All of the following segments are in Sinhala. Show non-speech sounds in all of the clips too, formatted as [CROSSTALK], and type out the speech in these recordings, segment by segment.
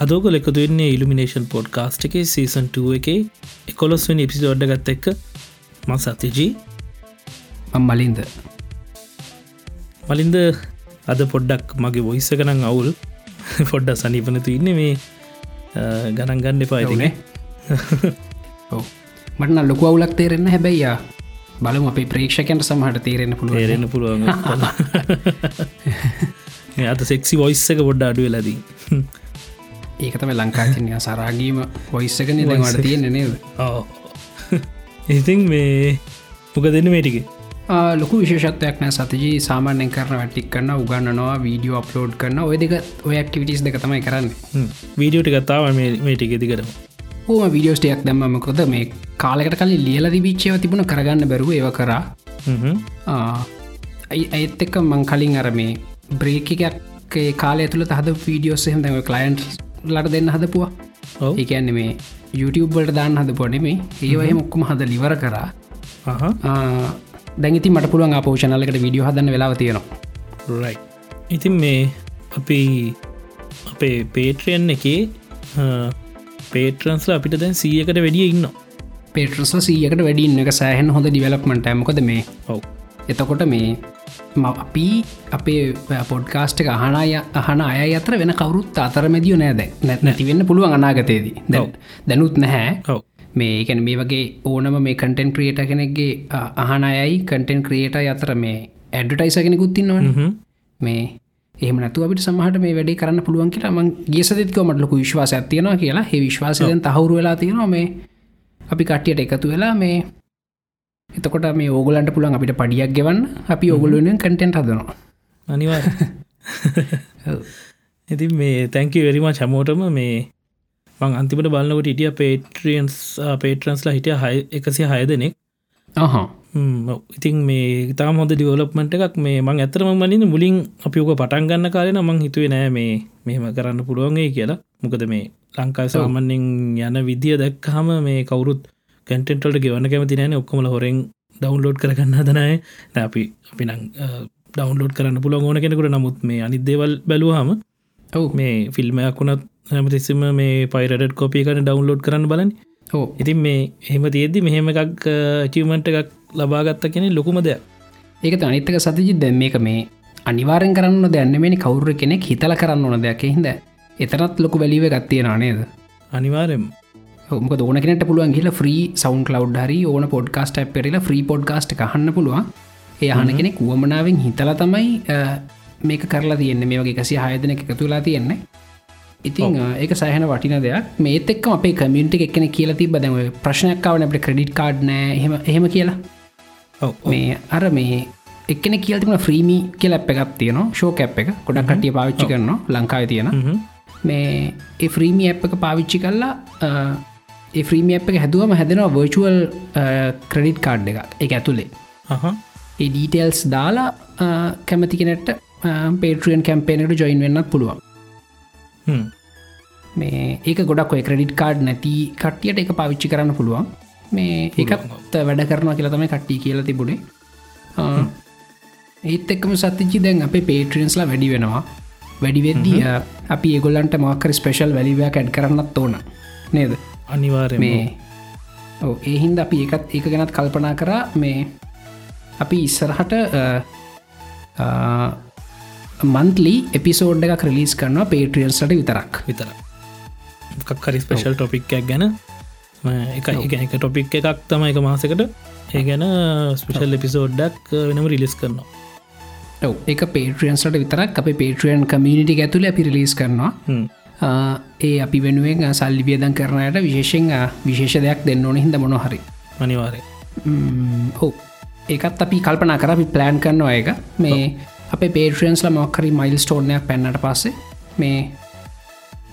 අදෝක එකතු වෙන්නේ ඉල්ිනේෂන් පොඩ්කාස්ට් එක සීසන්2 එක එකොලොස්වෙන් එපිසෝඩ්ඩ ගත්ත එක්ක. ම සතිජී මලින්ද. මලින්ද අද පොඩ්ඩක් මගේ බොයිස්ස කනං අවුල්. පොඩ්ඩ සනිපනතු ඉන්න මේ ගණන් ගන්න එපායිතිනේ ඔව මටන ලොකු අවුලක් තේරෙන්න හැබැයියා බලමු අපේ ප්‍රේක්ෂකන්ට සමහට තේරෙන පුළුව තේරෙන පුළුවන් අත සෙක්සි වොයිස්ස එක පොඩ්ඩ අඩුව ලදී ඒකතම ලංකාචනය සරාගීම වොයිස්සකන දැවට තියෙන නේද? [LAUGHS] ඉතින් මේ මොක දෙන්න මේටික ලොකු විශේෂත්වයක් නෑ සතජී. සාමාන්‍යෙන් කරන වැටික් කරන්න උගන්නනවා වීඩියෝ අප්ලෝඩ් කරන ඔය දෙක ඔය ඇක්ටිවිටස් දෙක තමයි කරන්න. වීඩියෝටි කතාව මේටික දිකරම ඕම විඩියෝස්ටයක් දැම්මකොද මේ කාලකට කලින් ලියල දිවිච්චයව තිබුණ කරගන්න බැරුව ඒව කරා. ඇයි ඇත් එක්ක මං කලින් අර මේ බ්‍රේකයක් කාල තුළ හද වීඩියෝස් එහෙම දැව කලයින්ට් ලට දෙන්න හදපුවා. ඒකන්නේ මේ YouTubeබට දාන්න හද පොනෙමේ ඒවහ මොක්කම හද ලිවර කරා. දැගති මට පුළුවන් අපෝෂණලකට විඩියෝ හදන්න වෙලාව තියෙනවා. ඉතින් මේ අපි අපේ පේට්‍රියන් එකේ පේටරන්ස්ල අපිට දැන් සියකට වැඩිය ඉන්න පේටරස සීයකට වැඩින්න එක සෑහන් හොඳ ඩිවලප්මට ඇමකොද මේ ඔව් එතකොට මේ අපි අපේ පොඩ්කාස්ට එක අහනය අහන අය අතර වෙන කවරුත් අතරමැදියෝ නෑද නැත් නැති වෙන්න පුළුවන් අනාගතයේදී. දැ. දැනුත් නැහැ. ඔව්. මේ වගේ ඕනම මේ කටෙන් ක්‍රියට කෙනෙක්ගේ අ- අහන අයයි කටෙන් ක්‍රියට අතර මේ ඇඩටයිස කෙනෙකුත්තින්නවන හ්ම්. මේ එහම නතු අපිට සමහට මේ වැඩේ කරන්න පුළුවන් කියලා ම ගේසතික මටලොකු විශ්වාස ඇතියෙනවා කියලා. හෙ විශ්වාසයෙන් තහවුරු වෙලා තියෙනවා. මේ අපි කට්ටියට එකතු වෙලා මේ එතකොට මේ ඕගලන්ට පුළන් අපිට පඩියක් ගෙවන්න. අපි ඔගුලුවෙන් කටෙන්ට හදනවා. අනිවා [LAUGHS] ඉතින් මේ තැංක වෙරිම චමෝටම මේ මං අන්තිමට බලන්නකොට හිටිය පේට්‍රියන්ස් පේටරන්ස්ලා හිටිය හය එකසිය හය දෙනෙක් ඔව්. ඉතින් මේ තාම හොඳ ඩිවලප්මට එකක්. මේ මං ඇතරම මලින් මුලින් අපි ඕක පටන් ගන්න කාලෙන මං හිතුවේ නෑ මේ මෙහෙම කරන්න පුළුවන්ගේ කියලා. මොකද මේ ලංකායි සාමන්‍යෙන් යන විදිිය දැක්කහම මේ කවුරුත් කැන්ටෙන්ටල්ට ගෙවන්න කැමති නෑන. ඔක්කොමල හොරෙන් ඩවන්ලෝඩ් කරගන්න හදනය නෑ අපි අපි නං ඩවන්ලෝඩ් කරන්න පුළුවන් ඕන කෙනෙකුට. නමුත් මේ අනිදේවල් බැලුවහම ඔව්. මේ ෆිල්මයක් වුණත් හැමතිස්සම මේ පයිරට කොපි කරන ඩවන්ලෝඩ් කරන්න බලන්න. ඕ ඉතින් මේ එහෙම තියෙද්දි මෙහෙම එකක් චිවමට එකක් ලබාගත්ත කෙනෙ ලොකුම දෙයක්. ඒක අනිත්තක සතිජි දැම් මේක මේ අනිවාරෙන් කරන්න දැන්නමනි කවුර කෙනෙක් හිතල කරන්න ඕන දෙයක්. හිද එතරත් ලොකු වැලිව ගත්තියෙන නේද? අනිවාරෙන් මොක ඕන කෙනට පුළුවන් කියල ්‍රී සවන් කලව් හරි ඕන පොඩ්කාස්ට පෙරලා ්‍රී පොඩ්කාස්ට කහන්න පුළුවන්. ඒ අහන කෙනෙක් වුවමනාවෙන් හිතල තමයි මේක කරලා තියෙන්නේ. මේ වගේ කසි හයදන එක තුලා තියෙන්නේ. ඉතින් ඒක සහන වටින දෙයක්. මේත් එක් අපේ කමියන්ට එක්න කියලා තිබ දැම ප්‍රශ්නයක්කාවන අපට ක්‍රඩිට් කාඩ් නෑ. එහෙම එහෙම කියලා. මේ අර මේ එක්න කියල්තිම ්‍රීමි කියල අප එකක් තියන ෂෝ කැප් එක. ගොඩක් කටිය පාවිච්චි කරනවා. ලංකාව තියෙන. මේ ඒ ෆ්‍රීමි ඇප් එක පාවිච්චි කල්ලා ඇ් එක හැදුවම හැදෙනවා වර්චුවල් ක්‍රඩිට් කාඩ් එක එක ඇතුළේ ඩීටෙල්ස් දාලා අ, කැමති කෙනෙට පේට්‍රියන් කැම්පේනට ජොයින් වෙන්නත් පුළුවන්. මේ ඒක ගොඩක් ඔය ක්‍රඩිට් කාඩ් නැති කට්ටියට එක පාවිච්චි කරන්න පුළුවන්. මේ ඒකත් වැඩ කරනවා කියලා තමයි කට්ටි කියලා තිබුණේ. ඒත් එක්කම සත්තිචි දැන් අපේ පේට්‍රියන්ස්ලා වැඩි වෙනවා. වැඩිවෙද්දිය අපි ඒගොල්ලන්ට මක්කර ස්පේෂල් වැලිවයක් ඇඩ් කරන්නත් ඕන. නේද අනිවාරය මේ ඒහින්ද අපි ඒකත් ඒක ගැනත් කල්පනා කරා මේ අපි ඉස්සරහට මන්තලි එපිසෝඩ් එක ක්‍රලිස් කරනවා පේට්‍රියන්ස්ලට විතරක්. විතර කක්කරි ස්පේෂල් ටොපික් එකක් ගැන. එක එක ටොපික් එකක් තම එක මාසකට. ඒ ගැන ස්පිෂල් එපිසෝඩ්ඩක් වෙනම රිලිස් කරනවා. ඔව එක පේට්‍රියන්ස්ලට විතරක්. අප පේට්‍රියන් කමිනිටි ඇතුළ අපි රිලිස් කරනවා ඒ අපි වෙනුවෙන් සල්ලි වියදන් කරනයට විශේෂෙන් විශේෂ දෙයක් දෙන්න ඕන හිද මොන හරි. අනිවාරය හෝ ඒකත් අපි කල්පනා කර අපි ප්ලෑන් කරනවා එක මේ අප පේට්‍රියන්ස්ල මොක්කරි මයිල් ස්ටෝර්නයක් පැන්නට පස්සේ මේ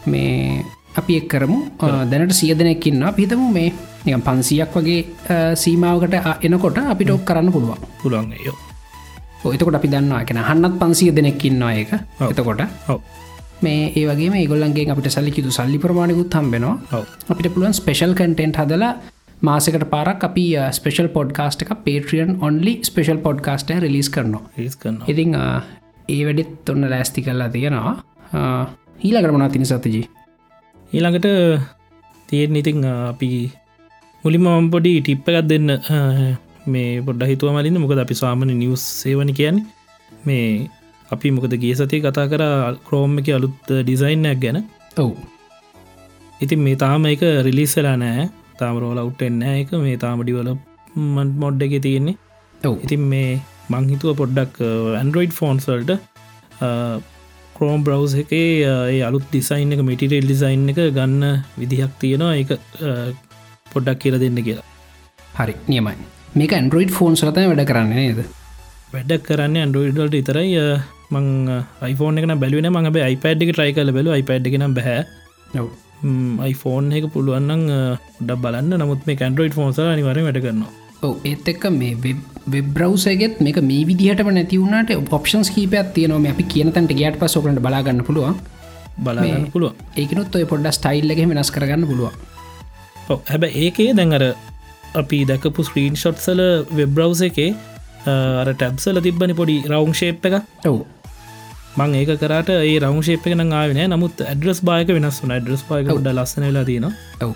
මේ අපි එක් කරමු. දැනට සිය දෙනෙක්කින්න පිතමු මේ නිකම් පන්සියක් වගේ සීමාවකට එනකොට අපිට ඔක් කරන්න පුළුවන්. පුළුවන් යෝ එතකොට අපි දන්නවා. කෙන හන්නත් පන්සිය දෙනෙක්කින්නවා එක එතකොට ඔව මේ ඒවගේ ඒගොල්ලන්ගේ අපිට සල්ලිකිතු සල්ලි ප්‍රමාණකුත් හම්බෙනවා. අපිට පුළුවන් ස්පේෂල් කටෙන්ට් හදලා මාසකට පාරක් අපි ස්පේෂල් පොඩ්කාස්ට එක Patreon only special podcast release කරනවා. කරන ඉතිං ඒ වැඩෙත් ඔන්න ලෑස්ති කරලා තියෙනවා. ඊලා කරමනා තිනි සතජී ඊළඟට තියෙන ඉතිං අපි මුලිම පොඩි ටිප්ප එකක් දෙන්න මේ පොඩ්ඩ හිතුව මලින්ද මොකද අපි සාමන නිවස් සේවන කියන්නේ. මේ අපි මොකද ගේ සතිය කතා කර ක්‍රෝම් එක අලුත් ඩිසයින්නයක් ගැන. ඔවු. ඉතින් මේ තාම එක රිලිස්සලා නෑ තාම රෝල උට්ටෙන්න එක මේ තාම ඩිවල මොඩ් එක තියෙන්නේ. ඔව්. ඉතින් මේ මංහිතුව පොඩ්ඩක් ඇන්ඩරෝයිඩ් ෆෝන්සල්ට ක්‍රෝම් බ්‍රවස් එකේ ඒ අලුත් ඩිසයින් එක මිටිරෙල් ඩිසයින් එක ගන්න විදිහක් තියෙනවා. එක පොඩ්ඩක් කියල දෙන්න කියලා. හරි නියමයි. මේක ඇන්ඩරෝයිඩ් ෆෝන් සලතය වැඩ කරන්න නේද? වැඩක් කරන්න ඇන්ඩරෝයිඩල්ට ඉතරයි මං iPhone එකන බැලුවන මඟ iPad එක ට්‍රයි කල බැලු iPad එකනම් බැහැ ඔව්. iPhone එක පුළුවන්න්න ඩ බලන්න. නමුත් මේ කන්ඩරෝයිඩ් ෆෝන්ස නිවර වැඩ කරනවා. ඔව ඒත් එක්ක මේ වෙබ්‍රවසගෙත් මේක මේ විදිහට නැතිවුණට ඔප්ෂන්ස් කීපයක් තියනම අපි කියනතන්ට ගේට පස් ෝකට බලාගන්න පුළුවන්. බලාගන්න පුළුව ඒකනුත් ඔය පොඩ්ඩ ස්ටයිල්ලක වෙනස් කරගන්න පුළුවන්. හැබ ඒකේ දැඟර අපි දැකපු ස්ක්‍රීන් ෂොට්සල වෙබ්‍රවස එකේ අර ටැබ්සල තිබ්බනි පොඩි රවුන් ශේප් එක ඔවු මං ඒක කරට ඒ රවුන් ශේප් එක ආවන නමුත් ඇඩ්‍රස් බායක වෙනස් වන ඩ්‍රස් පායක ඩ ලස්සනලා ඔව්.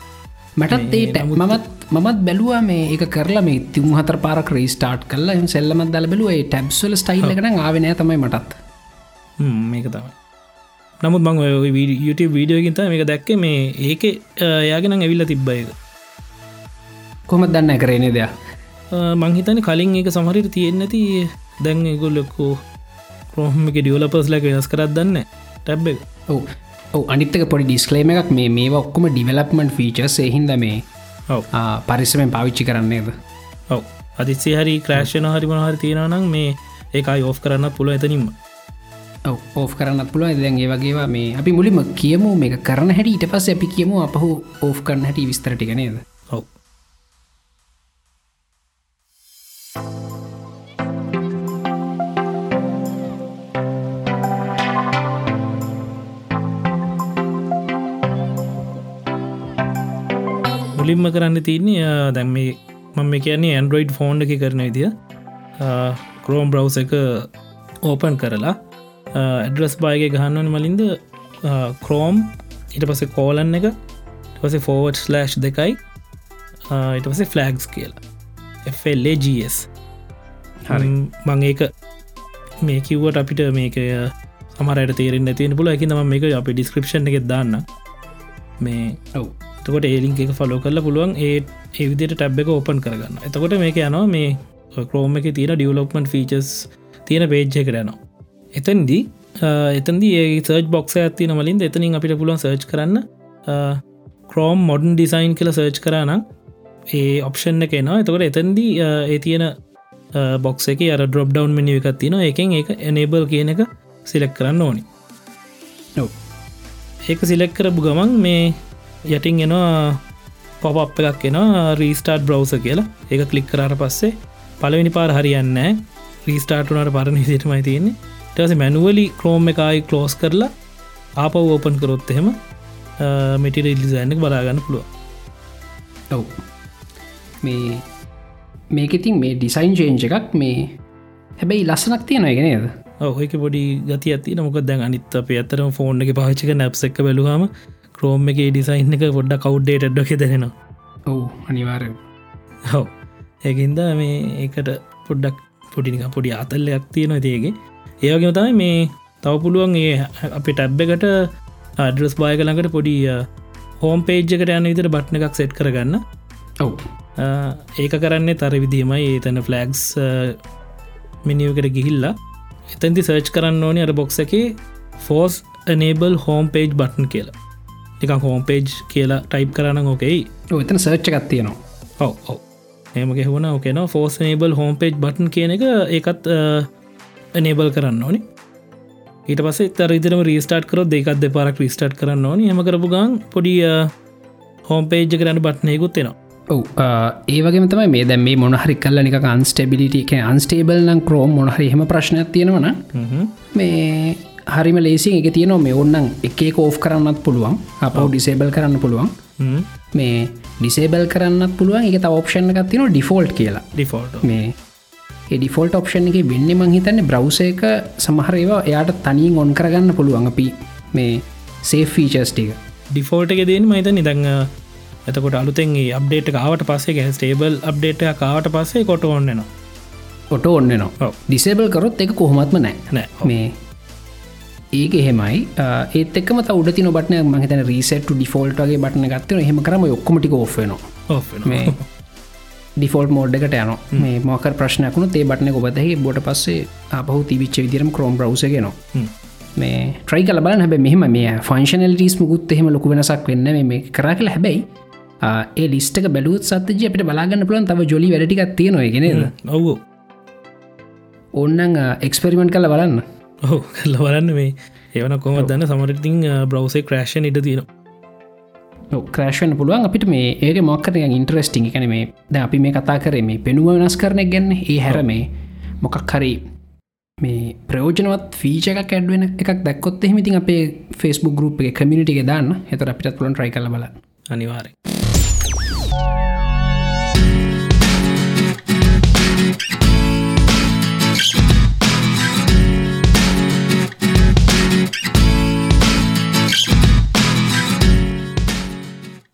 මටත් ඒට මමත් මමත් බැලවා මේ එක කරලා මේ තිම හතර පාරක් රීස්ටාට් කරලා එම සෙල්ලමත් දල බැලුව. ටැබ්සල ස්ටයිල් එකන ආවනෑ තමයි මටත්. මේක තමයි. නමුත් මං YouTube වීඩියෝකින්ත මේක දැක්ක. මේ ඒක යාගෙන ඇවිල්ල තිබ්බයක කොමත් දන්න කරේනේ දෙයක් මංහිතන කලින් එක සමහරිට තියෙන්න්න ඇති දැන් ගොල්ලොක්කෝ ප්‍රෝහම එක ඩියවලපස් ලක වෙනස් කරත් දන්න ටැබ් ඔව. අනිත්තක පොඩි ඩිස්කලේම එකක්. මේ මේ ඔක්කොම ඩිවලප්මන්් ෆීචර්ස් එහින්ද මේ පරිස්සමෙන් පාවිච්චි කරන්නේද ඔව. අදිස්සේ හරි ක්‍රේෂණ හරි මොහරි තියෙනනම් මේ ඒකයි ඕෆ් කරන්න පුළ එතනින්ම. ඕ කරන්න පුළුව දැන් ඒ වගේවා මේ අපි මුලිම කියමු මේ කරන හැට. ඊට පස්ස අපි කියමු අපහු ඕෆ් කරන්න හැටි විස්තරටික මුලින්ම කරන්න තියන්නේ දැම් මේ මම කියන්නේ ඇන්ඩරෝයිඩ් ෆෝන්් එක කරන විදිය. කරෝම් බ්‍රව් එක ඕපන් කරලා ඇඩ්‍රස් බායගේ ගහන්නවන මලින්ද කරෝම් ඉට පස කෝලන්න එක පස ෆෝවට් ස්ලෑශ් දෙකයි ඉට පසේ ෆලග්ස් කියලා. FLAGS මං ඒක මේ කිව්වට අපිට මේක සමරයට තේරෙන් තියෙන පුල එක ම මේක අප ඩිස්ක්‍රපෂන් එක දාන්න මේ ඔව එතකොට ඒලින්ක එක ෆලෝ කරලා පුළුවන් ඒ ඒවිදිට ටැබ් එක ඕපන් කරගන්න. එතකොට මේක යනවා මේ ක්‍රෝම එක තියෙන ඩියවලොප්මට ෆීචස් තියෙන පේජ්ජ කරනවා එතන්දී එතන්දි ඒ සර්ජ් බොක්ස ඇතින මලින් එතනින් අපිට පුළුවන් සර්ච් කරන්න. ක්‍රෝම් මොඩන් ඩිසයින් කියල සර්ච් කරනම් ඒ ඔප්ෂන් එක එනවා. එතකොට එතන්දී ඒ තියෙන බොක්ස එක අර ඩොප් ඩවන් මිනි එකක් තින එකෙන් එක එනේබල් කියන එක සිලෙක් කරන්න ඕනි. ඒක සිලෙක් කරපු ගමන් මේ යටින් එනවා පොප් එකක් එෙන රීස්ටාර්ට් බ්‍රවස කියලා. එක කලික් කරට පස්සේ පලවෙනි පාර හරියන්න රීස්ටාර්ටුනට පරණ සිටමයි තියෙන්නේ. ටස මැනුවලි ක්‍රෝම් එකයි කලෝස් කරලා ආප ඕපන් කරොත් එහෙම මිටි ඉල්ලිසෑන්නෙක් බලාගන්න පුළුව ඔව්. මේ මේකඉතින් මේ ඩිසයින් චේන්ජ එකක් මේ හැබැයි ලස්සනක් තියෙනවා ගෙනද ඔහක පොඩි ගති ඇති මොක දැන් අනිත් අප ඇතරම ෆෝන් එක පාචික නැප්ස එක බැලුහම ක්‍රෝම් එක ඩිසයින් එක පොඩ්ඩ කවු්ඩේට ඩොක දෙෙනවා ඔවු අනිවාරය හව ඒකින්ද මේ ඒකට පොඩ්ඩක් පොඩිනික පොඩි අතල්ලයක් තියෙන දේගේ ඒවගේ තමයි මේ තව පුළුවන් ඒ අපි ටැබ් එකට අඩ්‍රස් බාය කළඟට පොඩි හෝම් පේජ්කට යන විතර බට්න එකක් සෙට් කරගන්න. ඔව්. ඒක කරන්නේ තර විදිීමයි ඒතන ෆලක්ස් මිනිියකට ගිහිල්ලා එතැන්ති සර්ච් කරන්න ඕනි අර බොක්ස එක force enable home page button කියලා නික හෝම් පේජ් කියලා ටයිප් කරන්න ඕකෙයි එතන සර්ච්ච එකක් තියෙනවා. ඔව ඔව. එම ගෙහුණ ඕකෙන force enable home page button කියන එක ඒකත් නේබල් කරන්න ඕනි. ඊට පස තර ඉදිරම රීස්ටාට් කරොත් දෙකත් දෙ පරක් රිස්ටාට් කරන්න ඕන. හම කරපු ගන් පොඩි හෝම් පේජ් කරන්න බට්නයකුත් තියෙනවා ඔව ඒවගේ තමයි මේ දැම මේ මොනහරි කල්ල නික අන්ස්ටබිලිට එක අන්ස්ටේබල් නම් ක්‍රෝම් මොනහරි හෙම ප්‍රශ්නයක් තියෙනවන මේ හරිම ලේසින් එක තියනවා මේ ඔන්නන් එක කෝෆ් කරන්නත් පුළුවන් අප ඩිසේබල් කරන්න පුළුවන්. මේ ඩිසේබල් කරන්න පුළුවන් එක ඔප්ෂණ එකක් තින ඩිෆෝල්ට් කියලා. ඩිෆෝල්ට මේ ඩිෆෝල්ට ඔප්ෂන් එක වෙන්න මං හිතන්නේ බ්‍රව්ස එක සමහරේවා එයාට තනින් ඔොන් කරගන්න පුළුවන්. අපි මේ සේ ෆීචස් ටික. ඩිෆෝල්ට එක දෙන්න මහිත නිදං එතකොට අලුතෙන්ගේ අප්ඩේට කාවට පස්සේ ගැ ස්ටේබල් අප්ඩේට කාවට පස්සේ කොට ඔන්නනවා ඔට ඔන්න නවා ඩිසේබල් කරොත් එක කොහොමත්ම නෑ. මේ ඒක එහෙමයි. ඒතක මත උඩති නොබටන මහිතන රීසට ඩිෆෝල්ට වගේ බටන ගත්තන හෙම කරම ඔක්කමටික ඔෆ්නවා මේ ඩිෆෝල් මෝඩ්ඩකට යන මේ මොක ප්‍රශ්නයකුණු තේ බටන ඔබදහහි බොට පස්සේ අපහු තිවිච්ච විදිරම කරෝම් බ්‍රවසගෙනවා මේ ට්‍රයි කල බල හැබ මෙහම මේ ෆංශනල් රිස් මුකුත් එහෙම ලොක වෙනසක් වෙන්න මේ කරා කළ හැබැයි ඒ ලිස්ටක බැලුත් සත්ජ අපට බලාගන්න පුලන් තව ජොලි වැඩටිකක් තියෙනවාගෙන ඔවු. ඔන්නන් එක්ස්පෙරිමෙන්ට් කල බලන්න ඔහු කල්ල බලන්න මේ. ඒවන කොම දන්න? සමරටිං බ්‍රවසේ ක්‍රේෂන් ඉට තියෙනවා. ක්‍රේෂන් පුළුවන්. අපිට මේ ඒක මොක්කරය ඉන්ට්‍රස්ටිං කන මේ ද අපි මේ කතා කරේ මේ පෙනුව වෙනස් කරන ගැන්න ඒ හැර මේ මොකක් හරි මේ ප්‍රෝජනවත් ෆීච එක කැඩුවෙන එකක් දැක්කොත් එහෙමතින් අපේ ෆෙස්බුක් ගරුප් එක කමිනිටි එක දාන්න. එතර අපිට පුලන් ට්‍රයි කල බල අනිවාරය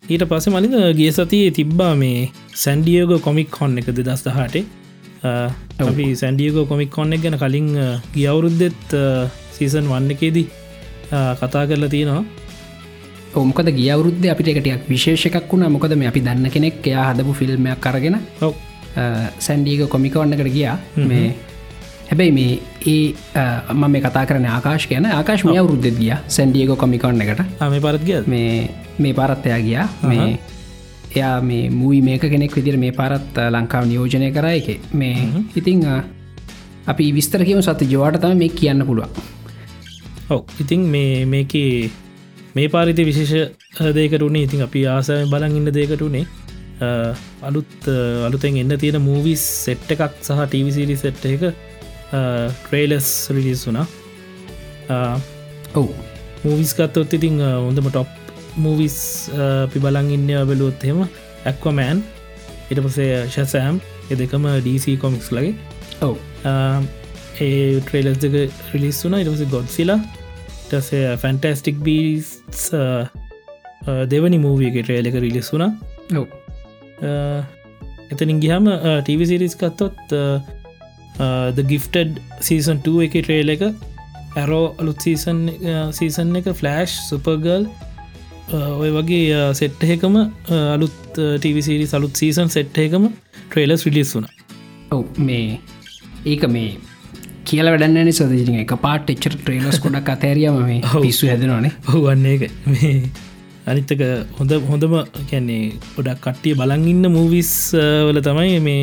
ඊට පස මලිද ගිය සතියේ තිබ්බා මේ සැන්ඩියෝග කොමික් කොන්න එක දෙදස් දහටේ අපි සැන්ඩියගෝ කොමික් කොන්න ගැන කලින් ගියවුරුද්දෙත් සීසන් වන්න එකේදී කතා කරලා තියෙනවා. ඕමකද ගියවරුද්ධ අපිට එකටයක් විශේෂකක් වුණා. මොකද මේ අපි දන්න කෙනෙක් එයා හදපු ෆිල්ම්මයක් කරගෙන ඔව. සැන්ඩීක කොමිකවන්නකට ගියා. මේ හැබැයි මේ ඒ අම මේ කතා කරන ආකාශ කියන ආකාශ මේ අවුරුද්ධ ගිය. සැන්ඩියක කොමිකවන්න එකට. මේ පරත්ගිය මේ මේ පාරත්තයා ගියා. මේ එයා මේ මූයි මේක කෙනෙක් විදිර මේ පාරත් ලංකාව නියෝජනය කරා එක මේ ඉතිං අපි විස්තර කියම සත ජවාට තම මේ කියන්න පුළුවන්. ඔව ඉතිං මේ මේක මේ පාරිති විශේෂ දේකරුණේ ඉතින් අපි ආසය බලන් ඉන්න දේකටුනේ අලුත් අලුතෙන් එන්න තියෙන මූවිස් සෙට්ට එකක් සහ ටීවිසිරි සෙට් එක ට්‍රේලස් රිලිස් වුනා ඔවු. මූවිස් කත්තොත් ඉතිං හොඳම ටොප් මූවිස් අපි බලන් ඉන්න බැලුවොත් එහෙම ඇක්වමෑන් ඉට පසේ ශසෑම් එ දෙකම DC කොමික්ස් ලගේ ඔව. ඒ ට්‍රේලස් දෙක රිලිස් වුනා ඉටස ගොඩ්සිලා ටසේ ෆැන්ටස්ටික් බීස් දෙවනි මූවියක ට්‍රේලක රිලිස් වුනා ඔව. එතනින් ගිහම ටීවිසිරිස් කත්තොත් ද ගිෆ්ටඩ් සීසන් 2 එක ට්‍රේල එක ඇරෝ අලුත් සීසන් සීසන් එක ෆලෑෂ් සුපර්ගල් ඔය වගේ සෙට්ටහෙකම අලුත් ටවිසිරි සලුත් සීසන් සෙට්හකම ට්‍රේලස් රිලිස් වුන ඔව මේ ඒක මේ කියල වැඩන්න සදජ එක පාට එච්චර ට්‍රේලස් කොඩක් අතෑරියම මේ පිස්සු හැදෙනවානේ. ඔහුවන්නේ එක මේ අනිත්තක හොඳ හොඳම කැන්නේ ගොඩක් කට්ටිය බලංඉන්න මූවිස් වල තමයි මේ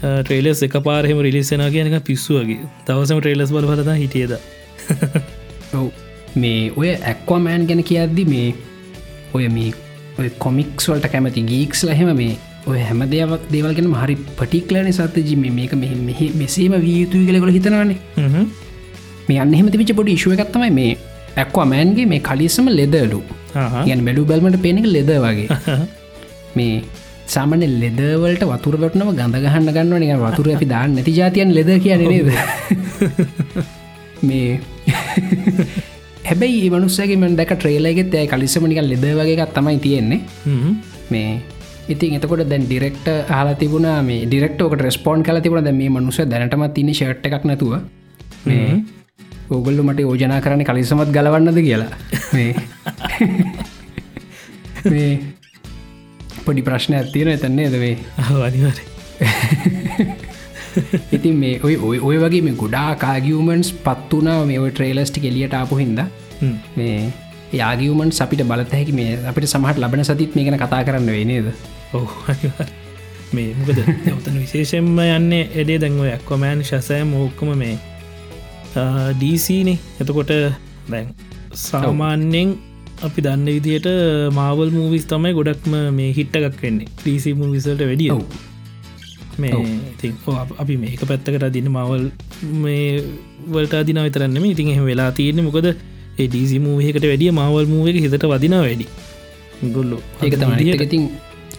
ට්‍රේලස් එක පාරහෙම රිලිස්සෙන කියනක පිස්සුවගේ තවසම ට්‍රේලස් බල බලද හිටියද ඔව. මේ ඔය ඇක්වාමෑන් ගැන කියද්දි මේ ඔය මේ ඔය කොමික්ස් වලට කැමති ගීක්ස් ලහෙම මේ ඔය හැම දෙයක් දේවල්ගෙන හරි පටික්ලන සතජි මේක මෙ මෙහි මෙසේම වියයුතුයි කලකොළ හිතනවානේ. මේ අන්නෙම තිවිච පොඩි ශුව එකත්තමයි මේ ඇක්වාමෑන්ගේ මේ කලිසම ලෙදලු යන් බැලු බැල්මට පේනෙක ලෙද වගේ. මේ සාමන ලෙදවලට වතුරටනම ගඳ ගහන්න ගන්න නික වතුර අපි දාන්න නැති ජාතියන් ලෙද කියන නේද? මේ හැබැයි මනුස්සගේ දැක ට්‍රේලගෙත් ඇය කලිසමනික ලෙද වගේ තමයි තියෙන්නේ. මේ ඉතින් එතකොට දැන් ඩිරෙක්ට හලා තිබුණ මේ ඩිරෙක්ටෝක රස්පෝන් කල තිබුණ. දැ මේ මනුස දැනටමත් තින ෂට් එකක් නැතුව. මේ ඕගල්ලු මට යෝජනා කරන කලිසමත් ගලවන්නද කියලා. මේ [LAUGHS] පොඩි ප්‍රශ්න ඇතියෙන එතන්නේ දවේ අනිවර [LAUGHS] ඉතින් මේ ඔය ඔය ඔය වගේ මේ ගොඩා කාගියමන්ස් පත්වනා මේ ඔය ට්‍රේලස්ටි එලියට ආපු හින්ද. මේ යාගියමන් අපිට බලතහැකි මේ අපිට සමහට ලබන සතිත් මේ ගැන කතා කරන්න වෙනේද ඔහ මේ මොකද? ඔතන විශේෂෙන්ම යන්නේ එඩේ දැන්ව ඇක්කොමෑන් ශසය මෝක්කම මේ ඩීසීනේ එතකොට දැන් සාමාන්‍යෙන් අපි දන්න විදියට මාවල් මූවිස් තමයි ගොඩක්ම මේ හිට්ටගක් වෙන්නේ. ්‍රීසි මූවිසල්ට වැඩිය. මේ අපි මේක පැත්තකට දින්න මවල් මේ වලට දින විතරන්නම ඉතින් එහ වෙලා තියෙන මොකද? ඩීසි මූහකට වැඩිය මවල් මූව එක හිතට වදින වැඩි. ගොල්ලු ඒක තමයි. ඉතින්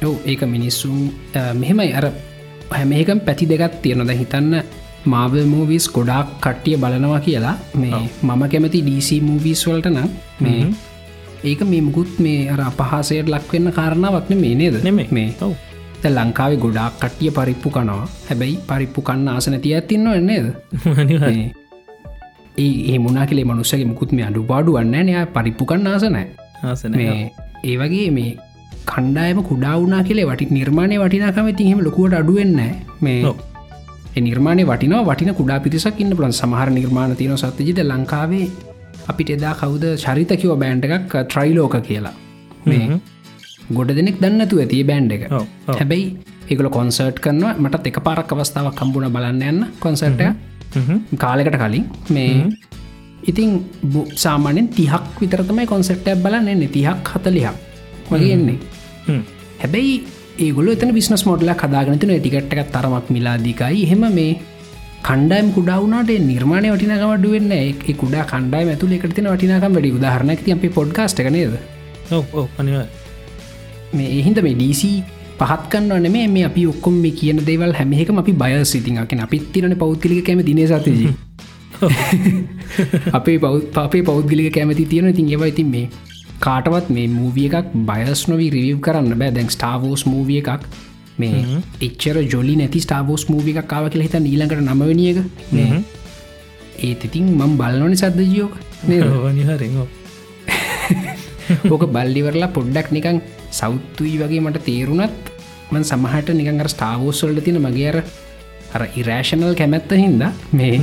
ඔව ඒක මිනිස්සුම් මෙහෙමයි. අර හැමේකම් පැති දෙකත් තියෙනද හිතන්න මාවල් මූවිස් ගොඩාක් කට්ටිය බලනවා කියලා. මේ මම කැමති DC මූවිස් වලට නම් මේ ඒක මේ මුකුත් මේ අර අපහසයට ලක්වෙන්න කාරණාවක්න මේ නේද? නෙම මේ. ඔව. ලංකාවේ ගොඩාක් කට්ටිය පරිප්පු කනවා. හැබැයි පරිප්පු කන්න ආසන තිය ඇතින්නවා නේද? ඒ මුණනා කලේ මනුස්සගේ මුකුත් මේ අඩු පාඩු වන්න නය පරිප්පු කන්න ආසනෑ ආසන ඒ වගේ මේ කණ්ඩායම කුඩා වුනා කියලේ වටි නිර්මාණය වටිනාකම තිහෙම ලොකුවට අඩුවෙන්න මේ නිර්මාණය වටින වටින කුඩා පිරිසක් ඉන්න පුලන් සමහර නිර්මාණ තියන සත්්‍යජිත ලංකාවේ අපිට එදා කවුද චරිතකිව බෑන්ඩ එකක් ට්‍රයිලෝක කියලා. මේ ගොඩ දෙනෙක් දන්නතු ඇතිය බෑන්් එක. හැබැයි ඒකල කොන්සර්ට් කරනවා. මට එක පාරක් අවස්ථාවක් කම්බුණ බලන්න යන්න කොන්සර්ට කාලෙකට කලින්. මේ ඉතින් සාමානෙන් තිහක් විතරතමයි කොන්සෙට්ටක් බලන්න එන්නේ. තිහක් හතලිහක් වගේ එන්නේ. හැබැයි ඒගොල එතන බිස්නස් මොඩල කදාගනතින ටිකට්ටක් තරමක් මිලාදිකයි. හෙම මේ කණ්ඩයිම් කුඩාවුණට නිර්මාණය වටිනකමට වෙන්න ඒ කුඩා කණ්ඩයි ඇතුල එකටතින වටිනකම් වැඩි. උදාහරණක් අපි පොඩ්කාස්ට නේද? මේ එහින්ද මේ DC පහත්කන්න නෙමේ මේ අපි ඔක්කොම මේ කියන දේවල් හැමහකම අපි බය සිතිංකෙන අපිත් තිරන පෞද්ගලික කැම දින සතජී අපේ පෞ අපේ පෞද්ගලික කැමති තියෙන ඉතින් ඒවා ඉතින් මේ කාටවත් මේ මූවිය එකක් බයස් නොවී රිවව් කරන්න බෑ. දැන් ස්ටාවෝස් මූවිය එකක් මේ එච්චර ජොලි නැති ස්ටාවෝස් මූවි එකක් කාව කියලා හිත නීලකට නමවනියක මේ ඒත් ඉතින් මම් බලනොනි සද්ධජියෝක නිහරෙෝ [LAUGHS] [LAUGHS] ඕක බල්ලිවරලා පොඩ්ඩක් නිකං සෞත්තුයි වගේ මට තේරුණත් මන් සමහට නිකඟර ස්ටාවෝස්වල්ට තින මගේ අර අර ඉරෑශනල් කැමැත්ත හින්ද මේ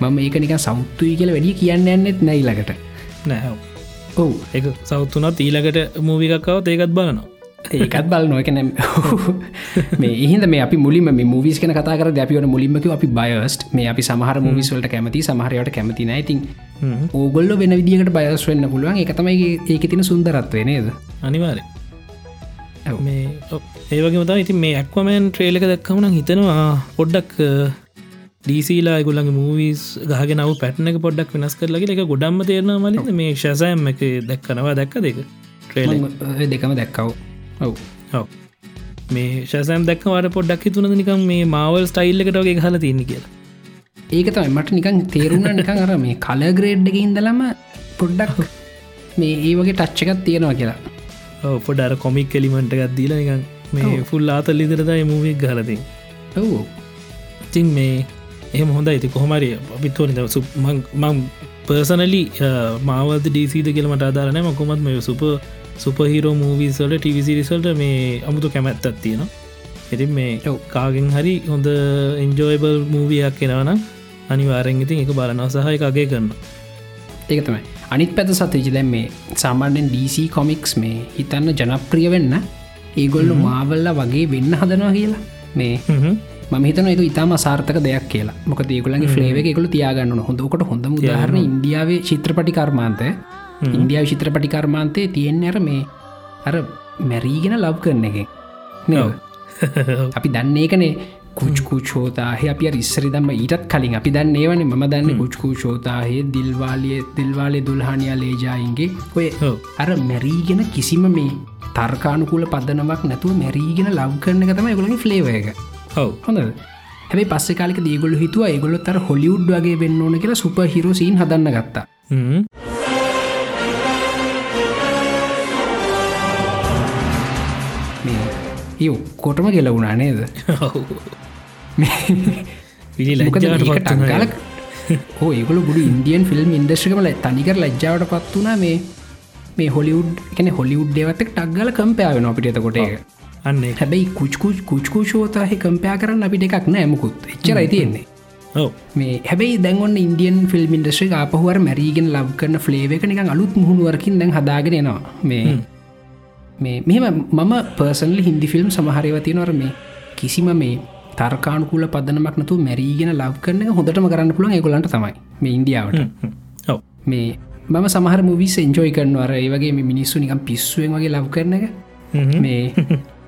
මම ඒක නික සෞත්තුයි කියල වැඩිය කියන්න යන්නෙත් නැයිලකට නැහ ඔවු. එක සෞත්තුනත් ඊලකට මූවිකක්කවත් ඒකත් බලනවා ඒකත් බල නොකන [LAUGHS] මේ ඉහිද මේ අපි මුලින්ම මේ මූවිස් කන කතාර දැපිවන මුලින්මක අපි බයස්ට මේ අපි සමහර මූවිස්වලට කැමති සමහරයට කැමති නයිතින් ඕගොල්ල වෙන විදිකට බයස් වෙන්න පුළුවන්. එකතමයි ඒක තින සුන්දරත්වය නේද? අනිවාරය මේ ඒවගේ මතා ඉතින් මේ ඇක්වමෑන් ට්‍රේලක දක්කවන හිතනවා පොඩ්ඩක් ඩීසීලා ගොල්ලගේ මූවිස් ගහගෙනව පැට්නක පොඩ්ඩක් වෙනස් කරලගේ එක ගොඩම්ම තේරන මලින්ද. මේ ශසෑම් එක දැක්කනවා. දැක්ක දෙක ට්‍රේල දෙකම දැක්කව ඔව්. ඔව. මේ ශසෑම් දැක්කවට පොඩ්ඩක් තුන නිකම් මේ මවල් ස්ටයිල් එකටගේ හල තියන්න කියලා. ඒක තමයි. මට නිකන් තේරුණ නිකන් අර මේ කලග්‍රේඩ්ඩක ඉඳලම පොඩ්ඩක් මේ ඒ වගේ ටච්චකත් තියෙනවා කියලා. පොඩර කොමික් කෙලිමට එකත් දීලා නිකන් මේ ෆුල් ආතල් ඉදිරදයි මූවෙක් ගලති ඔව්. ඉතින් මේ එහම හොඳ ඇති කොහමරිය අපිත්වනි දවසු මං පර්සනලි මාවද ඩීසිද කියලමට අදාරනෑ මකොමත් මේ සුප සුපහිරෝ මූවිසල්ට ටිවිසිරිසල්ට මේ අමුතු කැමැත්තත් තියෙන ඉතින් මේ කාගෙන් හරි හොඳ එන්ජෝයබල් මූවියක් කෙනවනම් අනිවාරෙන් ඉතින් එක බලනව සහය එකගේ කරන්න ඒක තමයි. අනිත් පැත සතජ දැම් මේ සාමාන්‍යෙන් DC කොමික්ස් මේ හිතන්න ජනප්‍රිය වෙන්න ඒගොල්ලු මාවල්ල වගේ වෙන්න හදනවා කියලා. මේ මහිතන එක ඉතාම සාර්ථක දෙයක් කියලා. මොක දේකුලගේ ෆ්ලේව එකකු තියාගන්න හොඳකට හොඳ උදාහරන ඉන්දියාවේ චිත්‍රපටි කර්මාන්තය ඉන්දියාව චිත්‍රපටි කර්මාන්තය තියෙන් ඇර මේ අර මැරීගෙන ලබ් කරන එක. [LAUGHS] අපි දන්නේ කනේ කුච්කූචෝතාහ අපි ඉස්සරි දම්ම ඊටත් කලින් අපි දන්න ඒවන. ම දන්න කුච්කූචෝතාහය දිල්වාලිය දිල්වාලේ දුල්හානයා ලේජායින්ගේ ඔය අර මැරීගෙන කිසිම මේ තර්කානුකූල පදනමක් නැතුව මැරීගෙන ලව් කරන තම ගොලගේ ෆ්ලේව එක. ඔව. හොඳ හැබයි පස්ස කාලක දේගොල හිතුව ඒගොලොත් අර හොලිුඩ් වගේ වෙන්න ඕන කියලා සුප හිරෝසින් හදන්න ගත්තා ඒ කොටම ගෙලවුණා නේද? ටක්ගලක් හෝ ඒගොල ගුඩු ඉන්දියන් ෆිල්ම් ඉන්ඩස්්‍රකමල තනිකර ලජ්ජාවට පත් වනා මේ මේ හොලිවුඩ් කන හොලිවුඩ් දෙවත්තක් ටක්ගල කම්පයාාවෙන අපිට කොට එක අන්න හැබැයි කුච්කුච් කුච්කු ෂෝතාහ කම්පයා කරන්න අපිට එකක් නෑමකුත් එච්චරයි තියෙන්නේ. මේ හැබයි දැන්වන්න ඉන්දියන් ෆිල්ම් ඉන්ඩස්්‍රේ අපහුවර මැරීගෙන ලබ් කරන ෆ්ලේව එක නිකන් අලුත් මුහුණුවරකින් දැන් හදාගෙනවා මේ මේ මෙම මම පර්සන්ල හින්දි ෆිල්ම් සමහරයවති නොර මේ කිසිම මේ තර්කානුකූල පදනමක් නතු මැරීගෙන ලබ් කරන හොඳටම කරන්න පුළුවන් ඒගොලන්ට තමයි මේ ඉන්දියාවට. මේ මම සමහර මුවිස් එන්ජෝයි කරනවර ඒවගේ මිනිස්සු නිකම් පිස්සුවෙන් වගේ ලබ් කරන එක. මේ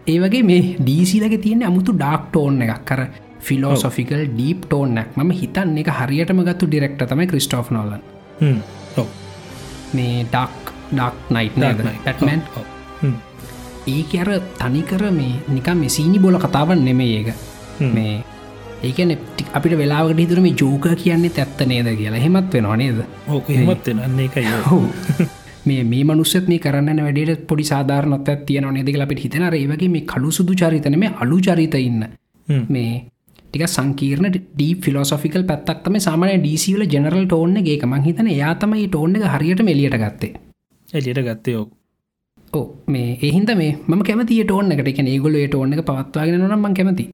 ඒ වගේ මේ ඩීසිලක [LAUGHS] තියෙන අමුතු ඩාක්ටෝන් එකක්. කර ෆිලෝසොෆිකල් ඩීප් ටෝන්නක් ම හිතන් එක හරියටම ගත්තු ඩිරෙක්ට තමයි ක්‍රිස්ටෝ් නොලන් මේ ඩක් ඩක් නයිට් පැටමන් ඒක අර තනිකර මේ නිකම් මේ සීනි බොල කතාවන් නෙමේ ඒක. මේ ඒකන අපිට වෙලාවට හිතුර මේ ජෝක කියන්නේ ඇත්ත නේද කියලා. හෙමත් වෙන නේද? ඕක හෙමත් එකයි හෝ මේ මේ මනුස්සත් මේ කරන්න වැඩට පොඩි සාධාරනත් තියෙන නේදක අපිට හිතන ඒවගේ මේ කළු සුදු චරිතන මේ අලු චරිත ඉන්න. මේ ටික සංකීර්ණ ඩී ෆිලෝසොෆිකල් පැත්තක්තම සාමන ඩීසිවල ජනරල් ටෝන්න ගේ මං හිතන යාතම ඒ ටෝන්න එක හරියට මෙලියට ගත්තේ. එලියට ගත්තේ ඕ ඕ මේ එහින්ද මේ ම කැමති ටෝන් එකට. එක ඒගොල ටෝන එක පවත්වාගෙන නම් කැමති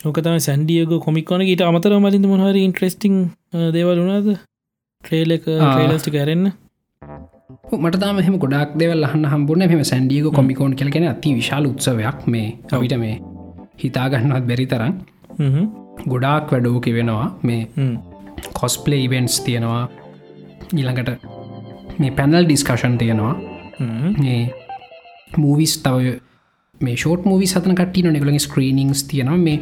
ොකතම සැන්ඩියග කොමික්කොන ට අමතර මලින් මොහර ඉන්ට්‍රෙස්ටිං දේවල් වුණාද? ට්‍රේලක ්‍රේලස්ටි කරන්න මට තම ගොඩක් දෙවල් අන්න හම්බුන මෙම සැන්ඩියග කොමිකෝන් කෙන ඇති විශාල උත්සවයක් මේ. අවිට මේ හිතාගන්නවත් බැරි තරම්. ගොඩාක් වැඩෝක වෙනවා මේ කොස්පලේ ඉවෙන්ස් තියෙනවා. ඊළඟට මේ පැනල් ඩිස්කශන් තියෙනවා. මේ මූවිස් තව මේ ෂෝට් මූවි සතන කට්ටින නිකළගේ ස්ක්‍රීනිංස් තියෙනවා. මේ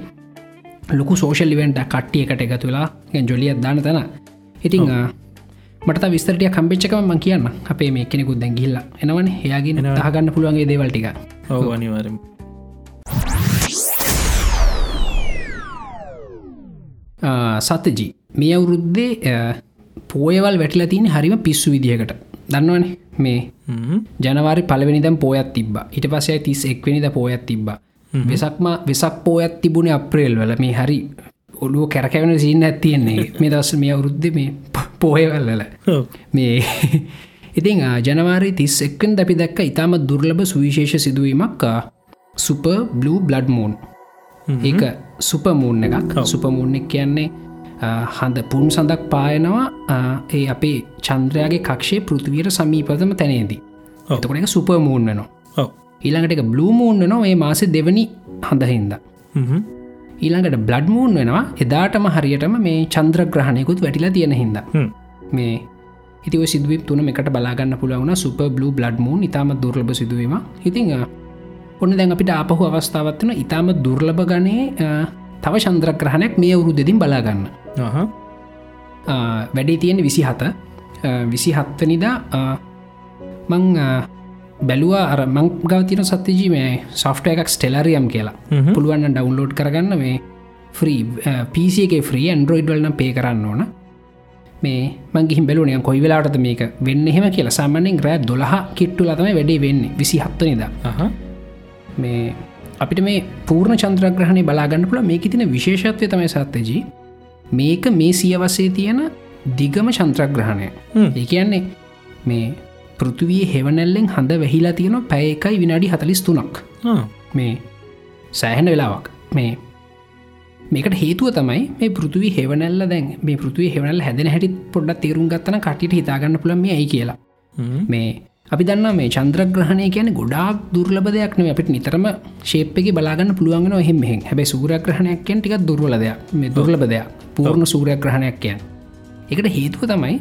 ලොකු සෝෂල් ඉවෙන්ට කට්ටිය එකට එකතු වෙලා ජොලියත් දාන තැන. ඉතිං මට විස්තරටිය කම්පිච්චකම මං කියන්න අපේ මේ කෙනෙකුත් දැන් ගිල්ල එනවන. එයාගෙන දහගන්න පුළුවන්ගේ දේවල්ටික ඔව අනිවාරම සතජී මේ අවුරුද්දේ පෝයවල් වැටලා තියන හරිම පිස්සු විදිහකට. දන්නවන? මේ ජනවාරි පලවෙනිදම් පෝයත් තිබ ඉට පසය තිස් එක්වනිද පෝයත් තිබ්බ. වෙසක්ම වෙසක් පෝයත් තිබුණ අප්‍රේල් වල. මේ හරි ඔලුව කැරකැවෙන සින්න ඇතියෙන්නේ මේ දස් මේ අවුරුද්ධ මේ පෝයවල්ලල මේ [LAUGHS] ඉතිං ජනවාරි තිස් එක්වෙන් දැපි දැක්ක ඉතාම දුර්ලභ සුවිශේෂ සිදුවීමක් සුප බ්ලූ බ්ලඩ් මූන් ඒක සුපමූන් එකක්. සුපමූන් එක කියන්නේ හඳ පුන් සඳක් පායනවා ඒ අපේ චන්ද්‍රයාගේ කක්ෂේ පෘතිවීර සමීපතම තැනේදී. එතකොට එක සුපමූන් වෙනවා. ඊළඟට එක බ්ලූමූන් වෙනවා ඒ මාසෙ දෙවනි හඳහින්ද. ඊළඟට බ්ලඩ් මූන් වෙනවා එදාටම හරියටම මේ චන්ද්‍ර ග්‍රහණයකුත් වැටිලා තියෙන හිද මේ ඉතිව සිදුවීම් තුන එකට බලාගන්න පුළවුණ සුප බ්ලු බ්ලඩ් මූන් ඉතාම දුර්ලභ සිදුවීම ඉතිං ඔන්න දැන් අපිට ආපහු අවස්ථාවත්වන ඉතාම දුර්ලභ ගනේ තව චන්ද්‍රග්‍රහණයක් මේ අවුරු දෙදින් බලාගන්න වැඩේ තියෙන විසි හත විසි හත්වනිදා මං බැලුවා අර මං ගවතින සත්‍යජී මේ සොෆ්ට එකක් ස්ටෙලරියම් කියලා. පුළුවන්න ඩවන්ලෝඩ් කරගන්න. මේ ෆ්‍රී පිසිගේ ෆ්‍රී ඇන්ඩරෝයිඩ් වලන පේ කරන්න ඕන. මේ මංගිහි බැලුනය කොයි වෙලාටද මේක වෙන්න එහෙම කියලා. සාමනෙන් රෑ දොළහ කිට්ටු ලතම වැඩේ වෙන්න. විසි හත්වනිද මේ අපිට මේ පූර්ණ චන්ද්‍රග්‍රහණය බලාගන්න පුළ මේක තින විශේෂත්වය තමයි සත්තජී මේක මේ සියවසේ තියෙන දිගම චන්ත්‍රග්‍රහණය ඒ කියන්නේ මේ පෘතුවී හෙවනැල්ලෙන් හඳ වැහිලා තියෙන පැය එකයි විනාඩි හතලිස් තුනක්. මේ සෑහෙන වෙලාවක්. මේ මේකට හේතුව තමයි මේ පෘතුවී හෙවනැල්ල දැන් මේ පෘතුවී හෙවනල් හැදෙන හැටි පොඩ්ඩ තේරුම් ගත්තන කටිට හිතාගන්න පුළම ඇයි කියලා. මේ අපි දන්න මේ චන්ද්‍රග්‍රහණය කියන ගොඩාක් දුර්ලබ දෙයක්න අපිට නිතරම ශේප්පක බලාගන්න පුළුවන්ගෙන එහෙම හැබැ සූරග්‍රහණයක් කියෙන් ටික දුර්වල දෙයක්. මේ දුර්ලබ දෙයක්. පූර්ණ සූරයග්‍රහණයක් කියන් එකට හේතුව තමයි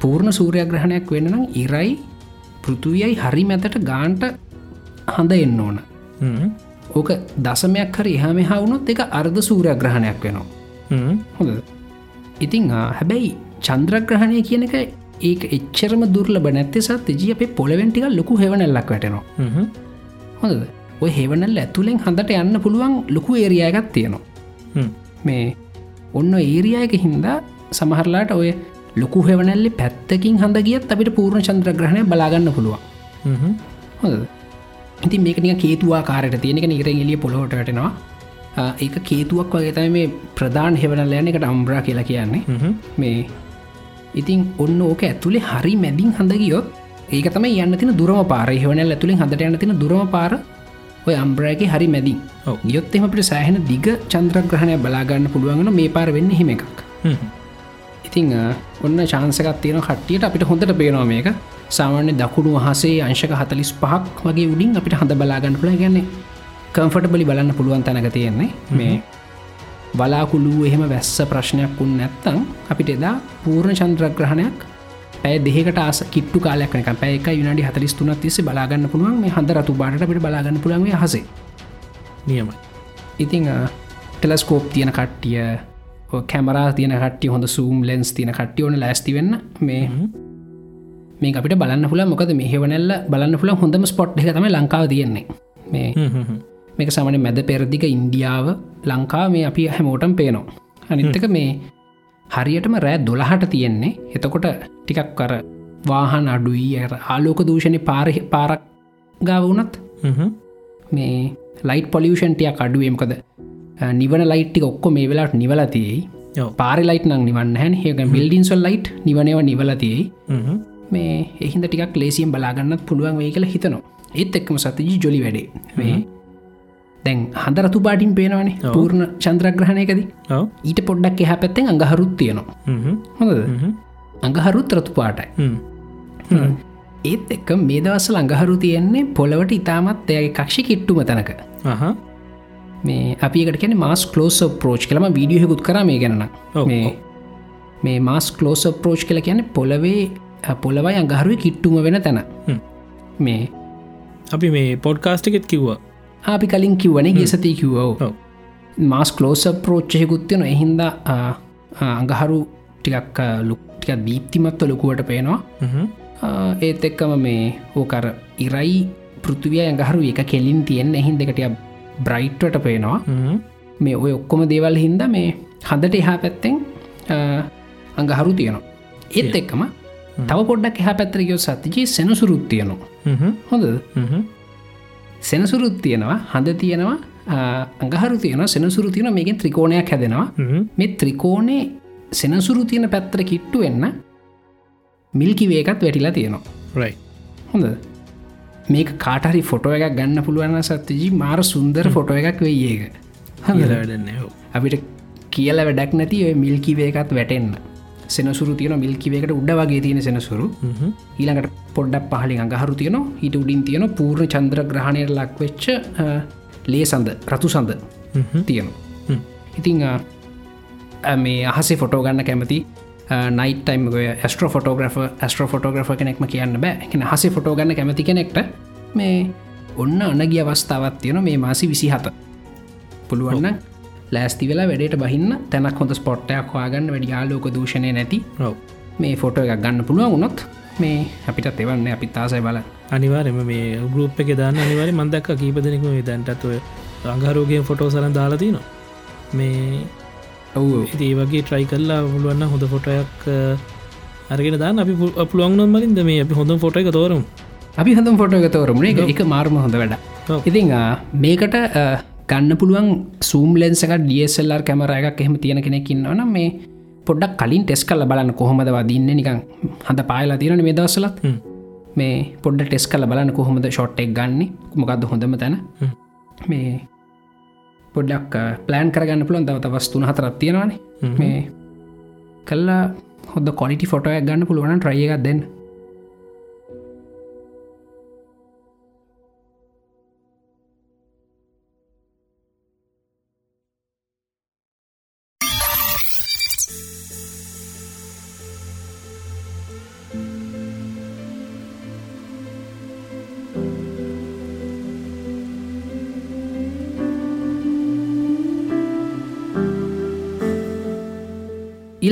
පූර්ණ සූරයග්‍රහණයක් වෙන්නනම් ඉරයි පෘතුවියයි හරි මැතට ගාන්ට හඳ එන්න ඕන. ඕක දසමයක් හරි එහම හවුණොත් එක අර්ධ සූරයග්‍රහණයක් වෙනවා. හොඳ ඉතිං හැබැයි චන්ද්‍රග්‍රහණය කියන එක ඒක එච්චරම දුර්ලබ නැත්තේ සත් ජී අපේ පොලවෙන්ටික ලොකු හෙවනැල්ලක් වැටෙනවා. හොඳද? ඔය හෙවනල් ඇතුළෙන් හඳට යන්න පුළුවන් ලොකු ඒරියයගත් තියෙනවා. මේ ඔන්න ඒරියයක හින්දා සමහරලාට ඔය ලොකු හෙවනැල්ලි පැත්තකින් හඳ ගියත් අපිට පූර්ණ චන්ද්‍රග්‍රහණය බලාගන්න පුළුවන්. හොද ඉති මේකනික කේතුවා කාරයට තියෙනක නිකර එලිය පොලොට වැටෙනවා. ඒක කේතුවක් වගේ තම මේ ප්‍රධාන හෙවනල් යන එකට අම්බ්‍රා කියලා කියන්නේ. මේ ඉතින් ඔන්න ඕක ඇතුළේ හරි මැදින් හඳගියොත් ඒක තම යන්න තින දුරම පාර. හවනල් ඇතුළින් හඳට යන්න තින දුරම පාර ඔය අම්බ්‍රයගේ හරි මැදින්. ගියොත් එම අපට සෑහෙන දිග චන්ද්‍රග්‍රහණය බලාගන්න පුළුවන්ගන මේ පාර වෙන්න හෙම. එකක් ඉතිං ඔන්න චාන්සකත් තියෙන කට්ටියට අපිට හොඳට පේනවා මේක. සාමාන්‍ය දකුණු වහසේ අංශක හතලිස් පහක් වගේ උඩින් අපිට හඳ බලාගන්න පුළ ගැන්නේ කම්ෆටබලි බලන්න පුළුවන් තැනක තියෙන්නේ මේ බලාකුළු එහෙම වැස්ස ප්‍රශ්නයක් වුන් නැත්තං අපිට එදා පූර්ණ චන්ද්‍රග්‍රහණයක් පැය දෙකට ආස කිට්ටු කාලයක් එක පැය එක යුනඩි හතලිස් තුනක් තිස්ස බලාගන්න පුළුවන් මේ හඳ රතු බාට පිට බලාගන්න පුළන්ගේ හසේ. නියමයි. ඉතිං ටෙලස්කෝප් තියෙන කට්ටිය කැමරා තියන කට්ටිය හොඳ සූම් ලෙන්ස් තියන කට්ටිය ඕන ලැස්ති වෙන්න. මේ මේ අපිට බලන්න පුල මොකද මෙහෙවනැල්ල බලන්න පුළ හොඳම ස්පොට් එක තම ලංකාව තියෙන්නේ. මේ මේක සමන මැද පෙරදික ඉන්දියාව ලංකා මේ අපි හැමෝටම් පේනවා. අනිත්තක මේ හරියටම රෑ දොළහට තියෙන්නේ. එතකොට ටිකක් කර වාහන් අඩුයි ඇ ආලෝක දූෂණය පාරහ පාරක් ගාව වනත් මේ ලයිට් පොලියෂන්ටිය අඩුවේමකද නිවන ලයිට්ටි ඔක්කො මේ වෙලාට නිවලතියයි පාරි ලයිට් නං. නිවන්න හැ ඒක බිල්ඩින්සල් ලයිට් නිවනව නිවලතියයි මේ එහින්ද ටිකක් ලේසියෙන් බලාගන්නත් පුළුවන් වේ කියලා හිතනවා. ඒත් එක්කම සතජී ජොලි වැඩේ. මේ දැන් හඳරතු පාටින් පේනවනේ පූර්ණ චන්ද්‍රග්‍රහණයකද. ඊට පොඩ්ඩක් එහ පැත්තෙන් අඟහරුත් තියෙනවා. හොඳද? අඟහරුත් රතු පාටයි ඒත් එක්ක මේ දවස්සල අඟහරු තියෙන්නේ පොළවට ඉතාමත් එයගේ කක්ෂි කිට්ටුම තැනක. මේ අපිකට කියන මාස් කලෝස ප්‍රෝච් කළම වීඩියහෙකුත් කර මේ ගැන මේ මේ මාස් කලෝස ප්‍රෝච් කල කියන පොලවේ පොළවයි අඟහරුව කිට්ටුම වෙන තැන. මේ අපි මේ පොඩ්කාස්ටිකෙත් කිව්වා අපි කලින් කිව්වන ගෙසති කිව්වෝ මාස් කලෝස ප්‍රෝච්චයකුත්තියන එහින්ද අඟහරු ටිකක් ලුක්ටික දීප්තිමත්ව ලොකුවට පේනවා. ඒත් එක්කම මේ ඕකර ඉරයි පෘතිවිය ඇඟහරු එක කෙලින් තියෙන එහින් දෙකටිය බ්‍රයිට්වට පේනවා. මේ ඔය ඔක්කොම දේවල් හින්ද මේ හදට එහා පැත්තෙන් අඟහරු තියනවා. ඒත් එක්කම තව පොඩ්ඩක් එහ පැත්‍රකයෝ සතිජී සෙනසුරුත් තියනවා. හොඳ සෙනසුරුත් තියෙනවා හඳ තියෙනවා අඟහරු තියෙන සෙනසුරු තියෙන මේකින් ත්‍රිකෝණයක් හැදෙනවා. මේ ත්‍රිකෝණේ සෙනසුරු තියෙන පැත්තර කිට්ටු වෙන්න මිල්කි වේකත් වැටිලා තියෙනවා. හොඳ මේක කාටහරි ෆොටෝ එකක් ගන්න පුළුවන් සත්‍යජී මාර සුන්දර ෆොටෝ එකක් වෙයි ඒක. හදන්න අපිට කියල වැඩක් නැති ඔය මිල්කි වේකත් වැටෙන්න්න සෙනසුරු තියන මිල්කිවේකට උඩ වගේ තියෙන සෙනසුරු. ඊළඟට පොඩ්ඩක් පහලි අඟහරු තියන හිට උඩින් තියෙන පූර්ණ චන්ද්‍ර ග්‍රහණයට ලක්වෙච්ච ලේ සඳ රතු සඳ තියෙන ඉතිං මේ අහසේ ෆොටෝ ගන්න කැමති නයිටයිම් ස්ට්‍ර ෆොටෝග්‍රෆ ස්ට්‍ර ෆොටෝග්‍රෆ කෙනෙක්ම කියන්න බෑ. කෙන හසේ ෆොටෝ ගන්න කැමති කෙනෙක්ට මේ ඔන්න අනගිය අවස්ථාවත් තියෙන මේ මාසි විසි හත පුළුවන්න ලෑස්ති වෙලා වැඩට බහින්න තැනක් හොඳ ස්පොට්ටයක් හවාගන්න වැඩි යාලෝක දූෂණය නැති. මේ ෆොටෝ එකක් ගන්න පුළුවන් වුණොත් මේ අපිට තෙවන්න අපි තාසයි බල. අනිවාරම මේ ගරුප් එක දාන්න අනිවාරි මන්දක් කීපදනෙක මේ දැන්ටත්ව අංගාරෝගය ෆොටෝ සරන් දාලාතිනවා මේ ඔවු. ඒ වගේ ට්‍රයි කල්ලා පුළුවන්න හොඳ ෆොටයක් අරගෙන දාන්න. අපි පුළුවන් නොමලින්ද මේ අපි හොඳ ෆොට එක තෝරම්? අපි හඳම් ෆොට එක තෝරම එක මාර්ම හොඳ වැඩ ඉතිං මේකට ගන්න පුළුවන් සූම් ලෙන්සක ඩියසල්ලර් කැමර එකක් එහෙම තියෙන කෙනෙකින්නවන මේ පොඩ්ඩක් කලින් ටෙස් කල බලන්න කොහොමද වදින්න. නිකං හඳ පායලා තිරන මේ දවසලත් මේ පොඩ්ඩ ටෙස් කල බලන්න කොහොමද ෂොට්ටෙක් ගන්න. මොකක්ද හොඳම තැන? මේ පොඩ්ඩක් පලෑන් කරගන්න පුළන් දවත වස්තුන හතරත් තියෙනවානේ. මේ කල්ලා හොද කොලිටි ෆොටෝයක් ගන්න පුළුවන ට්‍රය එකක් දෙන්න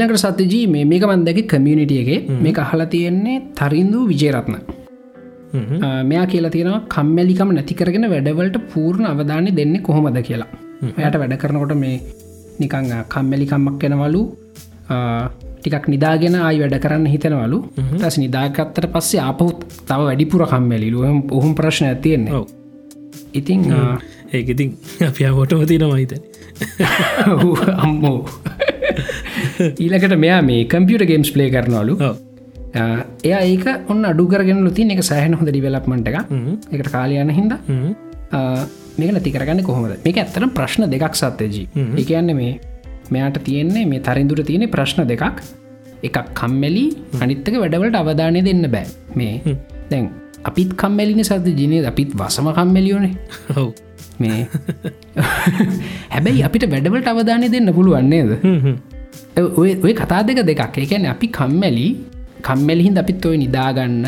ඊළඟට සත්‍යජී මේ මේක මන්දක කමියනිටියගේ මේ අහලා තියෙන්නේ තරින්දු විජයරත්න මෙයා කියලා තියෙනවා කම්මැලිකම නැතිකරගෙන වැඩවලට පූර්ණ අවධානය දෙන්න කොහොමද කියලා. එයට වැඩ කරනකොට මේ නිකං කම්මැලිකම්මක් කෙනවලු ටිකක් නිදාගෙන ආයි වැඩ කරන්න හිතනවලු. තැස් නිදාගත්තට පස්සේ ආපහුත් තව වැඩිපුර කම්මැලිලු. ඔහුම් ප්‍රශ්න ඇතියෙන්නේ ඉතිං ඒකඉතින් අපිය හොටම තිනවයිත [LAUGHS] අම්මෝ ඊලකට මෙයා මේ කම්පියට ගේම්ස් ප්ලේ කරනවලු. එය ඒක ඔන්න අඩුකරගෙන ලුති එක සෑහන හොඳ ඩිවලප්මට එක එකට කාලයන්න හිද මේක නැතිකරගන්න කොහොමද? මේක ඇත්තන ප්‍රශ්න දෙකක් සත්තයජී එකයන්න මේ මෙයාට තියෙන්නේ මේ තරින්දුර තියෙන ප්‍රශ්න දෙකක්. එකක් කම්මැලි අනිත්තක වැඩවලට අවධානය දෙන්න බෑ. මේ දැන් අපිත් කම්මැලින සත ජනය අපිත් වසම කම්මැලියෝනේ හව් මේ [LAUGHS] හැබැයි අපිට වැඩවලට අවධානය දෙන්න පුළුවන්නේද ඔය කතා දෙක දෙකක්. ඒකැන අපි කම්මැලි කම්මැලිහින්ද අපිත් ඔය නිදාගන්න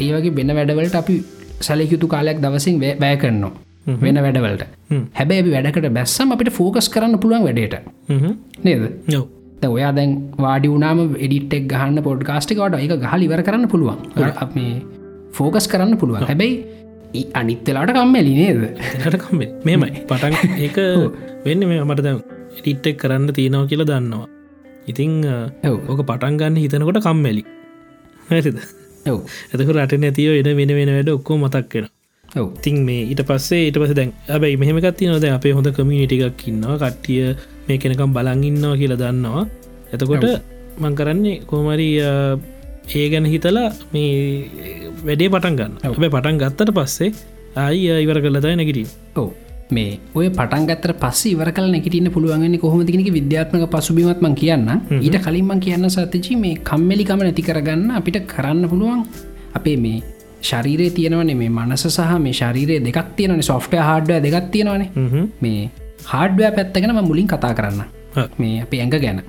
ඒ වගේ වෙන වැඩවලට අපි සැලයුතු කාලයක් දවසින් බෑ කරනවා. වෙන වැඩවලට. හැබැයි වැඩකට බැස්සම් අපිට ෆෝකස් කරන්න පුළුවන් වැඩට. නේද? ඔයා දැන් වාඩි වුනාම එඩිටෙක් ගහන්න පොඩ්කාස්ටිකට එක ගහල ඉවර කරන්න පුළුවන්. අප මේ ෆෝකස් කරන්න පුළුවන්. හැබැයි අනිත්තලාට කම්මැලි නේද? කම්බේ මෙමයි [LAUGHS] පටන් ඒක වෙන්න මේ මට දැ ටිට්ටෙක් කරන්න තියෙනව කියලා දන්නවා. ඉතිං. ඕක පටන්ගන්න හිතනකොට කම්මැලි. හැරිද? ඔව්. ඇතක රට නැතිව එන වෙන වෙන වැඩ ඔක්කෝ මතක්කෙන ඔව්. තින් මේ ඊට පස්සේ ඊට පස දැන් ඇබයි මෙහමකත්ති නොද අපේ හොඳ කමිනිටිකක් ඉන්නවා. කට්ටිය මේ කෙනකම් බලංඉන්නවා කියලා දන්නවා. එතකොට මං කරන්නේ කෝමරි ඒ ගැන හිතලා මේ වැඩේ පටන් ගන්න අපේ පටන් ගත්තට පස්සේ ආයි ඉවර කලතයි නැගිටින් ඔව් මේ ඔය පටන්ගත්තර පස්ස ඉවර කල නැකිටන්න පුළුවන්ගන්නේ කොහොමතිනික විද්‍යාත්මක පසුබිමත්ම කියන්න. ඊට කලින්ම කියන්න සතචි මේ කම්මලිකම නැති කරගන්න අපිට කරන්න පුළුවන් අපේ මේ ශරීරයේ තියෙනවන මේ මනස සහ මේ ශරීරය දෙකක් තියෙනවන සොෆ්ටය හාඩ්ඩ දෙගත් තියෙනවනේ. මේ හාඩ්වය පැත්තගෙනම මුලින් කතා කරන්න. මේ අපේ ඇඟ ගැන.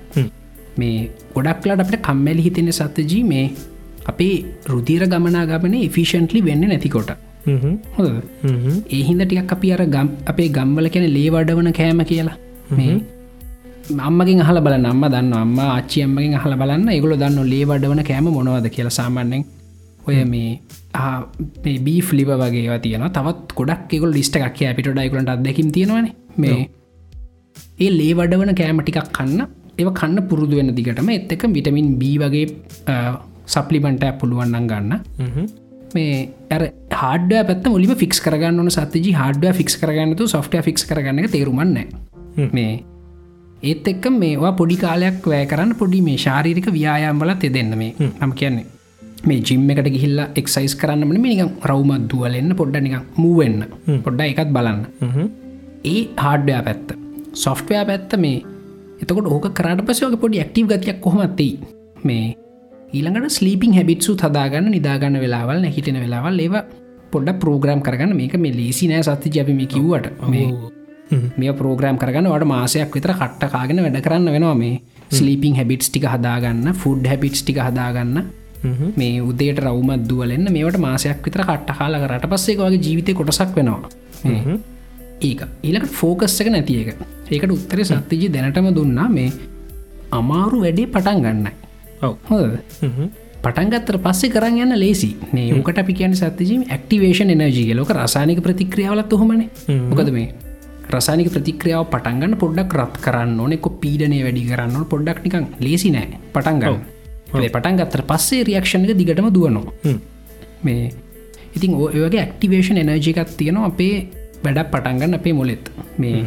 මේ ගොඩක්ලාට අපට කම්මැලි හිතෙන සත්තජී මේ අපේ රුදීර ගමනාගමන ෆිෂන්ටලි වෙන්න නැතිකොට හොද ඒහින්ද ටිකක් අපි අර ගම් අපේ ගම්වල කැන ලේවඩවන කෑම කියලා. මේ අම්මගින් හල බල නම්ම දන්න අම්ම ආච්චි අම්මගින් හල බලන්න. එගුල දන්න ලේවඩවන කෑම මොනවද කියලා සාමාන්‍යෙන් ඔය මේ බී ලිව වගේ තියන තවත් ගොඩක් එකුල් ලිස්ට එකක් පිට ඩයිකුලට අදැකින් තියෙනවන. මේ ඒ ලේ වඩවන කෑම ටිකක් කන්න. ඒව කන්න පුරුදු වෙන දිගටම. එත් එක විටමින් බී වගේ සප්ලිමන්ට පුළුවන්නන් ගන්න මේ ඇර හඩ පැත් මුලිම ෆික්ස් කරගන්න සතජි හඩ ෆික්ස් කරගන්නතු සොෆ්ටය ෆික්ස් කරගන්න තේරුමන්න මේ ඒත් එක්ක මේවා පොඩි කාලයක් වැෑ කරන්න පොඩි මේ ශාරීරික ව්‍යයාම්වල තෙදෙන්න මේ නම කියන්නේ. මේ ජිම් එකට ගිහිල්ල එක්සයිස් කරන්නම නිකම් රවමත් දුවලෙන්න පොඩ්ඩ නික මූවෙන්න පොඩ්ඩ එකත් බලන්න. ඒ හාඩ්ඩයා පැත්ත සොෆ්ටයා පැත්ත මේ එතකොට ඕක කරට පසයෝක පොඩි ඇක්ටව ගතියක් කොහොමත්තයි මේ ඊළඟට ස්ලීපිං හැබිත්සු හදාගන්න නිදාගන්න වෙලාවල් නැහිටෙන වෙලාවල් ඒව පොඩ්ඩ ප්‍රෝග්‍රම් කරගන්න. මේක මේ ලේසි නෑ සත්ති ජැපි මේ කිව්වට. මේ මේ ප්‍රෝග්‍රම් කරගන්න වට මාසයක් විතර කට්ටකාගෙන වැඩ කරන්න වෙනවා මේ ස්ලීපිං හැබිටස් ටික හදාගන්න ෆුඩ් හැබිටස් ටික හදාගන්න. මේ උදේට රවමත් දුවලන්න මේට මාසයක් විතර කට්ට කාල කරට පස්සේ වගේ ජීවිතය කොටසක් වෙනවා. ඒක. ඊලකට ෆෝකස් එක නැති එක. ඒකට උත්තර සත්තිජි දැනටම දුන්නා මේ අමාරු වැඩේ පටන් ගන්නයි හොද පටන්ගත්තර පස්සේ කරන්න යන්න ලේසි නේකට අපි කියන සත්තිජීම ඇක්ටිවේෂන් එනජී ලෝක රසානික ප්‍රතික්‍රියාවලත් හොමන මොකද මේ රසානික ප්‍රතික්‍රියාව පටන්ගන්න පොඩ්ඩක් රත් කරන්න ඕනෙක පීඩනය වැඩි කරන්න පොඩ්ඩක් නිකක් ලේසි නෑ. පටන්ගන්න පටන් ගත්තර පස්සේ රියක්ෂණක දිගටම දුවනවා. මේ ඉතින් ඔයගේ ඇක්ටිවේෂන් එනර්ජිකත් තියෙනවා අපේ වැඩක් පටන්ගන්න අපේ මොලෙත්. මේ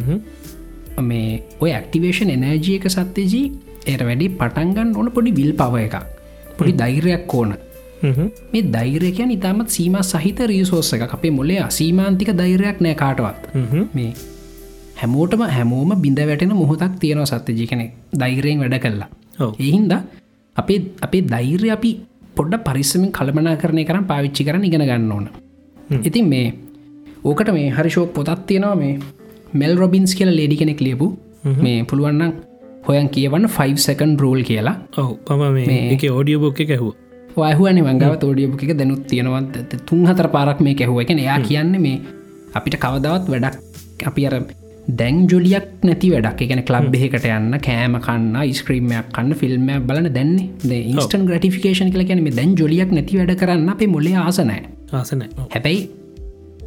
මේ ඔය ඇක්ටිවේෂන් එනර්ජියක සත්‍යජී එයට වැඩි පටන්ගන්න ඕන පොඩි විල් පව එකක්. පොඩි දෛරයක් ඕන. මේ දෛරකයන් ඉතාමත් සීම සහිත රියසෝස්ස එක අපේ මොලේ සීමාන්තික දෛරයක් නෑ කාටවත්. මේ හැමෝටම හැමෝම බිඳ වැටෙන මොහොතක් තියෙනවා සත්‍යජි කෙනෙ දෛරයෙන් වැඩ කල්ලා එහින්ද අපේ අපේ දෛර්ය අපි පොඩ්ඩ පරිස්සමින් කළමනා කරණය කරන පාවිච්චි කරන ඉගෙන ගන්න ඕන. ඉතින් මේ ඕකට මේ හරිශෝක් පොතත් තියෙනවා මේ මෙල් රොබින්ස් කියලා ලේඩි කෙනෙක් ලියපු. මේ පුළුවන්නම් හොයන් කියවන්න 5 සකන් රෝල් කියලා. ඔව පම මේ එක ඕඩිය බොක්ක කැහූ වයහුවන මංගව තෝඩියපු එක දැනුත් තියෙනවත් තුන් හතර පාරක් මේ කැහුව එක එයා කියන්න මේ අපිට කවදවත් වැඩක් අපි අර දැන් ජොලියක් නැති වැඩක්. එකන කලබ් එහෙකට යන්න කෑම කන්න ස්ක්‍රීමයක් කන්න ෆිල්ම් බලන දැන්නේ ඉන්ස්ටන් ග්‍රටිෆිකේෂන් කල කියන දැන් ජොලියක් නැති වැඩ කරන්න අපේ මොලේ ආසනෑ ආසන හැබැයි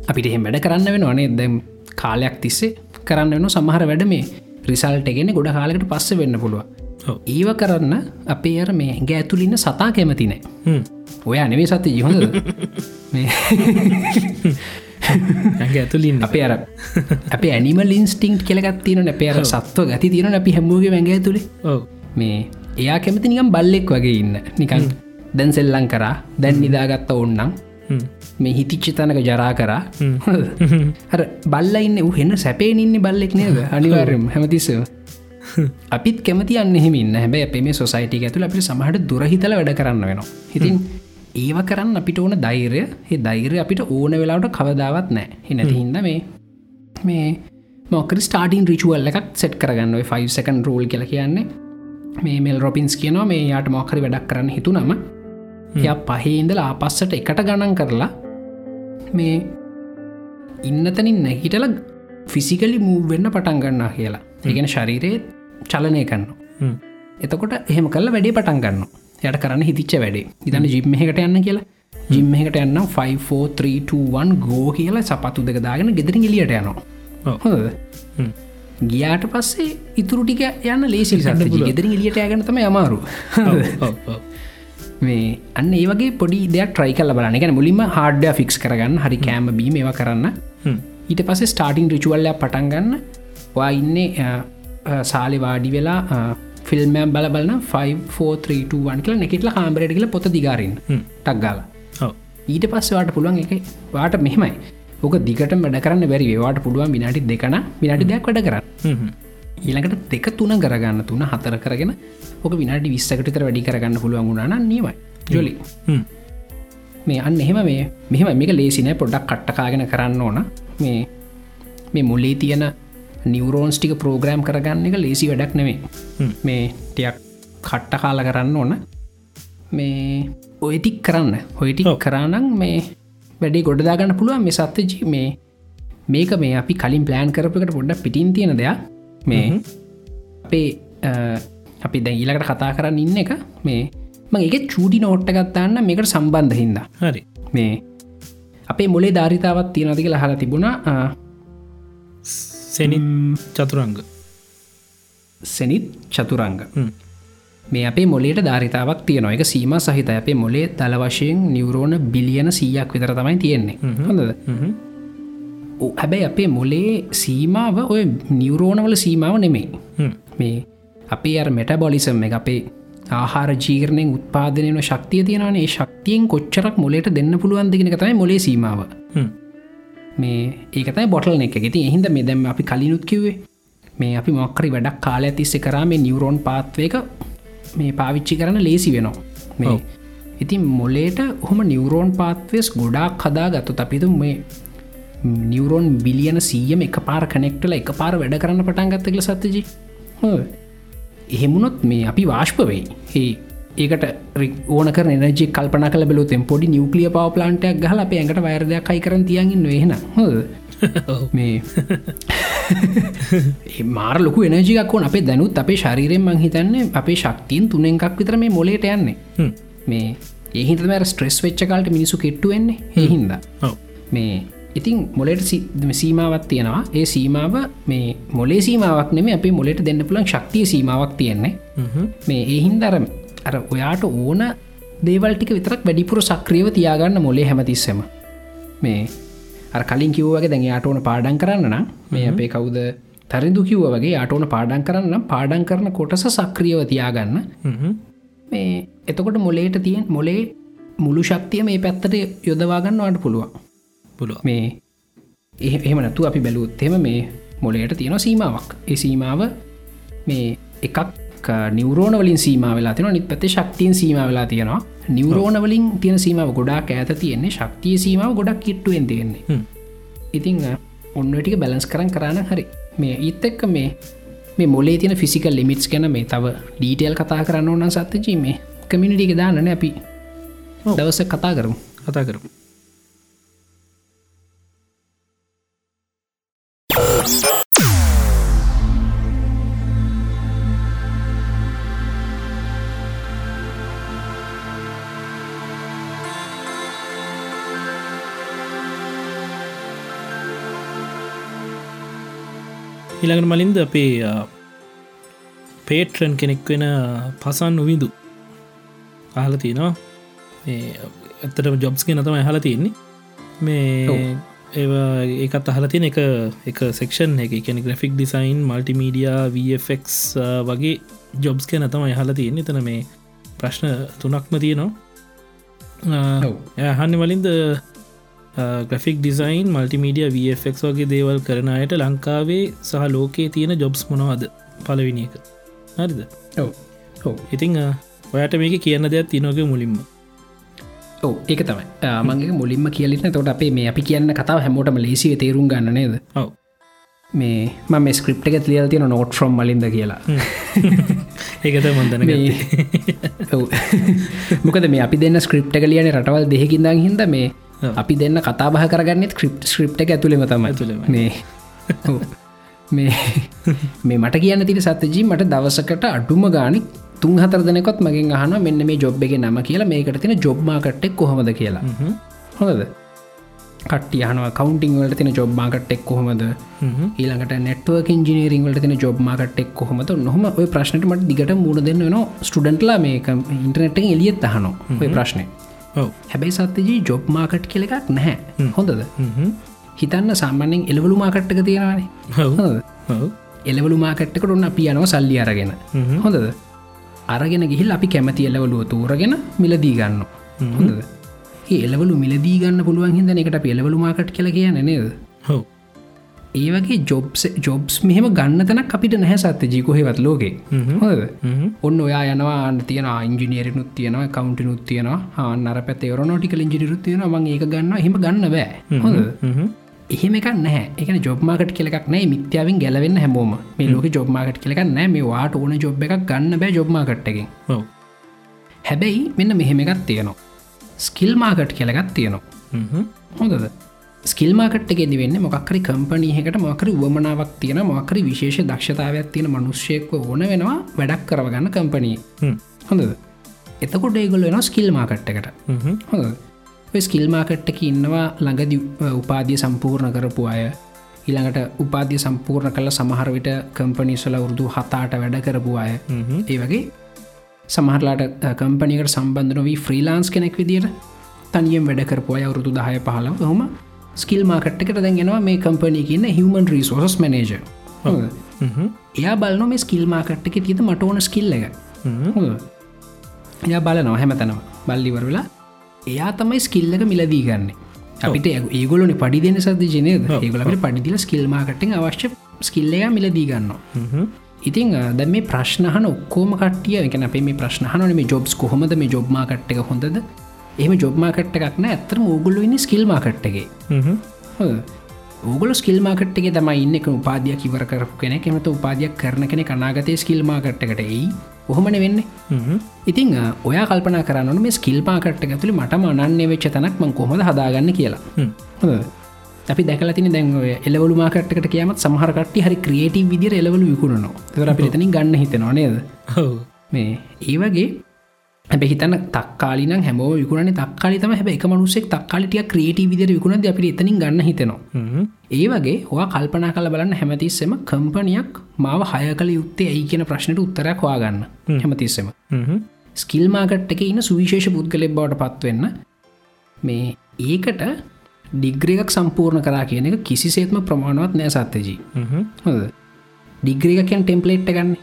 අපිට එහෙම වැඩ කරන්න වෙන අනේ දැම් කාලයක් තිස්සේ කරන්න වෙන සමහර වැඩ මේ රිසල්ට ගෙන ගොඩ කාලකට පස්ස වෙන්න පුළුව ඒව කරන්න අපේ අර මේ ඇගේ ඇතුලින්න සතා කැමතිනෑ ඔය අනෙවේ සත්‍ය යහොඳ [LAUGHS] ඇගේ ඇතුලින් අපේ අර අප ඇනිම ලින්ස්ටිං් කෙලගත් තියන අපේ අර සත්ව ගති තියෙන අපි හැමෝගේ වැඟ තුළේ ඔව. මේ එයා කැමති නිකම් බල්ලෙක් වගේ ඉන්න. නිකන් දැන් සෙල්ලං කරා දැන් නිදාගත්ත ඔන්නම් මේ හිතිච්ච තනක ජරා කරා. හර බල්ල ඉන්න හෙන්න සැපේ ඉන්න බල්ලෙක් නේද? අනිවාර්යම හැමතිස්සව අපිත් කැමති අන්න එහෙමින්න හැබැ අපේ මේ සොසයිටික ඇතුළ අපිට සමහට දුරහිතල වැඩ කරන්න වෙනවා. හිතින් ඒව කරන්න අපිට ඕන දෛරය ඒ දෛරය අපිට ඕන වෙලාට කවදාවත් නෑ එනැති හින්ද මේ මේ මොකර ස්ටාටින් රිචුවල් එකක් සෙට් කරගන්න 5සකන් රෝල් කියල කියන්නේ. මේ මෙල් රොපින්ස් කියනවා මේ යාට මොකරි වැඩක් කරන්න හිතු නම එය පහේඉඳල ආපස්සට එකට ගණන් කරලා මේ ඉන්නතනින් නැහිටල ෆිසිකලි මූ වෙන්න පටන් ගන්නා කියලා. ඒගෙන ශරීරයේ චලනය කන්න එතකොට එහෙම කල්ල වැඩේ පටන් ගන්න යට කරන්න හිතිච්ච වැඩේ. ඉතන්න ජිම්ම එකට යන්න කියලා. ජිම්ම එකට යන්න 54321 ගෝ කියලා සපත්තු දෙක දාගෙන ගෙදරින් එලියට යනවා. හොද ගියාට පස්සේ ඉතුරු ටික යන්න ලේසිල් සට ගෙදරින් එලියට යගන තම අමාරු මේ අන්න ඒවගේ පොඩි දෙයක් ට්‍රයි කල බලන එකන මුලින්ම හාඩ්‍ය ෆික්ස් කරගන්න හරි කෑම බීම ඒව කරන්න. ඊට පස්සේ ස්ටාටින් රිචුවල්ල පටන්ගන්න වා ඉන්නේ සාලි වාඩි වෙලා ෆිල්ම්මෑම් බල බලන 54321 කියල නෙකෙටල කාම්බරට කියල පොත දිගාරන්න ටක් ගාල. ඊට පස්සවාට පුළුවන් එක වාට මෙහෙමයි. ඕක දිගට වැඩ කරන්න බැරි වාට පුළුවන් විනාටි දෙකන විනාටි දෙයක් වැඩ කරන්න ඊළඟට දෙක තුන කරගන්න තුන හතර කරගෙන ඕක විනාටි විස්සකටතර වැඩි කරගන්න පුළුවන් ගුණන නියවයි ජොලි. මේ අන්න එහෙම මේ මෙහම මේක ලේසින පොඩ්ඩක් කට්ටකාගෙන කරන්න ඕන. මේ මේ මුල්ලේ තියෙන නිවරෝන්ස් ටික ප්‍රෝග්‍රෑම් කරගන්න එක ලේසි වැඩක් නෙවේ මේ ටියක් කට්ට කාල කරන්න ඕන. මේ ඔයටික් කරන්න. හොයිටි කරානං මේ වැඩේ ගොඩදාගන්න පුළුවන් මේ සත්තජී මේ මේක මේ අපි කලින් ප්ලෑන් කරපකට පොඩ්ඩ පිටින් තියෙන දෙයක් මේ අපේ අපි දැයිලකට කතා කරන්න ඉන්න එක මේ ම එක චූටි නෝට්ට ගත්තාන්න මේකට සම්බන්ධ හින්ද. හරි. මේ අපේ මොලේ ධාරිතාවත් තියෙනතික ලහලා තිබුණා. සෙනින් චතුරංග. සැනිත් චතුරංග. මේ අපේ මොලේට ධාරිතාවක් තියන එක සීම සහිත අපේ මොලේ දල වශයෙන් නිවරෝණ බිලියන සීයක් විතර තමයි තියෙන්නේ. හොඳද හැබැයි අපේ මොලේ සීමාව ඔය නිවරෝණවල සීමාව නෙමේ මේ අපේ අර මෙටබොලිසම් එක අපේ ආහාර ජීරණයෙන් උත්පාදනයන ශක්තිය තියෙනනේ ශක්තියෙන් කොච්චරක් මොලට දෙන්න පුළුවන් දෙගෙන තමයි මොලේ සීමාව. මේ ඒකතයි බොටල් එක. ගෙති එහින්ද මේ දැම අපි කලිනුත් කිවේ මේ අපි මොක්කරි වැඩක් කාල ඇතිස්සෙ කරා මේ නිවරෝන් පාත්වයක මේ පාවිච්චි කරන ලේසි වෙනවා. මේ ඉතින් මොලේට හොම නිවරෝන් පාත්වස් ගොඩාක් කදා ගත්තු අපිතු මේ නිවරෝන් බිලියන සීයම එක පාර කනෙක්ටල එක පාර වැඩ කරන්න පටන් ගත්තකල සත්තජි එහෙමුණොත් මේ අපි වාශ්පවෙයි [LAUGHS] ඒ ඒකට ඕනක නජ කල්පන කල බල තෙම් පොඩි නිවකලිය පව ප්ලාන්ටයක් ගහල අප ඇඟට වයරදයක් කයි කරන තියගන්න වෙන මේ මාර ලොක එනජිකක්කොන අපේ දැනුත් අපේ ශරීරයෙන් මං හිතන්නේ අපේ ශක්තිීන් තුනෙන් එකක් විතර මේ මොලේට යන්නේ. මේ ඒහිතම ස්ට්‍රෙස් වෙච්චකාලට මිනිසු කෙට්ටුවෙන්නේ ඒහින්ද මේ ඉතින් මොලට සීමාවත් තියෙනවා. ඒ සීමාව මේ මොලේ සීමාවක් නෙම අපේ මොලට දෙන්න පුළන් ශක්තිය සීමාවක් තියෙන්නේ. මේ ඒහින්දර අර ඔයාට ඕන දේවල්ටික විතරක් වැඩිපුර සක්‍රියව තියාගන්න මොලේ හැමතිස්සම. මේ අර කලින් කිව්වගේ දැන් යාට ඕන පාඩන් කරන්න නම් මේ අපේ කවුද තරිදු කිව්ව වගේ අටෝන පාඩන් කරන්න පාඩන් කරන කොටස සක්‍රියව තියාගන්න. මේ එතකොට මොලේට තියෙන් මොලේ මුළු ශක්තිය මේ පැත්තට යොදවාගන්න අට පුළුවන් පුළුව මේ එහෙම නැතු අපි බැලුත් එම මේ මොලයට තියෙන සීමාවක්. ඒ සීමාව මේ එකක් නිවරෝණ වලින් සීම වෙලා තින නිත් පැති ශක්තියෙන් සීම වෙලා තියෙනවා. නිවරෝණ වලින් තියෙන සීමාව ගොඩක් ඇත තියෙන්නේ. ශක්තිය සීමාව ගොඩක් කිට්ටුවෙන් තියෙන්නේ. ඉතිං ඔන්නටික බැලන්ස් කරන්න කරන්න හරි. මේ ඊත් එක්ක මේ මේ මොලේ තින ෆිසිකල් ලිමිටස් ගැන මේ තව ඩීටේල් කතා කරන්න ඕන්න සත්තජී මේ කමිනිටික දානන අපි. දවස කතා කරමු. කතා කරමු ඊළඟට මලින්ද අපේ පේට්‍රන් කෙනෙක් වෙන පසන් නොවිදු අහල තියෙනවා ඇත්තට ජොබ්ස් ගෙන තම හල තියෙන්නේ. මේ ඒකත් අහල තියෙන එක එක සෙක්ෂන් එක. කැන ග්‍රෆික් ඩිසයින් මල්ටිමීඩිය වFක් වගේ ජොබ්ස් කියන තම යහල තියෙන තන මේ ප්‍රශ්න තුනක්ම තියෙනවා. යහන්න වලින්ද ග්‍රෆික් ඩිසයින් මල්ටිමීඩිය වFක් වගේ දේවල් කරන අයට ලංකාවේ සහ ලෝකයේ තියෙන ජොබ්ස් මොනවද? පලවිනි එක. හරිද? ඔව. ඔව. ඉතිං ඔයට මේක කියන්න දෙයක් තිනෝගේ මුලින්ම. ඔව ඒක තමයි. මගේ මුලින්ම කියලින තොට අපේ මේ අපි කියන්න කතාව හැමෝටම ලේසිව තේරුම් ගන්න නේද? ඔව. මේ ම ස්ක්‍රප් එක ලියල් තියෙන නෝට් ්‍රම් මලින්ද කියලා. [LAUGHS] ඒකත මන්දන ඔව්. මොකද මේ අපි දෙන්න ස්ක්‍රප් එක ලියන රටවල් දෙහකින්දා හිද මේ. අපි දෙන්න කතා බහ කරගන්න ක්‍රිප් ස්ක්‍රප් එක ඇතුළෙම තම ඇතුළෙම. මේ. මේ මේ මට කියන්න තින සත්‍යජී මට දවසකට අඩුම ගානික් තුන් හතර දෙනෙකොත් මගින් අහන මෙන්න මේ ජොබ් එක නම කියලා. මේකට තින ජොබ්මාකට්ටෙක් කොහොමද කියලා. හොඳද? කට්ටිය හනව කවන්ටිං වලට තින ජොබ්මාකට්ටෙක් කොහොමද? ඊළඟට නෙට්ුවක් ඉජිනීරිං වලට තින ජොබ්මාකටෙක් කොහොමද? නොහම ඔය ප්‍රශ්නට මට දිගට මුණ දෙන්න න ස්ටඩන්ට්ලා මේක ඉන්ටනෙට් එලියත් අහනො ඔය ප්‍රශ්නය හැබැයි සත්‍යජී ජොබ් මාකට් කෙල එකක් නැහැ. හොඳද? හිතන්න සාමාන්‍යෙන් එලවලු මාකට්ටක තියෙනවානේ. එලවලු මාකට්ටකට ඔන්න අපි යනව සල්ලි අරගෙන. හොඳද? අරගෙන ගිහිල් අපි කැමති එලවලුව තෝරගෙන මිලදී ගන්න හොඳද? එලවලු මිලදී ගන්න පුළුවන් හිද එකට පෙලවලු මාකට් කියල කියන නේද? හෝ ඒ වගේ ජොබ්ස් ජොබ්ස් මෙහෙම ගන්න තැනක් අපිට නැහැ සත්‍ය ජීකොහෙවත් ලෝකේ. හොද ඔන්න ඔයා යනවා තියෙන ඉංජිනීරනුත් තියෙනවා කවුන්ටිනුත් තියෙනවා. අන්නර පැත් රනෝටිකල ඉජිනිරුත් තියෙන ම ඒක ගන්න හෙම ගන්න බෑ. හොඳ එහෙම එකක් නැහැ. එක ජොබ්මාකට කෙලක් නෑ මිත්‍යාවෙන් ගැලවෙන්න හැමෝම. මේ ලෝක ජොබ්මාකට කෙලක් නෑ මේ වාට ඕන ජොබ් එකක් ගන්න බෑ ජොබ්මාකට්ටකින් හැබැයි මෙන්න මෙහෙම එකක් තියෙනවා. ස්කිල් මාකට් කෙලගත් තියෙනවා. හොඳද ස්කිල්මාකට ගෙදි වෙන්න මොක්කරි කම්පනීහකට මොකරි වමනාවක් තියෙන මොකරි විශේෂ දක්ෂතාවයක් තියෙන මනුෂ්‍යයෙක්ව ඕන වෙනවා වැඩක් කරවගන්න කම්පනී හොඳද? එතකොට ඒගොල්ල වෙන ස්කිල් මාකට්ටකට හොඳ ස්කිල් මාකට්ටක ඉන්නවා ළඟදි උපාදිය සම්පූර්ණ කරපු අය. ඊළඟට උපාදිය සම්පූර්ණ කළ සමහරවිට කම්පනිසල උරුදු හතාට වැඩ කරපු අය. ඒ වගේ සමහරලාට කම්පනිකට සම්බන්ධ නොවී ෆ්‍රීලාන්ස් කෙනෙක් විදිට තනියෙන් වැඩ කරපු අය අවුරුදු දහය පහලව හොම ස්කිල් මාකට්කට දැන්ගෙනවා මේ කම්පනී කියන්න හිවමන් රිසෝස් මනජ එයා බලන මේ ස්කිල් මාකට්ක තියද මට ඕන ස්කිල්ල එක. එයා බලනවා හැමතනවා බල්ලිවර වෙලා එයා තමයි ස්කිල්ලක මිලදී ගන්න. අපිට ඒගොලන පඩි දෙන සද ජනයද ඒගොලට පඩිදිල ස්කිල් මාකටින් අවශ්‍ය ස්කිල්ලයා මිලදී ගන්නවා. ඉතින් ද මේ ප්‍රශ්නහන ඔක්කෝම කටිය එක අපේ මේ ප්‍රශ්නහන මේ ජොබ්ස් කොහොමද මේ ජොබ්මාකට්ක හොඳද එහම ජොබ්මාකට්ට එකක්න ඇත්තර ඕගොල්ල ඉන්න ස්කිල් මාකට්ගේ ඕගල ස්කිල් මාකට්ගේ තම ඉන්න. එක උපාදයක් ඉවර කරපු කෙනෙ එමත උපාදයක් කරන කෙනෙ කනාගතය ස්කිල් මාකට්කට එයි. ඔහොමන වෙන්න ඉතිං ඔය කල්පන කරන්න මේ ස්කිල් පාකට්ට ඇතුළි මට මනන්නේ වෙච්ච තනක් මං කොහොද හදාගන්න කියලා. අපි දැකලතින දැන් එලවලු මාකට්කට කියමත් සමහරකට හරි ක්‍රියටව විදිර එලවලු විකුණනවා. තර අපි එතනින් ගන්න හිතනවා නේද? මේ ඒ වගේ හැබ හිතන තක්කාලින හැමෝ විකුණ තක්කාලි තම හැබ එක මනුසෙක් තක්කාලිටිය ක්‍රේටව විදිර විකුණ අපි එතනින් ගන්න හිතනවා. ඒ වගේ හවා කල්පනා කල බලන්න හැමතිස්සෙම කම්පනයක් මාව හය කළ යුත්තේ ඇයි කියන ප්‍රශ්නයට උත්තරයක් හවාගන්න හැමතිස්සෙම. ස්කිල් මාකට් එක ඉන්න සුවිශේෂ පුද්ගලෙ බවට පත්වවෙන්න මේ ඒකට ඩිග්‍රියක් සම්පූර්ණ කරා කියන එක කිසිසේත්ම ප්‍රමාණවත් නෑ සත්තජී හොද ඩිග්‍රිකයන් ටෙම්පලේට් ගන්න.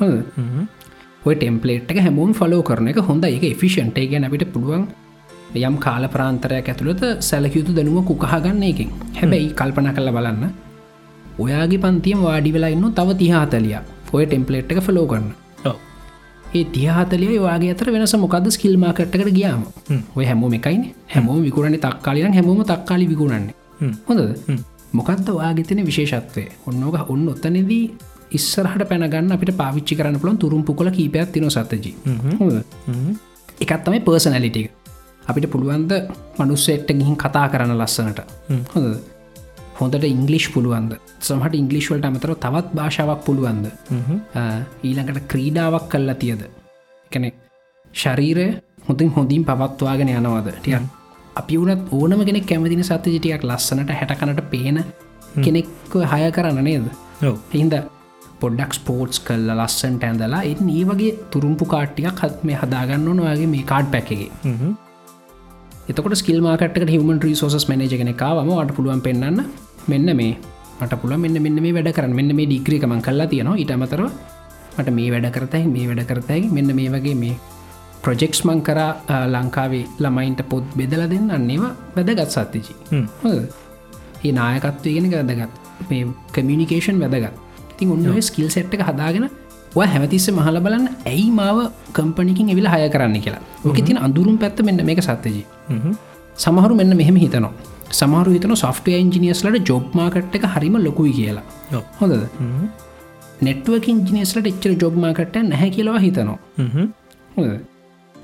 ඔය ටෙම්පලේට් එක හැමෝම් ෆලෝ කරන එක හොඳ එක ෆිෂන්ට ගැන අපිට පුළුවන් යම් කාල ප්‍රාන්තරයක් ඇතුළත සැලකයුතු දැනුව කුකහගන්න එකින්. හැබැයි කල්පන කල්ල බලන්න. ඔයාගේ පන්තියම වාඩි වෙලා ඉන්න තව තිහාතලිය ඔය ටෙම්පලේට් එක ෆලෝ කරන්න. ඒ තිහාතලිය වාගේ අතර වෙනස මොකද ස්කිල් මාකට්කට ගියාම? ඔය හැමෝම එකයින. හැමෝම විකුණනි තක්කාලියන් හැමෝම තක්කාලි විකුණන්නේ. හොඳද? මොකක්ද වාගෙතන විශේෂත්වය? ඔන්නෝක ඔන්න ඔත්තනෙදී ඉස්සරහට පැනගන්න අපිට පාවිච්චි කරන්න පුළන් තුරුම්පු කොල කීපයක් තින සතජී එකත් තමයි පර්සනැලිටික අපිට පුළුවන්ද මනුස්සෙක්ට ගිහින් කතා කරන්න ලස්සනට. හොඳ හොඳට ඉංගලිෂ් පුළුවන්ද? සමහට ඉංගලිශ්වලට අමතර තවත් භාෂාවක් පුළුවන්ද? ඊළඟට ක්‍රීඩාවක් කල්ලා තියද? කනෙ ශරීරය හොඳින් හොඳින් පවත්වාගෙන යනවාද? ටිය අපි වනත් ඕනම කෙනෙක් කැමතින සත්‍යජිටියක් ලස්සනට හැටකනට පේන කෙනෙක්ව හය කරන්න නේද? හින්ද පොඩ්ඩක් ස්පෝට්ස් කල්ල ලස්සන්ට ඇඳලා එ ඒ වගේ තුරුම්පු කාට්ටියක් හත් මේ හදාගන්න ඕනවාගේ මේ කාඩ් පැකගේ එතකොට skill market human resource manager කෙනෙකාවම අට පුළුවන් පෙන්න්න මෙන්න මේ. මට පුළ මෙන්න මෙන්න මේ වැඩ කරන්න. මෙන්න මේ ඩික්‍රිකමන් කල්ලා තියෙනවා. ඉටමතර මට මේ වැඩ කරතයි මේ වැඩ කරතයි මෙන්න මේ වගේ මේ ප්‍රජෙක්ස් මං කර ලංකාවේ ළමයින්ට පොත් බෙදල දෙන්න අන්නේවා වැදගත් සත්තිජි. ඒ නායකත්වය ගෙන වැදගත්. මේ කමියනිකේෂන් වැදගත් ඉතින් ඔන්න ස්කිල් සෙට් එක හදාගෙන ඔය හැමතිස්ස මහල බලන්න ඇයි මාව කම්පනිකින් එවිල හය කරන්න කියලා ඕක තින අඳුරුම් පැත්ත මෙන්න මේක සත්්‍යජී හ්ම්. සමහරු මෙන්න මෙහෙම හිතනවා සමහරු හිතන සොෆ්ට ඉංජිනියස්ලට ජොබ් මාකට් එක හරිම ලොකුයි කියලා. හොඳද හ්ම්. නෙට්ුවක් ඉංජිනියස්ලට එච්චර ජොබ් මාකට්ට නැහැ කියලවා හිතනවා හ්ම්. හොඳද?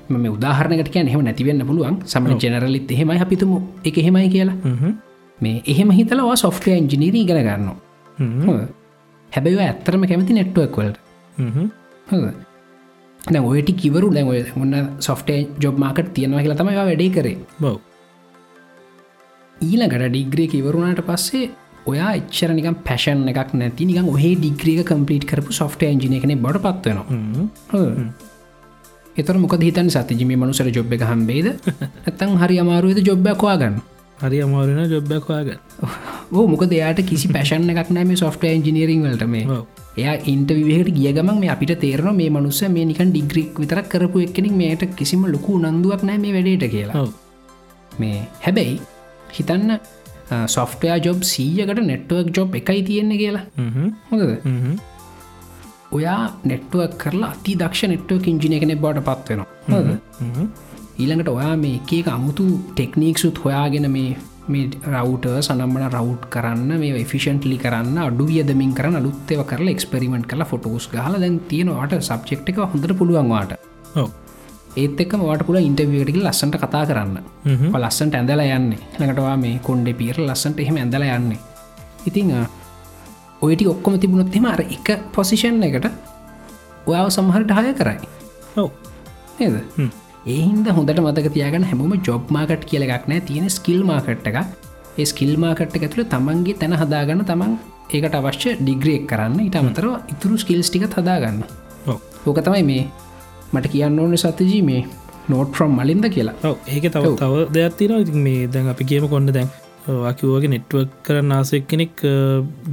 මම උදාහරණකට කියන එහෙම නැතිවෙන්න පුළුවන් සමන ජනරලිත් එහෙමයි අපිතුම එක එහෙමයි කියලා හ්ම්. මේ එහෙම හිතලවා සොෆ්ට ඉංජිනීර ඉගෙන ගන්න හ්ම්. හැබැයි ඇත්තරම කැමති නෙට්ුවක් වලට. හ්ම්. දැ ඔයට කිවරු ඔය ඔන්න සොෆ්ට ජොබ් මාකට තියෙනවා කියලා තමයි වැඩේ කරේ. බව්. ඊළඟට ඩිග්‍රේ ඉවරුණට පස්සේ ඔයා එච්චර නිකම් පැෂන් එකක් නැති නිකම් ඔහේ ඩිග්‍රිය කම්පලිට් කරපු සොෆ්ට ඉජින එකන බොඩ පත්වනවා. එතර මොක හිතන් සතිජිමි මනුසර ජොබ් එක හම්බේද ඇත්තන් [LAUGHS] හරි අමාරුවද ජොබ්බකවාගන්න හරි අමාරුන ජොබ්බැකවාග ඕ මොක දෙයාට කිසි පැෂන් එකක් නෑම සොෆ්ට ඉජිනීරිං වලට මේ. එයා ඉන්ටවිහට ගිය ගමන් මේ අපිට තේරන මේ මනුස්ස මේ නිකන් ඩිග්‍රික් විතරක් කරපු එක්කෙනෙක් මේට කිසිම ලොකු නන්දුවක් නෑ මේ වැඩේට කියලා. මේ හැබැයි හිතන්න සොෆ්ටයා ජොබ් සීයකට නෙට්ුවක් ජොබ් එකයි තියෙන්නේ කියලා. හොඳද. ඔයා නෙට්ුවක් කරලා අති දක්ෂ නෙට්ුවක් ඉංජින එකනෙ බවට පත්වෙනවා. ඊළඟට ඔයා මේ එකක අමුතු ටෙක්නික්සුත් හොයාගෙන මේ මේ රවට සනම්බන රව් කරන්න මේ ෆිෂන්ටලි කරන්න අඩු වියදමින් කරන්න අලුත්තව කරලා එක්ස්පෙරිමෙන්ට් කලා ෆොටෝස් ගහල දැන් තියෙනවාට සබ්ෙක්් එක හොඳට පුළුවන්වාට. ඒත් එක් වාට පුල ඉන්ටවියටක ලස්සට කතා කරන්න. හ්ම්. ලස්සන්ට ඇඳල යන්නේ. ලඟටවා මේ කොන්්ඩ පිර ලස්සන්ට එහෙම ඇඳල යන්නේ. ඉතිං ඔයට ඔක්කොම තිබුණොත් එෙම අර එක පොසිෂන් එකට ඔයාව සමහරට හය කරයි. නේද හ්ම්. ඒහින්ද හොඳට මතක තියාගන්න හැමෝම ජොබ් මාකට් කියලගක් නෑ. තියෙන ස්කිල් මාකට් එක ඒ ස්කිල් මාකට් එක ඇතුළ තමන්ගේ තැන හදාගන්න තමන් ඒකට අවශ්‍ය ඩිග්‍රේක් කරන්න. ඉට අමතර ඉතුරු ස්කිල්ස් ටිකත් හදාගන්න. ඕක තමයි මේ මට කියන්න ඕන සතජී මේ නෝට් ෆ්‍රම් මලින්ද කියලා. ඒක තව. තව දෙයක් තින ඉතින් මේ දැන් අපි කියම කොන්න දැන් අකිවගේ නෙට්ුවක් කරන්න ආසෙක් කෙනෙක්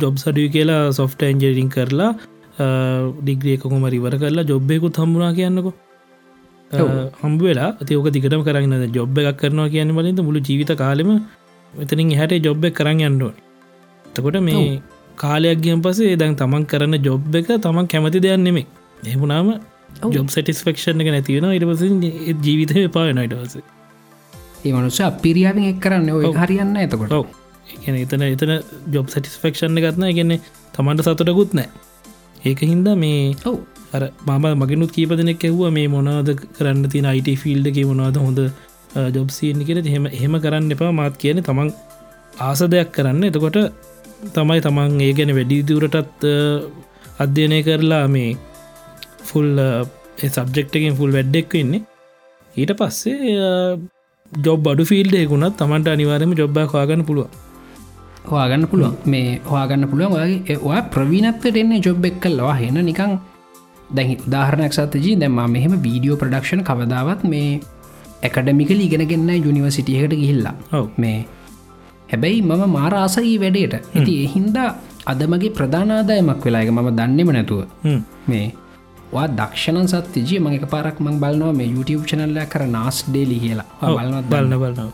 ජොබ් සඩිය කියලා සොෆ්ට ඇන්ජරිං කරලා ඩිග්‍රියකකුම රිවර කරලා ජොබ්බයකුත් හම්බුනා කියන්නකො හම්බ වෙලා. තියෝක දිගටම කරන්න ජොබ් එකක් කරනවා කියන්න වලින්ද මුළු ජීවිත කාලෙම මෙතනින් එහට ජොබ් එක කරන්න යන්නුව තකොට මේ කාලයක් ගියම් පසේ දැන් තමන් කරන්න ජොබ් එක තමන් කැමති දෙයක් නෙමේ එහමුණාම. ජොබ් සටිස්ෆක්ෂන් එක නැතිවෙන ඉටපස ජීවිතය පාය නොයිටවස ඒ මනුස අපිරියාවෙන් එක් කරන්න. ඔය. හරියන්න එතකොට. ඔව. එකන එතන එතන ජොබ් සටිස්ෆක්ෂණ ගත්න ගැන්නේ තමන්ට සතුටකුත් නෑ ඒක හින්දා මේ ඔව් අර මම මගෙනුත් කීප දෙනෙක් ඇහ්ව මේ මොනවද කරන්න තින අයිට ෆිල්ඩ එක මොනවද හොඳ ජොබ්සියන්න කියෙන එහෙම එහෙම කරන්න එපා. මාත් කියන තමන් ආස දෙයක් කරන්න. එතකොට තමයි තමන් ඒ ගැන වැඩි දුරටත් අධ්‍යයනය කරලා මේ ෆුල් සබ්ජෙක්්ටකින් ෆුල් වැඩ්ඩෙක් වෙන්නේ. ඊට පස්සේ ජොබ් අඩු ෆිල්ඩයකුුණත් තමන්ට අනිවාරම ජොබ්බා කාගන්න පුළුව හවාගන්න පුළුවන්. මේ හවාගන්න පුළුවන්. වගේ ඔයා ප්‍රවීනත්වට එන්නේ ජොබ් එක් කල්ලවා හෙන නිකං දැහි උදාහරණයක් සතජී දැම මෙහෙම වීඩියෝ ප්‍රඩක්ෂන් කවදාවත් මේ ඇකඩමිකල ඉගෙනගන්න යුනිවසිටියකට ගිහිල්ලා. මේ හැබැයි මම මාරාසයි වැඩේට. ඇති එහින්දා අදමගේ ප්‍රධානාදායමක් වෙලාක මම දන්නෙම නැතුව. මේ වා දක්ෂණ සත්තිජය මඟ පාරක් මං බලනවා මේ YouTube චනල්ල කර නාස් ඩේලි කියලා. බලවත් බලන්න බලන්න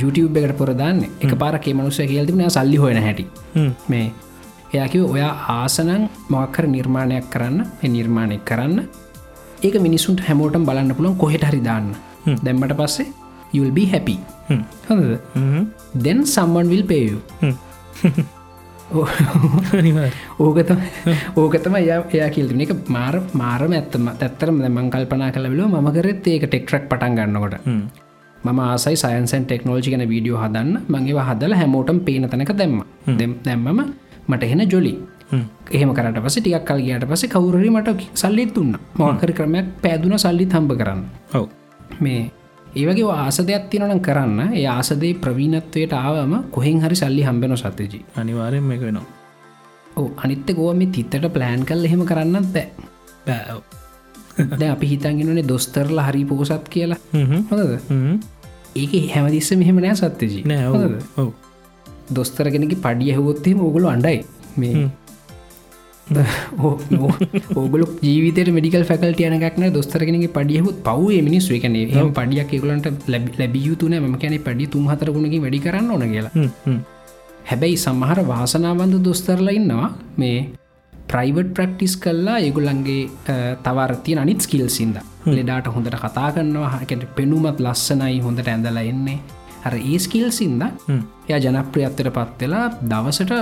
YouTube එකට පොරදාන්න එක පාරකේ මනුසය කියල්තින සල්ලි හොයන හැටි. මේ එයාකිව ඔයා ආසනන් මොක්කර නිර්මාණයක් කරන්න නිර්මාණය කරන්න. ඒක මිනිසුන්ට හැමෝටම් බලන්න පුළන් කොහෙට හරි දාන්න. දැම්මට පස්සේ be happy. හොඳද? දැන් සම්වන් විල් පේයු අනිවාර් ඕකතම ය කිල්තින එක මාර මාරම ඇත්තම ඇත්තරම මං කල්පනා කලවිලෝ ම කරත් ඒක ටෙක්ට්‍රක් පටන් ගන්නකොට. මම ආසයි සයින්සන් ටෙක්නෝජි කන වීඩියෝ හදන්න. මගේ හදල හැමෝටම් පේන තැනක දැම්ම. දෙම් දැම්මම මට එහෙන ජොලි. එහෙම කරට පස ටිකක් කල් ගයාට පස කවුරරි මට සල්ලිත් තුන්න මොකර ක්‍රමයක් පැදුන සල්ලි හම්බ කරන්න. ඔව. මේ ඒවගේ ආස දෙයක් තිනනම් කරන්න. ඒ ආසදේ ප්‍රවීණත්වයට ආවම කොහෙන් හරි සල්ලි හම්බෙන සතජී අනිවාරෙන් එක වෙනවා. ඕ අනිත්ත ගෝම තිත්තට ප්ලෑන් කල් එහෙම කරන්නත් බෑ. [LAUGHS] දැ අපි හිතන්ගෙනනේ දොස්තරලා හරි පෝසත් කියලා. හ්ම්. ඒක හැමදිස්ස මෙහෙම නෑ සත්්‍යජී. නෑ ඔව්. ඔව් දොස්තරගෙනකි පඩිය හවොත්තේ ඕගොලු අන්ඩයි මේ ඕගල ජීවිත මඩිකල් ෆැකල්ට යනගක්න දොස්තරගෙනගේ පඩියහුත් පව් මිනිස් කන හම. පඩියක් එකලට ලැබ යුතුන ම කැන පඩි තුන් හතරගුණගේ වැඩි කරන්න ඕන කියලා. හැබැයි සමහර වාසනාවන්ද දොස්තරලා ඉන්නවා. මේ ප්‍රයිවට් ප්‍රක්ටිස් කල්ලා ඒගුලන්ගේ තවරතිය අනිත් ස්කිල් සිින්ද ලෙඩාට හොඳට කතා කරන්නවා හැකට පෙනුමත් ලස්සනයි හොඳට ඇඳලා එන්නේ හර ඒ ස්කිල් සිින්ද එය ජනප්‍රියත්තර පත්වෙලා දවසට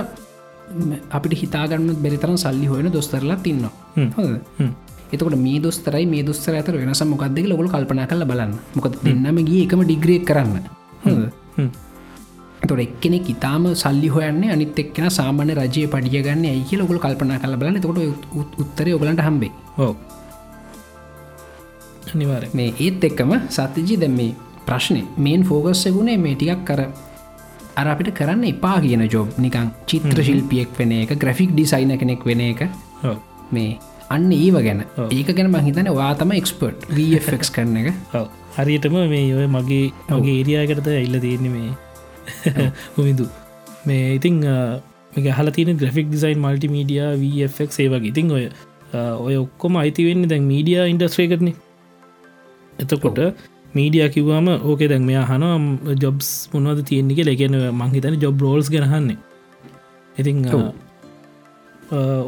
අපිට හිතාගන්න බෙරිතරම් සල්ලි හොයන දොස්තරලා තින්නවා හොද එතකට මේ දොස්තරයි මේ දොස්තර ඇතර වෙනස මොකක්දෙක ලොකල් කල්පන කල බලන්න. මොකද දෙන්නම ගිය එකම ඩිග්‍රේක් කරන්න. තොට එක්කෙනෙ ඉතාම සල්ලි හොයන්න අනිත් එක්කෙන සාමාන්‍ය රජය පඩිය ගන්න ඇයි ලොකල් කල්පන කල බලන්න. තොට උත්තර ඔගලන්ට හම්බේ ඕ අනිවාර මේ ඒත් එක්කම සත්‍යජී දැම් මේ ප්‍රශ්නය මේන් ෆෝගස්සගුණේ මේ ටිකක් කර අර අපිට කරන්න එපා කියන ජොබ් නිකං චිත්‍ර ශිල්පියෙක් වෙන එක ග්‍රෆික් ඩිසයින කෙනෙක් වෙන එක. මේ අන්න ඒව ගැන. ඒක ගැන මහිතන වාතම එක්ස්පර්ට් වෆක් කරන එක. [LAUGHS] හරියටම මේ ඔය මගේ මගේ ඒරයාකරත එල්ල තියෙන්නේ මේ. [LAUGHS] හොමිදු මේ ඉතිං හල තින ග්‍රෆික් ඩිසයින් මල්ටිමීඩිය වෆක් සේවගේ ඉතිං ඔය ඔය ඔක්කොම අයිති වෙන්න දැන් මීඩිය ඉන්ඩස්්‍රේ කරන එතකොට මීඩිය කිව්වාම ඕක දැන් මෙයා හනම් ජොබ්ස් මොනවද තියෙන්නේ ලැගෙන මංහිතන ජොබ් රෝල්ස් ගැනහන්නේ ඉතිං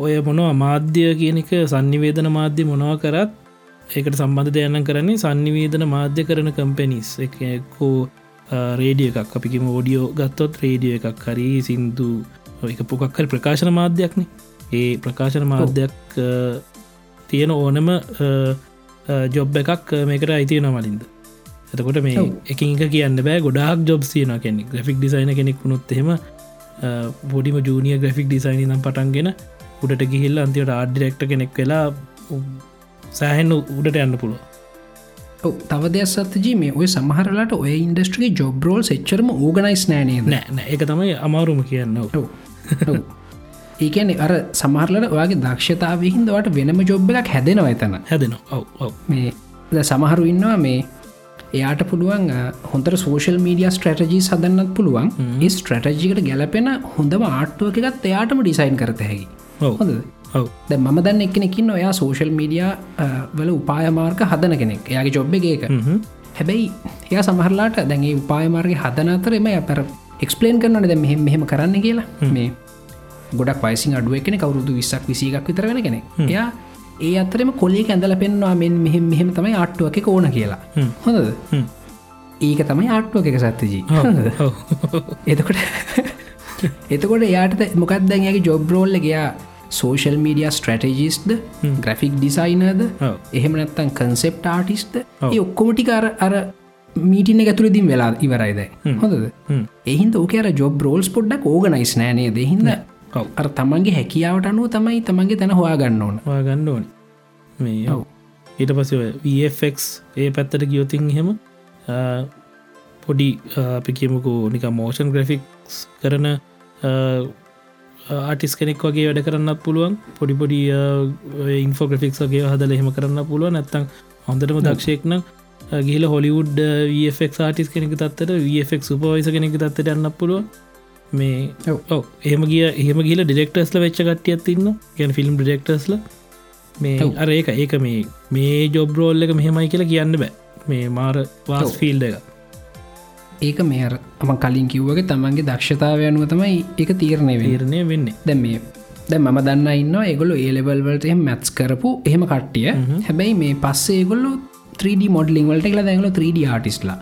ඔය මොනවා මාධ්‍ය කියනක සන්නිවේදන මාධ්‍ය මොනව කරත් ඒකට සම්බන්ධ දයන්න කරන්නේ සන්නිවේදන මාධ්‍ය කරන කම්පැනිස් එකකෝ රේඩිය එකක්. අපිකිම ෝඩියෝ ගත්තොත් රේඩිය එකක් හරි සින්දු එක පොකක්කල් ප්‍රකාශන මාධ්‍යයක්න. ඒ ප්‍රකාශන මාධ්‍යයක් තියෙන ඕනම ජොබ් එකක් මේකට අයිතිය නමලින්ද එතකොට මේ එකින් එක කියන්න බෑ. ගොඩක් ජොබ් සියන කෙනෙ ග්‍රෆික් ඩිසයින කෙනෙක් වුණොත් එහෙම පොඩිම ජූනිය ග්‍රෆික් ඩිසයින නම් පටන්ගෙන උඩට ගිහිල්ල අන්තිවට ආඩිරෙක්ට කෙනෙක් වෙලා සෑහෙන් උඩට යන්න පුළුව තව දෙයක් සත්තජී මේ ඔය සමහරලාට ඔය ඉන්ඩස්ට්‍රගේ ජොබ්රෝල් එච්චරම ඕගනයිස් නෑනේ නෑ එක තමයි අමාරුම කියන්න ඒකන අර සමහරලට ඔයාගේ දක්ෂතාව හින්දවට වෙනම ජොබ් එකක් හැදෙනවා එතන. හැදෙන මේ සමහරු ඉන්නවා මේ එයාට පුළුවන් හොඳර සෝෂල් මීඩිය ස්ට්‍රටජී සදන්නත් පුළුවන්. ඒ ස්ට්‍රටජිකට ගැලපෙන හොඳම ආට්ටුව එකත් එයාටම ඩිසයින් කරත හැකි හොඳ ද මම දන්න එකනෙකින් ඔයා සෝෂල් මීඩිය වල උපායමාර්ක හදන කෙනෙක්. එයාගේ ජොබ් එක හැබැයි එය සමහරලාට දැගේ උපායමාර්ග හදන අතර එම පැර එක්ස්පලේන් කරනන ද මෙහෙම මෙහෙම කරන්න කියලා. මේ ගොඩක් වයිසින් අඩුව එකන කවරුදු විස්සක් විසිගක් විතර වෙන කෙනෙ එයා ඒ අතරම කොලේ ඇඳල පෙන්වා මෙන් මෙහෙම මෙහෙම තමයි ආට්ටුව එක ඕන කියලා. හොඳද? ඒක තමයි ආට්ටුව එක සත්තජී එතකොට [LAUGHS] එතකොට යාට මොකක්දැගේ ජොබ්රෝල්ල ගයා සෝෂල් මීඩිය ස්ට්‍රටජිස්ද ග්‍රෆික් ඩිසයිනද එහෙම නැත්තන් කන්සෙප් ආටිස්ද ඒ ඔක්කොමටිකාර අර මීටින ඇතුරදිම් වෙලා ඉවරයිද හොඳද? එහින්ද ඕක අර ජොබ් රෝල්ස් පොඩ්ඩක් ඕගනයිස් නෑනේ දෙහින්ද අර තමන්ගේ හැකියාවට අනුව තමයි තමන්ගේ තැන හොයා ගන්න ඕන. හොයා ගන්න ඕන. මේ ඊට පස වෆක් ඒ පැත්තට ගියෝතින් හෙම පොඩි අපි කියමුකු නික මෝෂන් ග්‍රෆික්ස් කරන ආටිස් කෙනෙක් වගේ වැඩ කරන්න පුළුවන්. පොඩි පොඩි ඉන්ෆෝග්‍රෆික්ස් වගේ හදල එහෙම කරන්න පුළුව නැත්තං හොඳටම දක්ෂයෙක්න ගිල හොලිවුඩ් වෆක් ආටිස් කෙනෙක තත්තට වෆක් සුපවයිස කෙනෙක තත්තට යන්න පුළුව මේ ඔව. එහම ගිය එහෙම ගිල ඩිෙක්ටර්ස්ල වෙච්ච කට්ටියත් ඉන්න. ගැන ෆිල්ම් ඩිෙක්ටර්ස්ල මේ අර ඒක ඒක මේ මේ ජොබ්රෝල් එක මෙහෙමයි කියලා කියන්න බෑ. මේ මාර වාස් ෆිල්ඩ එක. ඒක මේර අම කලින් කිව්වගේ තමන්ගේ දක්ෂතාව අනුව තමයි එක තීරණය වීරණය වෙන්නේ. දැ මේ දැ මම දන්න ඉන්න ඒගොලු ඒලෙවල්වලට මැත්ස් කරපු එහෙම කට්ටිය. හැබැයි මේ පස්සේ ඒගොල්ලු 3D මොඩලිං වලට කියලා දැඟල 3D ආටිස්ලා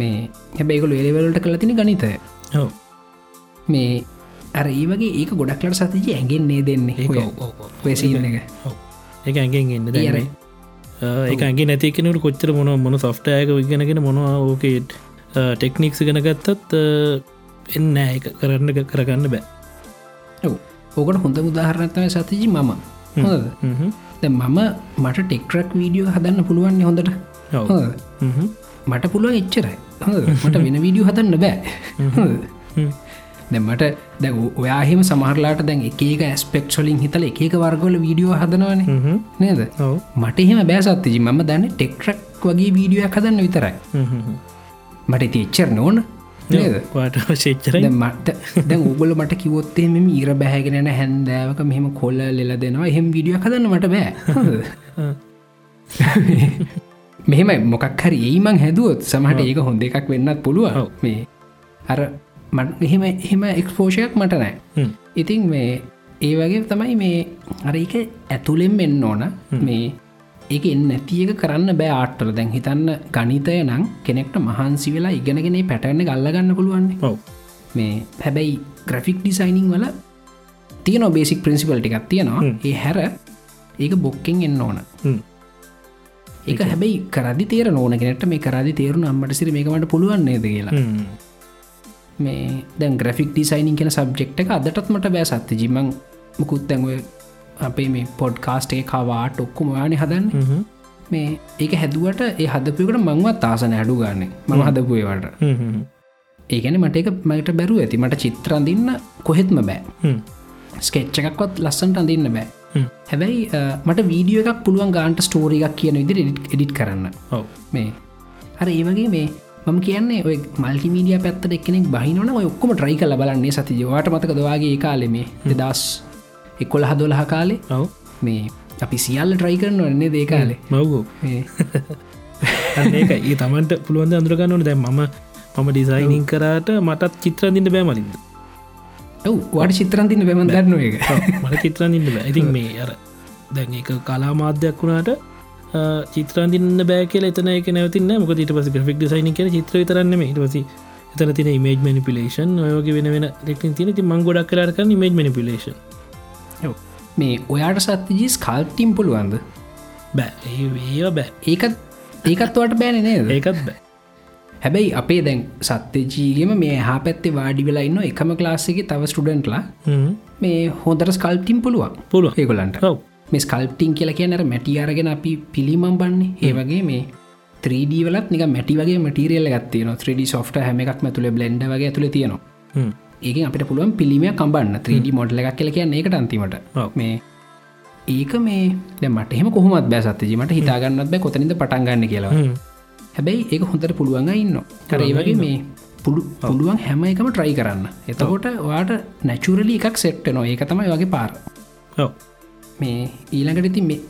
මේ හැබැයිගොලු ඒලෙවලට කළ තින ගනිතය මේ අර ඒ වගේ ඒක ගොඩක්ලට සතිජ ඇගෙන්නේ දෙන්නේ පෙසින එක. එක ඇගෙන් එන්න. දැරයි එක ඇගේ නැතිකනට කොච්චර මොන මොන සොෆ්ටයක විගෙනගෙන මොනවා ඕකේට් ටෙක්නික්ස් ගෙන ගත්තත් එන්න එක කරන්න කරගන්න බෑ. ඕකට හොඳ උදාහරණත්තම සතිජි මම. මම මට ටෙක්ටරක් වීඩියෝ හදන්න පුළුවන් හොඳට. මට පුළුවන් එච්චරයි. මට වෙන වීඩියෝ හදන්න බෑ දැමට දැ ඔයාහෙම සමහරලාට දැන් එකක ස්පෙක්ෂලින් හිතල එක වර්ගොල වීඩියෝ හදනවන. නේද? මට එහෙම බෑසත්තිජි මම දන්න ටෙක්ටරක් වගේ වීඩියෝ හදන්න විතරයි. මට ති එච්චර නෝන. දැන් මට දැන් උගල මට [LAUGHS] කිවොත්තේ මෙම ඊර බැහැගෙනන හැන්දෑවක මෙහෙම කොල්ල ලෙල දෙනවා. එහෙම විඩිය කදන්න මට බෑ. [LAUGHS] මෙහෙම මොකක් හරි ඒමං හැදුවොත් සමහට ඒක හොඳ එකක් වෙන්නත් පුළුව. මේ අර මට එහෙම එහෙම එක්ස්පෝෂයක් මට නෑ. ඉතින් මේ ඒ වගේ තමයි මේ අර එක ඇතුළෙන් වෙන්න ඕන. මේ ඒක එන්න නැතික කරන්න බෑ ආට්ටල දැන් හිතන්න ගනිතය නම් කෙනෙක්ට මහන්සි වෙලා ඉගෙනගෙන පැටන්න ගල්ලගන්න පුළුවන්නේ ඔව. මේ හැබැයි ග්‍රෆික් ඩිසයිනිං වල තියන බේසික් ප්‍රින්සිපල් ටිකක් තියෙනවා. ඒ හැර ඒක බොක්කෙන් එන්න ඕන. ඒක හැබැයි කරදි තේර ඕන කෙනට මේ කරදි තේරුණ අම්මට සිරි මේකමට පුළුවන්න්නේද කියලා මේ දැන් ග්‍රෆික් ඩිසයිනින් කෙන සබ්ජෙක්් එක අදටත් මට බෑ සත්‍ය ජිමං මුකුත් දැන්ව අපේ මේ පොඩ්කාස්ට් එක කවාට ඔක්කුම වානි හදන්න. මේ ඒක හැදුවට ඒ හදපිකට මංවත් තාසන ඇඩු ගන්න. මම හදපුයවට ඒගැන මට එක මට බැරුව ඇති. මට චිත්‍රන්දින්න කොහෙත්ම බෑ. ස්කෙච්ච එකක්වත් ලස්සන්ට අඳන්න බෑ. හැබැයි මට වීඩියෝ එකක් පුළුවන් ගාන්ට ස්ටෝරි එකක් කියන විදිර එඩිට් කරන්න. මේ හර ඒ වගේ මේ මම කියන්නේ ඔය මල්ටිමීඩිය පැත්තට එක්නෙක් බහිනවන ඔක්කොම ට්‍රයි කල බලන්නේ සති ජවාට මතක දවාගේ ඒ කාලෙ මේ දෙදස් එකොල හදොලහ කාලේ? ඔව. මේ අපි සියල්ල ට්‍රයි කරන වන්නේ දේකාලේ මව්ගෝ ඒක ඒ [LAUGHS] තමන්ට පුළුවන්ද අඳුරගන්නවන දැ මම මම ඩිසයිනිං කරාට මටත් චිත්‍රන්දින්න බෑමලින්ද වාට චිත්‍රන්තින්න බැමන් දන්න එක මට චිත්‍රන්දින්න බෑ. ඉතින් මේ අර දැන් එක කලා මාධ්‍යයක් වුණාට චිත්‍රන්දින්න බෑ කියල එතන එක නැවතින්න මොක ට පස ග්‍රික් ඩිසයින කිය චිත්‍ර තරන්න මේ ටවසි එතන තින මේජ් මනිපිලේෂන් ඔයගේ වෙන වෙන රෙක්ටින් තින ති මං ගොඩක් කරක මේජ් මනිපිලේෂන් මේ ඔයාට සත්තිජී ස්කල්ටිම් පුළුවන්ද? බෑ. ඒ බෑ. ඒකත් ඒකත් වට බෑන නේද? ඒකත් බෑ. හැබැයි අපේ දැන් සත්‍යජීගම මේ හා පැත්තේ වාඩි වෙලා ඉන්න එකම ක්ලාස්සක තව ස්ටඩන්ට්ලා. මේ හොඳර ස්කල්ටිම් පුළුවන්. පුළුවන්. ඒගොලන්ට ඔව් මේ ස්කල්ප්ටිං කියල කියනර මැටි අරගෙන අපි පිළිමම් බන්නේ ඒ වගේ මේ 3D වලත් නික මැටි වගේ මටිරියල්ල ගත්තියන 3D සොෆ්ට හැම එකක් තුළ බ්ලෙන්ඩ වගේ තුළ තියෙනවා. ඒක අපිට පුළුවන් පිළිමය කම්බන්න 3D මොඩල එකක් කියල කියන්න එකට අන්තිමට. මේ ඒක මේ දැ මට එහම කොහොමත් බෑ සත්තිජීමට හිතාගන්නත් බෑ කොතනිද පටන්ගන්න කියලා. හැබැයි ඒක හොඳට පුළුවන් ඉන්න කරේ වගේ මේ පුළු පුළුවන් හැම එකම ට්‍රයි කරන්න. එතකොට වාට නැචුරලි එකක් සෙට්ටනවා ඒක තමයි වගේ පාර මේ ඊළඟට ඉතින් මේ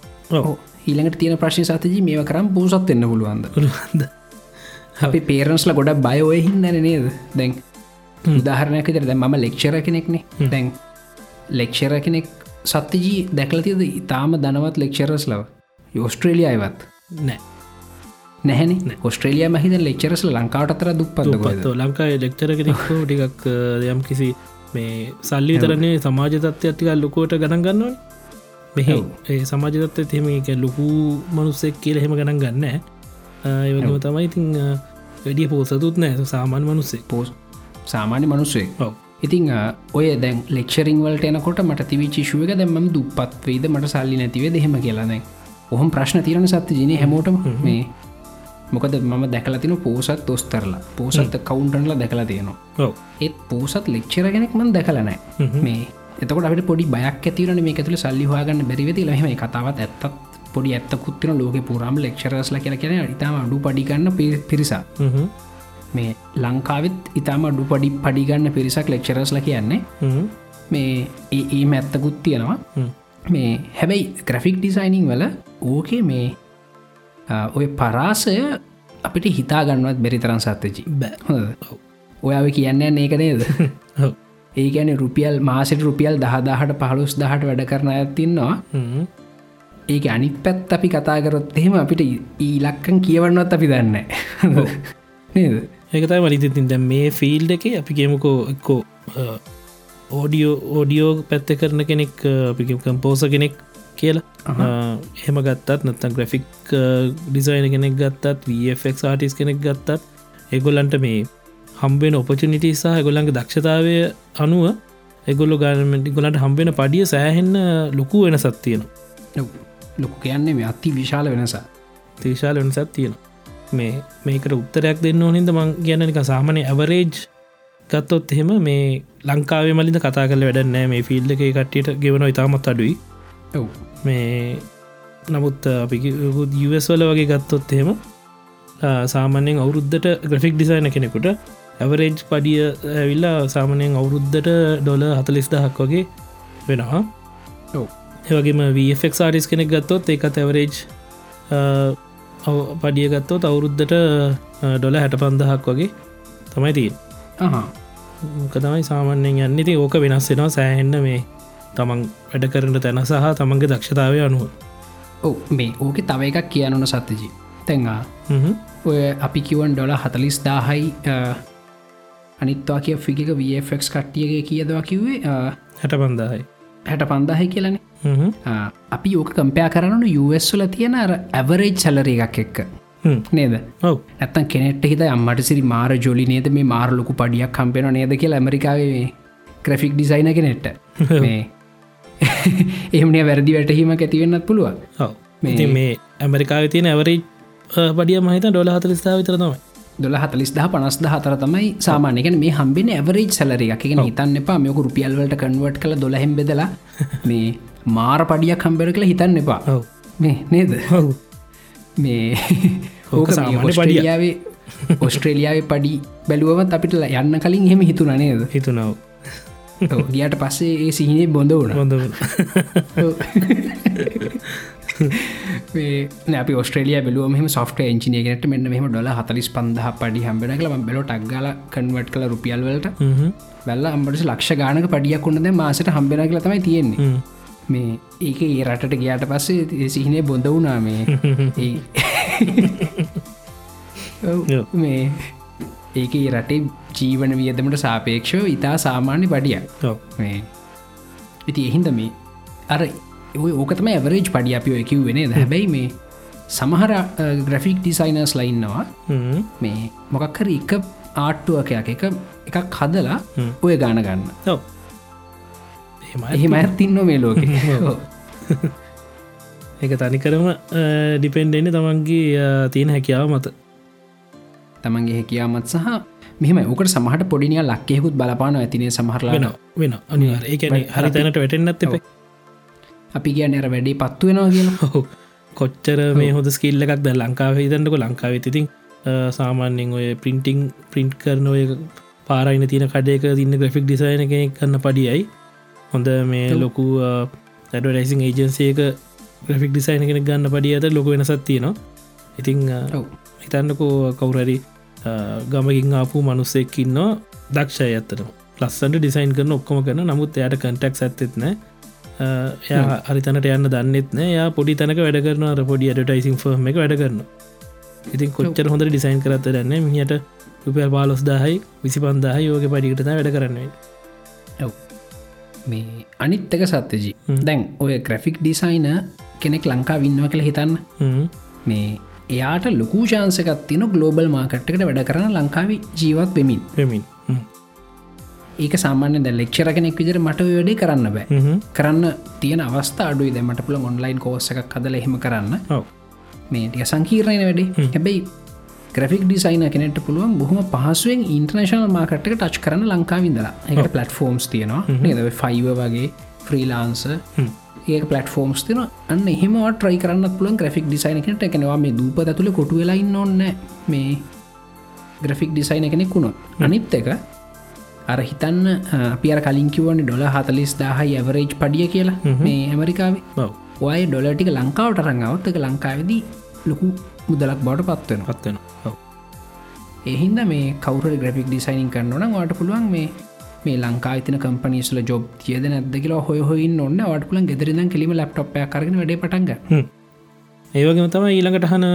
ඊළඟට තියෙන ප්‍රශ්න සතජී මේව කරම් පෝසත් එන්න පුළුවන්ද? පුළුවන්ද? අපි පේරන්ස්ල ගොඩ බයෝය හින්නන නේද? දැන් උදාහරණයක් තර දැ මම ලෙක්ෂර කෙනෙක්නේ. දැන් ලෙක්ෂර කෙනෙක් සත්‍යජී දැකලතිද ඉතාම දනවත් ලෙක්ෂරස් ලව. යෝස්ට්‍රේලිය අයවත් නෑ. නැහැන? ඔස්ට්‍රේලිය මහිත ලෙක්චරස්ල ලංකාවට අතර දුප්පත්කොද දුපත්ව ලංකායි ලෙක්චර කෙනෙක්කෝ ටිකක් [LAUGHS] යම් කිසි මේ සල්ලි තරන්නේ සමාජ තත්වය ඇතික ලොකෝට ගණන් ගන්නවන් මෙහ ඒ සමාජතත්ව තෙම එක ලොකු මනුස්සෙක් කියල හෙම ගණන් ගන්න ඒවගම තමයි ඉතිං වැඩිය පෝසතුත් නෑ සාමාන්‍ය මනුස්සේ පෝස් සාමාන්‍ය මනුස්සේ ඔව. ඉතිං ඔය දැන් ලෙක්ෂරිං වලට එනකොට මට තිවිචිශුවක දැම දුපත් වේද මට සල්ලි නැතිවේ දෙහෙම කියලා දැන්. ඔහොම ප්‍රශ්න තිරණ සත්‍ය ජන හැමෝටම මේ මොකද මම දැකලතින පෝසත් තොස්තරලා පෝසත් කවුන්ටන්ල දැකලා තියෙනවා. ඒත් පෝසත් ලෙක්ෂර කෙනෙක් මන් දැකලනෑ මේ එතකොට අපට පොඩි බයක් ඇතිවන මේ ඇතුළ සල්ලි හවාගන්න බැරිවෙති ලහෙම කතාවත් ඇත්තත් පොඩි ඇත්ත කුත්තින ලෝක පුරාම ලෙක්ෂරස්ල කියල කියෙන ඉතාම අඩු පඩිගන්න පිරිසා මේ ලංකාවෙත් ඉතාම අඩු පඩි පඩිගන්න පිරිසක් ලෙක්ෂරස්ල කියන්නේ. මේ ඒ මැත්තකුත් තියෙනවා. මේ හැබැයි ග්‍රෆික් ඩිසයිනිං වල ඕකේ මේ ඔය පරාසය අපිට හිතාගන්නවත් බැරි තරන් සත්තජි බෑ. ඔයාව කියන්න ඒක නේද [LAUGHS] ඒ ගැන රුපියල් මාසට රුපියල් දහදාහට පහලුස් දහට වැඩ කරන ඇතින්නවා ඒක අනිත් පැත් අපි කතාකරොත් එහෙම අපිට ඊලක්කන් කියවන්නවත් අපි දන්න නේද? ඒකතයි වලිතිතින් දැ මේ ෆිල්ඩ එක අපි කියමුකෝ එක්කෝ ඕඩියෝ ඕඩියෝ පැත්ත කරන කෙනෙක් අපි කම්පෝස කෙනෙක් කියලා. එහෙම ගත්තත් නත්තන් ග්‍රෆික් ඩිසයින කෙනෙක් ගත්තත් වFක් ආටිස් කෙනෙක් ගත්තත් එගොල්ලන්ට මේ හම්බෙන ඔපචනිටි සහ ගොල්ලන්ගේ දක්ෂතාවය අනුව එගොල්ලො ගානමටි ගොලට හම්බෙන පඩිය සෑහෙන්න ලොකු වෙන සත්තියන ලොකු කියන්නේ මේ අති විශාල වෙනසා තිශාල වෙනසත් තියෙන මේ මේකට උත්තරයක් දෙන්න ඕනින්ද මං කියන්නනික සාමනය ඇවරේජ් ගත්තොත් එහෙම මේ ලංකාවේ මලින්ද කතා කල වැඩන්නෑ මේ ෆිල්ඩ එක කට්ටියට ගෙවන ඉතාමත් අඩුයි. ඔව්. මේ නමුත් අපි වල වගේ ගත්තොත් එහෙම සාමාන්‍යෙන් අවුරුද්ධට ග්‍රෆික් ඩිසයින කෙනෙකුට ඇවරේජ් පඩිය ඇවිල්ලා සාමනයෙන් අවුරුද්ධට ඩොල හතලිස් දහක් වගේ වෙනවා. ඒවගේම වෆෙක් ආරිස් කෙනෙක් ගත්තොත් එකත් ඇවරේජ් පඩිය ගත්තොත් අවුරුද්ධට ඩොල හැට පන්දහක් වගේ තමයි තිීන් තමයි සාමාන්‍යයෙන් යන්නති ඕක වෙනස් වෙනවා සෑහෙන්න මේ තමන් වැඩ කරට තැන සහ තමන්ගේ දක්ෂතාවය අනුව. ඔව මේ ඕක තව එකක් කියනුන සත්තජී තැන්වා ඔය අපි කිවන් ඩොල හතලිස් දාහයි අනිත්වා කිය ෆිගක වෆෙක්ස් කට්ටියගේ කියදවා කිව්වේ? හැට පන්දාහයි හැට පන්දාහයි කියලන අපි ඕක කම්පයා කරනු යස්වල තියෙන අර ඇවරේජ් සැලර එකක් එක්ක. නේද? ඇත්තන් කෙනෙට හිත අම්මට සිරි මාර ජොලි නේද? මේ මාරලොකු පඩියක් කම්පෙන නේද කියලා ඇමරිකාවේ ක්‍රෆික් ඩිසයින කෙනෙට්ට මේ [LAUGHS] එහමනය වැරදි වැටහීම ඇතිවෙන්නත් පුළුවන්. මේ ඇමරිකාව තියෙන ඇවරේජ් පඩිය මහිත ඩොල හතලිස්ථාව විතර තමයි දොල හතලිස් දහ පනස් හතර තමයි සාමානයකන මේ හම්බෙන ඇවරේජ් සැලර එකගෙන හිතන්න එපා මේක රුපියල්වලට කන්වට් කළ දොලහෙම් බෙදලා [LAUGHS] මේ මාර පඩියක් කම්බෙර කළ හිතන්න එපා. මේ නේද? මේ [LAUGHS] ඕක සාමාන්‍ය ඔස්ට්‍රේලියාවේ ඔස්ට්‍රේලියාවේ [LAUGHS] පඩි බැලුවමත් අපිට යන්න කලින් හෙම හිතුන නේද? හිතුනව ගියට පස්සේ ඒ සිහිනේ බොඳ වුණ. හොඳ අපි ස්ට්‍රලිය බැලුව මෙම සොෆ්ට එංචිනයගෙනට මෙන්න මෙම ඩොල හතලිස් පන්දහ පඩි හම්බෙන කල බෙලො ටක්ගල කන්වට් කල රුපියල්වලට බැල්ල අම්බට ලක්ෂ ගානක පඩියක් වුන්නද මාසට හම්බෙන කල තමයි තියෙන්නේ. මේ ඒක ඒ රටට ගයාට පස්සේ සිහිනේ බොඳ වුනා මේ. [LAUGHS] මේ ඒක රටේ ජීවන වියදමට සාපේක්ෂව ඉතා සාමාන්‍ය පඩියක්. ඔව. මේ ඉති එහින්ද මේ අර ඕකතම ඇවරේජ් පඩි අපි ඔය කිව්වෙනේ හැබැයි මේ සමහර ග්‍රෆික් ඩිසයිනර්ස් ලයින්නවා මේ මොකක්කර එක ආට්ටුවකයක් එක එකක් හදලා ඔය ගාන ගන්න. එහෙම ඇත්තින්න මේ ලෝක. එක [LAUGHS] තනිකරම ඩිපෙන්ඩෙන්න්න තමන්ගේ තියෙන හැකියාව මත. තමන්ගේ හැකියාමත් සහ මෙහම ඕකට සමහට පොඩිනිය ලක්කෙකුත් බලපාන ඇතිනේ සමහරලා වෙන අනිවාර ඒකන හරි. තැනට වැටෙන්න්නත් එප අපි කිය නෑර වැඩේ පත්තු වෙනවා කියලා. [LAUGHS] ඔහු කොච්චර මේ හොද ස්කිල්ල එකක් ද ලංකාව හිතන්නක. ලංකාව තිතින් සාමාන්‍යෙන් ඔය පින්ටිං පින්ට් කරන ඔය පාරයින තින කඩයක තින්න ග්‍රෆික් ඩිසයින කෙනෙක් කන්න පඩියයි. හොඳ මේ ලොකු ඇඩඩයිසින් ඒජන්සේක ග්‍රෆික් ඩිසයින කෙනෙක් ගන්න පඩිය අත ලොක වෙනසත් තියෙනවා. ඉතිං. හිතන්නකෝ කවුරරි ගමකින් ආපු මනුස්සෙක්කින්නවා දක්ෂය ඇත්තටම ලස්සන්ට ඩිසයින් කරන ඔක්කොම කරන නමුත් එයට කටක් ඇත්තෙත්න එය හරිතනට යන්න දන්නෙත් නෑ. යා පොඩි තැනක වැඩ කරන අර පොඩි අඩටයිසින් ෆර්ම එක වැඩ කරන ඉතින් කොච්චර හොඳ ඩිසයින් කරත්ත දන්න මිනිට රුපියල් පාලොස් දාහයි විසි පන්දාහ යෝග පඩිකට වැඩ කරන්නේ ඔව්. මේ අනිත්තක සත්‍යජී. දැන් ඔය ග්‍රෆික් ඩිසයින කෙනෙක් ලංකා වින්නවා කියලා හිතන්න. මේ එයාට ලොකු ශාන්සකත් තින ගලෝබල් මාකට්කට වැඩ කරන ලංකාවි ජීවත් වෙමින්. පෙමින් ඒක සාමාන්‍ය ද ලෙක්ෂර කෙනෙක් විදිර මට වැඩේ කරන්න බෑ. කරන්න තියෙන අවස්ථ අඩුයි. දැමට පුළ ඔන්ලයින් කෝස එකක් කදල එහෙම කරන්න. ඔව. මේ ටික සංකීර්ණය වැඩේ. හැබැයි ග්‍රෆික් ඩිසයින කෙනෙට පුළුවන් බොහම පහසුවෙන් ඉන්ටර්නශනල් මාකට්ක ටච් කරන ලංකාවින්දලා එක පලට්ෆෝම්ස් තියෙනවා. නේද? ෆයිව වගේ ෆ්‍රීලාන්ස ඒ පලටෆෝම්ස් තින අන්න එහෙම ට්‍රයි කරන්න පුළන් ග්‍රෆික් ඩිසයින කෙනට එකනවා මේ දූප ඇතුළ කොටු වෙලායින්න ඔන්න මේ ග්‍රෆික් ඩිසයින කෙනෙක් වුණොත්. අනිත් එක අර හිතන්න අපිර කලින්කිවන ඩොල හතලිස් දාහයි ඇවරේජ් පඩිය කියලා මේ ඇමරිකාවේ. ඔය ඩොලටික ලංකාවට රංගවත් එක ලංකාවදී ලොකු මුදලක් බවට පත්වෙන පත්වෙන එහින්ද මේ කවර ග්‍රෆික් ඩිසයිනින් කරන්නන වාට පුළුවන් මේ මේ ලංකායිතන කම්පනිස්ල ජොබ් තියද නැද කියලා හොය හොයින් ඔන්න වට පුලන් ගෙදරදන් කිලීම ලප්ටොප් කරන වැඩ පටන්ග ඒවගේම තම ඊළඟට හන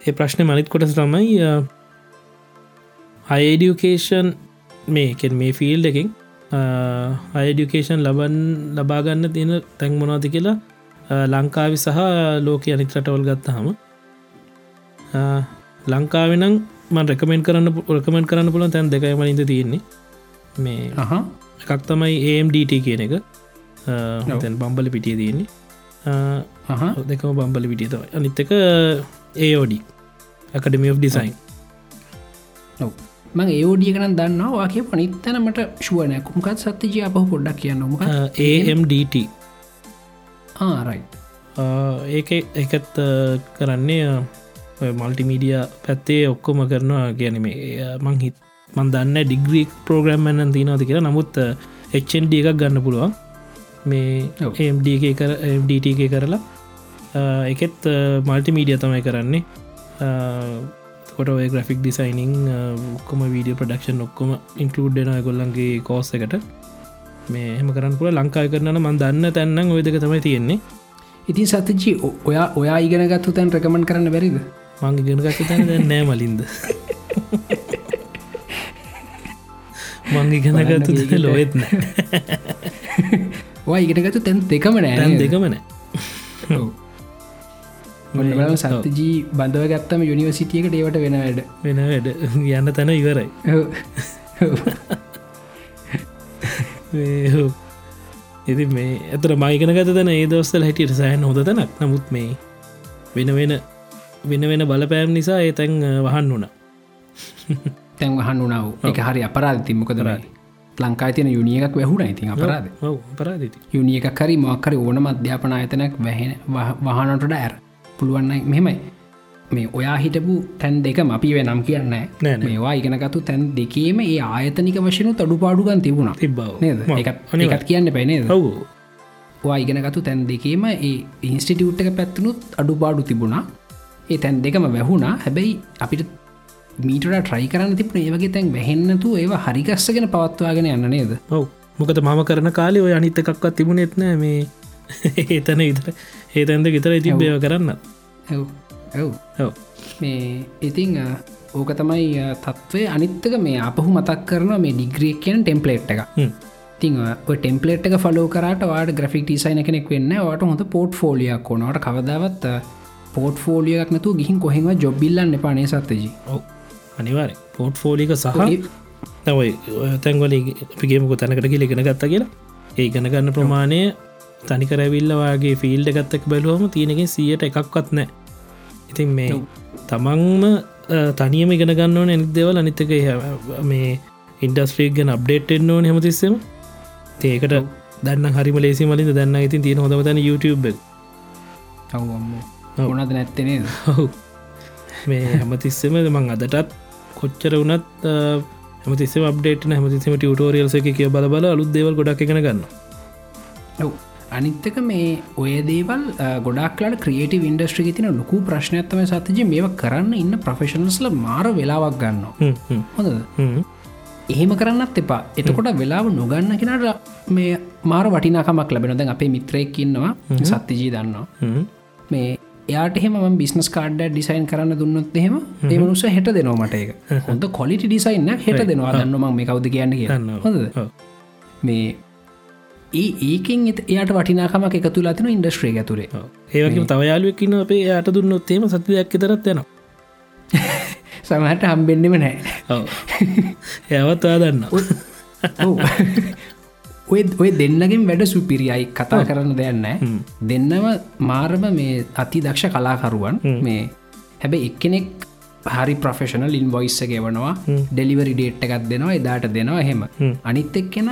ඒ ප්‍රශ්නය මනිත් කොටස තමයි අයිඩියුකේෂන් මේකෙන් මේ ෆිල් එකින් අයිඩියුකේෂන් ලබන් ලබාගන්න තියෙන තැන් මොනාති කියලා ලංකාවි සහ ලෝක අනිතරටවල් ගත්තහම ලංකාවෙනම් මන් රැකමෙන්ට කරන්න රකමෙන්ට කරන්න පුළන් තැන් දෙකයි මලින්ද තියෙන්නේ. මේ එකක් තමයි AMDT කියන එක. තැන් බම්බල පිටිය තියෙන්නේ. දෙකම බම්බල පිටිය තවයි අනිත්තක ඒෝඩ ඇකඩමි of ඩිසයින් ඔව් මං ඒෝඩිය කරන දන්න වාගේ පනිත්තනමට ශුවනය කුමකත් සත්‍යජය අපහ පොඩ්ඩක් කියන්න මොක AMDT ආරයි ඒක එකත් කරන්නේ මල්ටිමීඩිය පැත්තේ ඔක්කොම කරනවා ගැනීම මං හිත් මන් දන්න ඩිග්‍රී පෝග්‍රම් න්න තිනවද කියලා. නමුත් එච්චන්ඩ එකක් ගන්න පුළුවන්. මේ ඔව්. MD එක කර MDT එක කරලා එකෙත් මල්ටිමීඩිය තමයි කරන්නේ කොට ග්‍රෆික් ඩිසයිනිං ඔක්කොම වීඩිය ප්‍රඩක්ෂන් ඔක්කොම ඉන්කලුඩ්ඩන ගොල්ලන්ගේ කෝස්ස එකට. මේ එහෙම කරන්න පුළ ලංකාය කරන මන් දන්න තැන්නම් ඔයදක තමයි තියෙන්නේ. ඉතින් සතජී ඔයා ඔයා ඉගෙන ගත්තු තැන් රකමන් කරන්න බැරිද? මංගේ ගෙනගත තැන නෑ මලින්ද. මංගේ ගෙනගත්තු බලන්න මේකට. ලොවෙත්න [LAUGHS] ඔයා ඉගෙන ගත්තු තැන් දෙකම තැන් නෑ. දෙකමන බල සතජී බඳව ගත්තම යුනිවසිටියකට ඒවට වෙන වැඩ. වෙන වැඩ. [LAUGHS] යන්න තැන ඉවරයි. ඔව්. [LAUGHS] මේ ඇතර මයිකන ගත තැන ඒ දවස්සල් හැටියට සෑහන් හොද තැනක්. නමුත් මේ වෙන වෙන වෙන වෙන බලපෑම් නිසා ඒ තැන් වහන්න වුණ. [LAUGHS] තැන් වහන් වනාව එක හරි අපරාධ. තිමකදරයි ලංකා තියන යුනිිය එකක් වැැහුණ ඉතින් අපරාධ. ඔව. පරාදිති යුනිිය එකක් කරි මොක්කර ඕන අධ්‍යාපන අයතනක් වැහෙන වහනට ඇර පුළුවන්න මෙහෙමයි. මේ ඔයා හිටපු තැන් දෙක අපි වෙනම් කියන්න. මේවා ඉගෙනගතු තැන් දෙකේම ඒ ආයතනික වශයනු තඩු පාඩුගන් තිබුණා. තිබ්බව. නේද? එකත් කියන්න පැනේද ඔව්. ඉගෙනගතු තැන් දෙකේම ඒ ඉන්ස්ටිටියුට් එක පැත්තුනුත් අඩු පාඩු තිබුණා. ඒ තැන් දෙකම වැැහුණා. හැබැයි අපිට මීට ට්‍රයි කරන්න තිබන ඒවගේ තැන් වැහෙන්නතු ඒවා හරිගස්සගෙන පවත්වාගෙන යන්න නේද? ඔව්. මොකද මම කරන කාලේ ඔය අනිත එකක්වත් තිබුණෙත් නෑ මේ [LAUGHS] ඒතන විතර ඒතැන්ද ගෙතර තිබ්බේව කරන්න. ඇව්. ඇව්. ඔව මේ ඉතිං ඕක තමයි තත්ත්වය අනිත්තක මේ අපහු මතක් කරන මේ ඩිග්‍රියක් කියන ටෙම්පලේට් එක. තිං ටෙම්පලේට් එක ෆලෝ කරට වාට ග්‍රෆික් ටිසයින කෙනෙක් වෙන්න වට හොඳ පෝට් ෆෝලියක් ඕනට කවදාවත් පෝට් ෆෝලියක් නතු ගිහින් කොහෙම ජොබ්බිල්ලන්න පානේ සත්තජී අනිවාර පෝට් ෆෝලික සහ තවයි තැන්වල පිගේමක තැනකට කියල ගෙන ගත්ත කියලා. ඒ ගන ගන්න ප්‍රමාණය තනිකරැවිල්ලවාගේ ෆිල්ඩ ගත්තක් බැලුවම තියෙනකින් සියට එකක්වත් නෑ ඉතින් මේ. තමන්ම තනියම ඉගෙන ගන්න ඕන ඇනිත් දෙවල්. අනිත්තක මේ ඉන්ඩස්ට්‍රීක් ගැන අප්ඩේට්ෙන් ඕන හෙමතිස්සම. ඒකට දන්න හරිම ලේසි මලින් දන්න ඉතින් තියෙන හොඳම තැන YouTube. ඕනද නැත්තනේද ඔව්. මේ හැමතිස්සම මං අදටත් කොච්චර වනත් හමතිස්සම අප්ඩේට හමතිසම ටියටෝරියල්ස එක කිය බල බල අලුත් දේවල් ගොඩක් එකන ගන්න ඔව් අනිත්තක මේ ඔය දේවල් ගොඩක්ලට ක්‍රියට ඉන්ඩස්ට්‍රි තින ලොකු ප්‍රශ්නයක්ත්තම සතජ මේ කරන්න ඉන්න ප්‍රෆෙෂනස්ල මාර වෙලාවක් ගන්න හ්ම්, හ්ම්, හ්ම්. එහෙම කරන්නත් එපා. එතකොට වෙලාව නොගන්න කෙනට මේ මාර වටිනාකමක් ලැබෙන දැන් අපේ මිත්‍රයක්කින්නවා සත්තිජී දන්නවා. හ්ම්. මේ එයාට එහෙම බිස්නස් කාඩ ඩිසයින් කරන්න දුන්නොත් එහෙම ඒ මනුස හෙට දෙනවාමට එක හොඳ කොලිටි ඩිසයින්න හෙට දෙනවා. දන්නම මේ කවද කියන්න කිය දන්නවා. හොඳ. මේ ඒ ඒකින් එයාට වටිනාකමක් එක තුලා තින ඉන්ඩස්ට්‍රේ ඇතුරේ. ඒවගේ තවයාලුවක්කින්න අපේ යට දුන්නොත්තේම සතියක් තරත් යනවා. [LAUGHS] සමහට හම්බෙන්නෙම නෑ. ඔව්. එයවත්වා දන්න. [LAUGHS] ඔය ඔය දෙන්නගෙන් වැඩ සුපිරියයි. කතා කරන්න දෙයන්න දෙන්නම මාර්ම මේ අති දක්ෂ කලාකරුවන් මේ හැබැ එක්කෙනෙක් හරි ප්‍රෆෙෂනල් ඉන්වොයිස්සගේ වනවා ඩෙලිවරි ඩේට් එකත් දෙනවා එදාට දෙනවා එහෙම. අනිත් එක්කෙන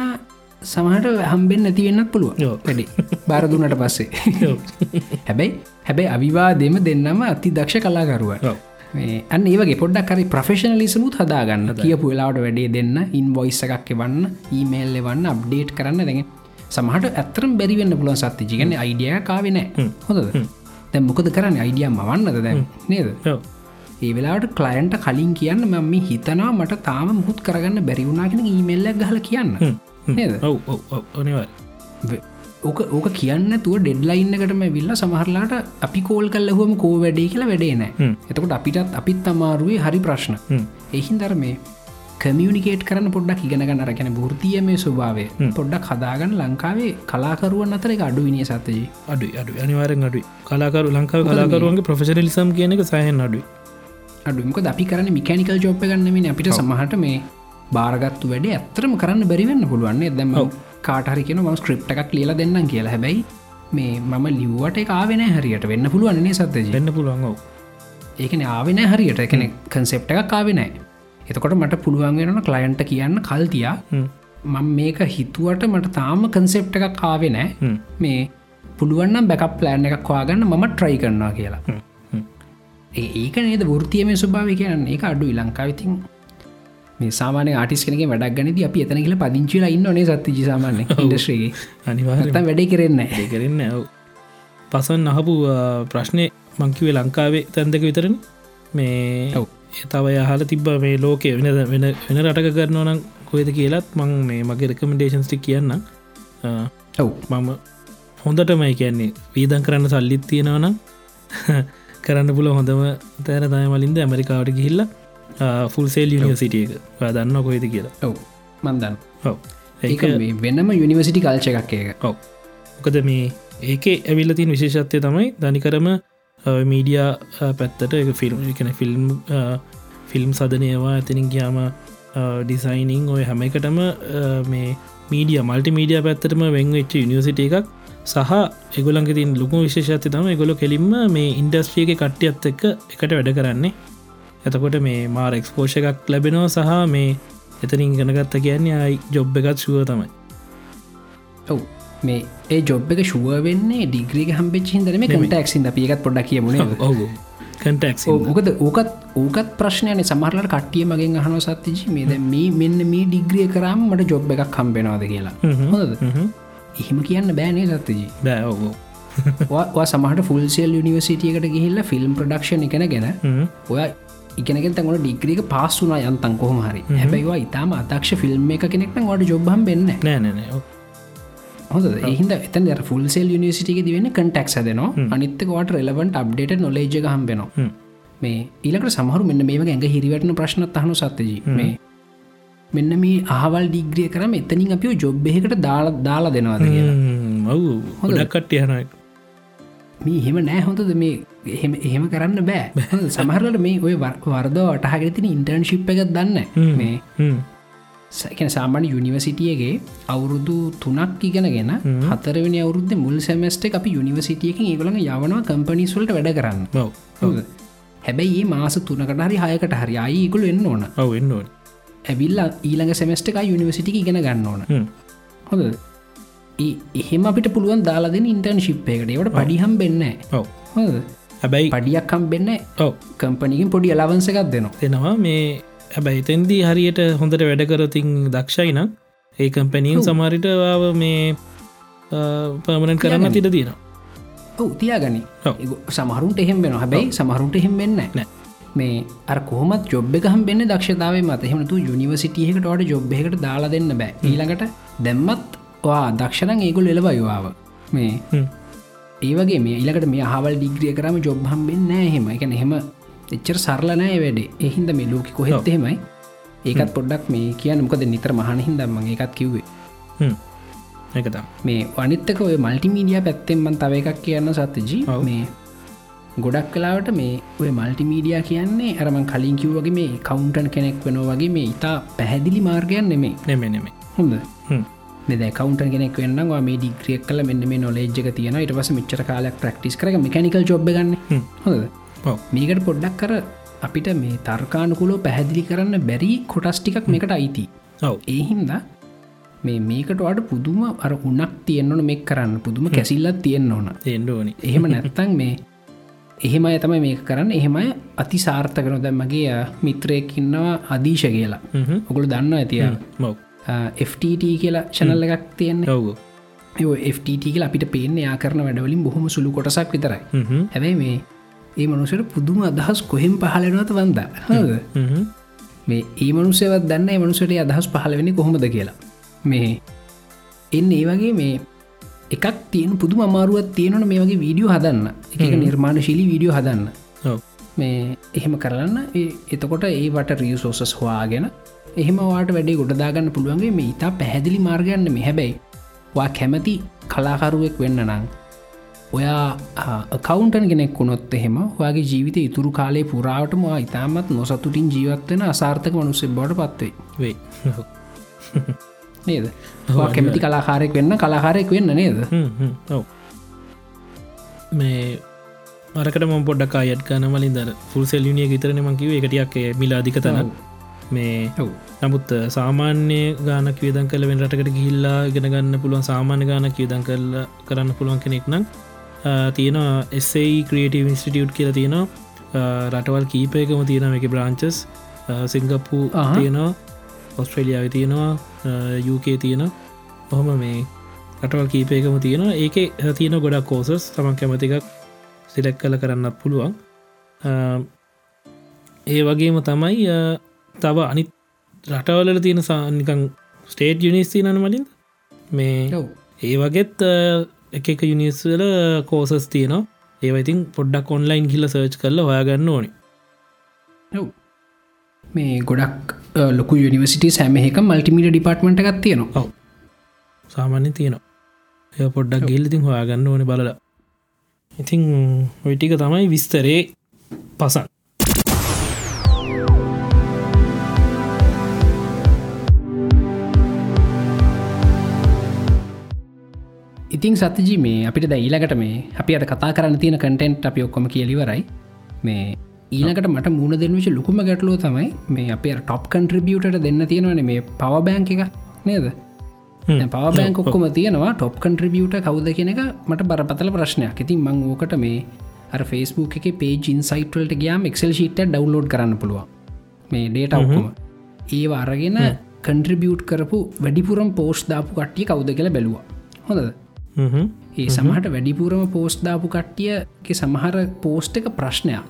සමහට හම්බෙන් නැතිවෙන්නත් පුළුව. වැඩි. බාරදුනට පස්සේ. හැබැයි හැබැයි අවිවාදෙම දෙන්නම අති දක්ෂ කලාකරුව අන්න ඒවගේ පොඩ්ඩක් කරි ප්‍රෆෙෂනලිසමුත් හදාගන්න. කියපු වෙලාවට වැඩේ දෙන්න ඉන්වොයිස් එකක් එවන්න ඊමේල් එවන්න අප්ඩේට් කරන්න. දැඟ සමහට ඇතරම් බැරිවෙන්න පුළුවන් සත්ති ජිගන්න අයිඩිය කාවෙනෑ හොඳද? දැ මොකද කරන්න? අයිඩියම් මවන්නද දැන්? නේද. ඒ වෙලාට කලයින්ට කලින් කියන්න මම හිතනා මට තාම මුහත් කරගන්න බැරිවුණනාගෙන ඊමෙල්ලක් ගහල කියන්න ඔව් වෙ- ඕක ඕක කියන්න තුව ඩෙඩ්ලයින්නකටම විල්ල සමහරලාට අපි කෝල් කල්ලහුවම කෝ වැඩේ කියලා වැඩේ නෑ. එතකොට අපිටත් අපිත් අමාරුවේ හරි ප්‍රශ්න. එහින් දර මේ කමියනිකේට කරන පොඩ්ඩක් ඉගෙනගන්න අරගෙන ෘතිය මේ ස්වභාවය. පොඩ්ඩක් හදාගන්න ලංකාවේ කලාකරුවන් අතර අඩු විනිය සතජී අඩු අඩු අනිවාරෙන් අඩුයි. කලාකරු ලංකාව කලාකරුවන්ගේ ප්‍රෆෙෂනලිසම් කියන එක සහයෙන් අඩුයි. අඩුමක අපි කරන මිකනිකල් ජෝප් ගන්නමින් අපිට සමහට මේ බාරගත්තු වැඩේ ඇත්තරම කරන්න බැරිවෙන්න පුළුවන්නේ දැම කාටහරි කියෙන ම ස්ක්‍රප් එකක් ලියලා දෙන්නම් කියලා. හැබැයි මේ මම ලිව්වට කාවෙන හරියට. වෙන්න පුළුවන්නේ සත්තජ වෙන්න පුළුවන් ඔව්. ඒකන ආවෙන හරියට. එකන කන්සෙප්ට එකක් කාවෙනෑ එතකොට මට පුළුවන් වෙනන කලයින්ට කියන්න කල්තියා. මං මේක හිතුවට මට තාම කන්සෙප්ට එකක් කාවේ නෑ හ්ම්. මේ පුළුවන්නම් බැකප් ප්ලෑන් එකක් වාගන්න මම ට්‍රයි කරනවා කියලා. ඒ- ඒක නේද ෘතියම ස්වභාව කියන්න. ඒක අඩු ලංකාවිතින් මේ සාමාන ආටිස් කෙනෙ වැඩක් ගනද අපි එතන කියල පදිංචිලා ඉන්න නේ සත්තිජි සාමාන්‍ය ඉන්ඩස්්‍රේගේ අනිවා තම් වැඩ කරන්න කරන්න ඇව් පසන් අහපු ප්‍රශ්නය මංකිවේ ලංකාවේ තැන්දක විතරන. මේ. තවය හල තිබ්බ මේ ලෝකය වෙන වෙන වෙන රටක කරනවා නම් කොයද කියලත් මං මේ මගේ රෙකමඩේෂන්ස්ටි කියන්න ඔව්. මම හොඳටමයි කියන්නේ වීදන් කරන්න සල්ලිත් තියෙනවනම් [LAUGHS] කරන්න පුල හොඳම තෑන තය මලින්ද ඇමරිකාවට ගිහිල්ල ෆුල්සේල් යනිසිටියක දන්න කොයිද කියලා? ඔව් මන්දන්න ඔව ඒක වෙනම යුනිවසිටි කල්ච එකක් එක ඔව මොකද මේ ඒකේ ඇවිල්ල තින් විශේෂත්වය තමයි දනිකරම මීඩියා පැත්තට එක ෆිල්ම් කන ෆිල්ම් ෆිල්ම් සදනයවා ඇතිනින් ගයාම ඩිසයිනිං ඔය හැම එකටම මේ මීඩිය මල්ටි මීඩිය පැත්තටම වෙංවෙච්ච යනිසිට එකක් සහ එගොලන්ගේ තින් ලොකු විශේෂත්ය තම ගොල කෙලින්ම මේ ඉන්ඩස්ට්‍රියක කට්ටියත් එක්ක එකට වැඩ කරන්නේ එතකොට මේ මාර එක්ස්පෝෂ එකක් ලැබෙනවා සහ මේ එතනින් ගෙනගත්ත කියන්නේ අයි ජොබ් එකත් ශුව තමයි. ඔව්. මේ ඒ ජොබ් එක ශුව වෙන්නේ ඩිග්‍රික හම්පෙච්චි දරම කටක්සින් අපිකත් පොඩක් කියමුණ ඔහු කටක් ඕකද ඕකත් ඕකත් ප්‍රශ්නයන සමහරලට කට්ටිය මගෙන් අහන සත්තිජි මේද මේ මෙන්න මේ ඩිග්‍රිය කරම් මට ජොබ් එකක් කම්බෙනවාද කියලා. හොද එහෙම කියන්න බෑනේ සත්තජී බෑ ඔහු වා සමහට ෆුල්සෙල් යනිවසිටියකට ගිහිල්ල ෆිල්ම් ප්‍රඩක්ෂණ එකන ගැන. ඔය ඉගෙනගෙන් තැගොට ඩිග්‍රික පාස් වුනා යන්තන් කොහොම හරි. හැබැයිවා ඉතාම අදක්ෂ ෆිල්ම් එක කෙනෙක්න වට ජොබ්හම් වෙන්න නෑනෑ හොද එහිද එතන් ෆුල්සෙල් යනිසිටික දිවෙන කටක් සදනවා අනිත්තකවට රෙලවන්ට අප්ඩේට නොලේජ හම්බෙනවා. මේ ඊලකට සමහරු මෙන්න මේ ඇඟ හිරිවැටන ප්‍රශ්නත් අහනු සත්තජී මේ මෙන්න මේ අහවල් ඩිග්‍රිය කරම එතනින් අපිෝ ජොබ්බෙකට දාලා දාලා දෙනවාද කියලා. ඔවු. හොඳ කට්ටිය හනයි මේ එහෙම නෑ හොඳද? මේ එහෙම කරන්න බෑ. සමහරලට මේ ඔය වර්ද අටහගෙතින ඉන්ටර්න්ශිප් එකත් දන්න මේ සැකන සාමාන්‍ය යුනිවසිටියගේ අවුරුදු තුනක් ඉගෙනගෙන හතරවෙන අවුරුද්ධ මුල් සැමස්ට අපි යුනිවසිටියකින් ඒගලඟ යවනවා කම්පනිස්වලට වැඩ කරන්න. හැබැයි මාස තුනකට හරි හයකට හරි අයිකුල එන්න ඕන. ඔව එන්නෝන් ඇවිල්ල ඊළඟ සැමස්ට එක යුනිවසිටි ඉගෙන ගන්න ඕන. හොඳ එහෙම අපිට පුළුවන් දාලාදෙන ඉන්ටර්න් ශිප්පයකට ඒවට පඩිහම් ඔව. හොද හැබැයි පඩියක්කම් වෙන්න ඔව. කම්පනිකින් පොඩි අලවන්සකක් දෙනවා. දෙනවා. මේ හැබැයි තැන්දී හරියට හොඳට වැඩකරතින් දක්ෂයි නම් ඒ කම්පැනියන් සමාරිටවාව මේ පමණන් කරන්න තිට තියෙනවා. ඔව තියාගනි. සමහරුන්ට එහෙම වෙන හැබැයි සමහරුන්ට එහෙම වෙන්න නෑ. මේ අර කොහමත් ජොබ් එකහම් වෙන්න දක්ෂතාව මත. එහෙමතු යුනිවසිටියකට වට ජොබ් එකට දාලා දෙන්න බෑ. ඊළඟට දැම්මත් වා දක්ෂණන් ඒගොල් එලබයවාව මේ. ඒවගේ මේ ඊලකට මේ හවල් ඩිග්‍රිය කරම ජොබ්හම් වෙන්න හෙම එක එහෙම එච්චර සරලනෑ වැඩේ. එහින්ද මේ ලෝක කොහෙත් එහෙමයි. ඒකත් පොඩ්ඩක් මේ කියන්න මොකද නිතර මහනහින් දම්ම එකත් කිව්වේ. හ්ම්. එකතම් මේ වනිත්තක ඔය මල්ටිමීඩිය පැත්තෙන්මන් තව එකක් කියන්න සත්තජී. මේ ගොඩක් කලාවට මේ ඔය මල්ටිමීඩිය කියන්නේ අරමන් කලින් කිව් වගේ මේ කවුන්ටන් කෙනෙක් වෙන වගේ මේ ඉතා පැහැදිලි මාර්ගයන් නෙමේ නෙමෙ නෙමේ හොඳ මෙද කවන්ට කෙනෙක් වෙන්නවා මේ ඩිග්‍රියක් කල මෙන්න මේ නොලේජ්ක තියෙන ඉට පස මිච්චර කාලක් ප්‍රක්ටිස් කර මිකනිකල් ජොබ් ගන්න. හොද. මේකට පොඩ්ඩක් කර අපිට මේ තර්කානුකුලෝ පැහැදිලි කරන්න බැරි කොටස්ටිකක් මේකට අයිති. ඔව්. ඒහින්ද මේ මේකට වඩ පුදුම අර උන්නක් තියෙන්න්නන මේ කරන්න. පුදුම කැසිල්ලත් තියෙන්න්න ඕන. ඕනි. එහෙම [LAUGHS] නැත්තං මේ එහෙම අය තමයි මේ කරන්න. එහෙමයි අති සාර්ථකන දැ මගේ මිත්‍රයකින්නවා අදීශ කියලා. ඔකුළු දන්න ඇතිය මව් FTT කියලා චැනල්ල එකක් තියෙන්නේ. FTT කියල අපිට පේන්නේ යා කරන වැඩවලින් බොහොම සුළු කොටසක් විතරයි. හැබැයි මේ ඒ මනුසට පුදුම අදහස් කොහෙම පහලෙනවත වන්ද. මේ ඒ මනුසයවත් දන්න මනුසට අදහස් පහලවෙනි කොහොමද කියලා. මේ එන්න ඒ වගේ මේ එකක් තියෙන පුදු අමාරුවත් තියෙනන මේ වගේ වීඩියෝ හදන්න. එක නිර්මාණ ශිලි වීඩියෝ හදන්න. මේ එහෙම කරන්න ඒ- එතකොට ඒවට රියසෝසස් හවාගෙන එහෙම වාට වැඩේ ගොඩදාගන්න පුළුවන්ගේ මේ ඉතා පැහැදිලි මාර්ගයන්න මේ හැබැයි වා කැමති කලාකරුවෙක් වෙන්න නං ඔයා කවුන්ටන් කෙනෙක් වුණොත් එහෙම වගේ ජීවිත ඉතුරු කාලේ පුරාවටම ඉතාමත් නොසතුටින් ජීවත්වෙන අසාර්ථක මනුස්සේ බොඩ පත්වේ. නේද? කැමති කලාකාරෙක් වෙන්න කලාකාරයෙක් වෙන්න නේද? මේ අරකට ම පොඩ්ඩක් අයත් ගන මලින් දර ෆුල් සෙල්ලිනිය ගතරන මකිව එකටියක් මිල අධික තන මේ ඔව්. නමුත් සාමාන්‍ය ගානක් වියදන් කල වෙන රටකට ගිහිල්ලා ගෙන ගන්න පුළුවන් සාමාන්‍ය ගානක් වියදන් කරල කරන්න පුළුවන් කෙනෙක් නම් තියෙනවා එස්සයි ක්‍රියටව ඉන්ස්ටිටියුට් කියල තියෙනවා. රටවල් කීපයකම තියෙන එක බ්‍රාංචස් සිංගප්පු. තියෙනවා ඔස්ට්‍රේලියාව තියෙනවා යුකේ තියෙන ඔහොම මේ රටවල් කීපයකම තියෙනවා. ඒක තියෙන ගොඩක් කෝසස් තමන් කැමතිකක් සිලෙක් කල කරන්නත් පුළුවන්. ඒ වගේම තමයි තව අනිත් රටවලට තියෙන සානිකං ස්ටේට් යුනිස්ති නන මලින් මේ ඒ වගේත් එක එක යුනිස්වල කෝසස් තියනවා. ඒවයිතින් පොඩ්ඩක් ඔන්ලයින් හිල්ල සර්ච් කරල හොයාගන්න ඕනි. මේ ගොඩක් ලොකු යනිවසිට සෑමහක මල්ටිමිට ඩිපර්ට්මට එකක් තියෙනවා. සාමාන්‍ය තියෙනවා. එය පොඩ්ඩක් ගිල්ලිතින් හොයාගන්න ඕන බලලා. ඉතිං ඔයිටික තමයි විස්තරේ පසන් ඉතිං සතජි මේ අපිට ද ඊලකට මේ අපි අට කතා කරන්න තියෙන කටෙන්ට් අපි ඔක්කොම කියලිවරයි මේ ඊලකට මට මුණ දෙනවිච ලොකුම ගැටලෝ තමයි මේ අපේ ටොප් කන්ට්‍රිබියුට දෙන්න තියෙනවන මේ පව බෑංක එක. නේද? පව බෑංක ඔක්කොම තියෙනවා. ටොප් කන්ට්‍රිබියුට කවුද කියෙන එක මට බරපතල ප්‍රශ්නයක්. ඉතින් මං ඕකට මේ ෆස්බුක් එක පේජ ඉන්සයිටවල්ට ගයාම එක්සල් ශීට ඩවලෝඩ් කරන්න පුළුවන්. මේ ඩේට ඔක්කොම. ඒ අරගෙන කන්ට්‍රිබියුට් කරපු වැඩිපුරම් පෝස්් දාපු කට්ටිය කවුද කියලා බැලවා. හොඳද ඒ සමහට වැඩිපුරම පෝස්් දාපු කට්ටියගේ සමහර පෝස්ට් එක ප්‍රශ්නයක්.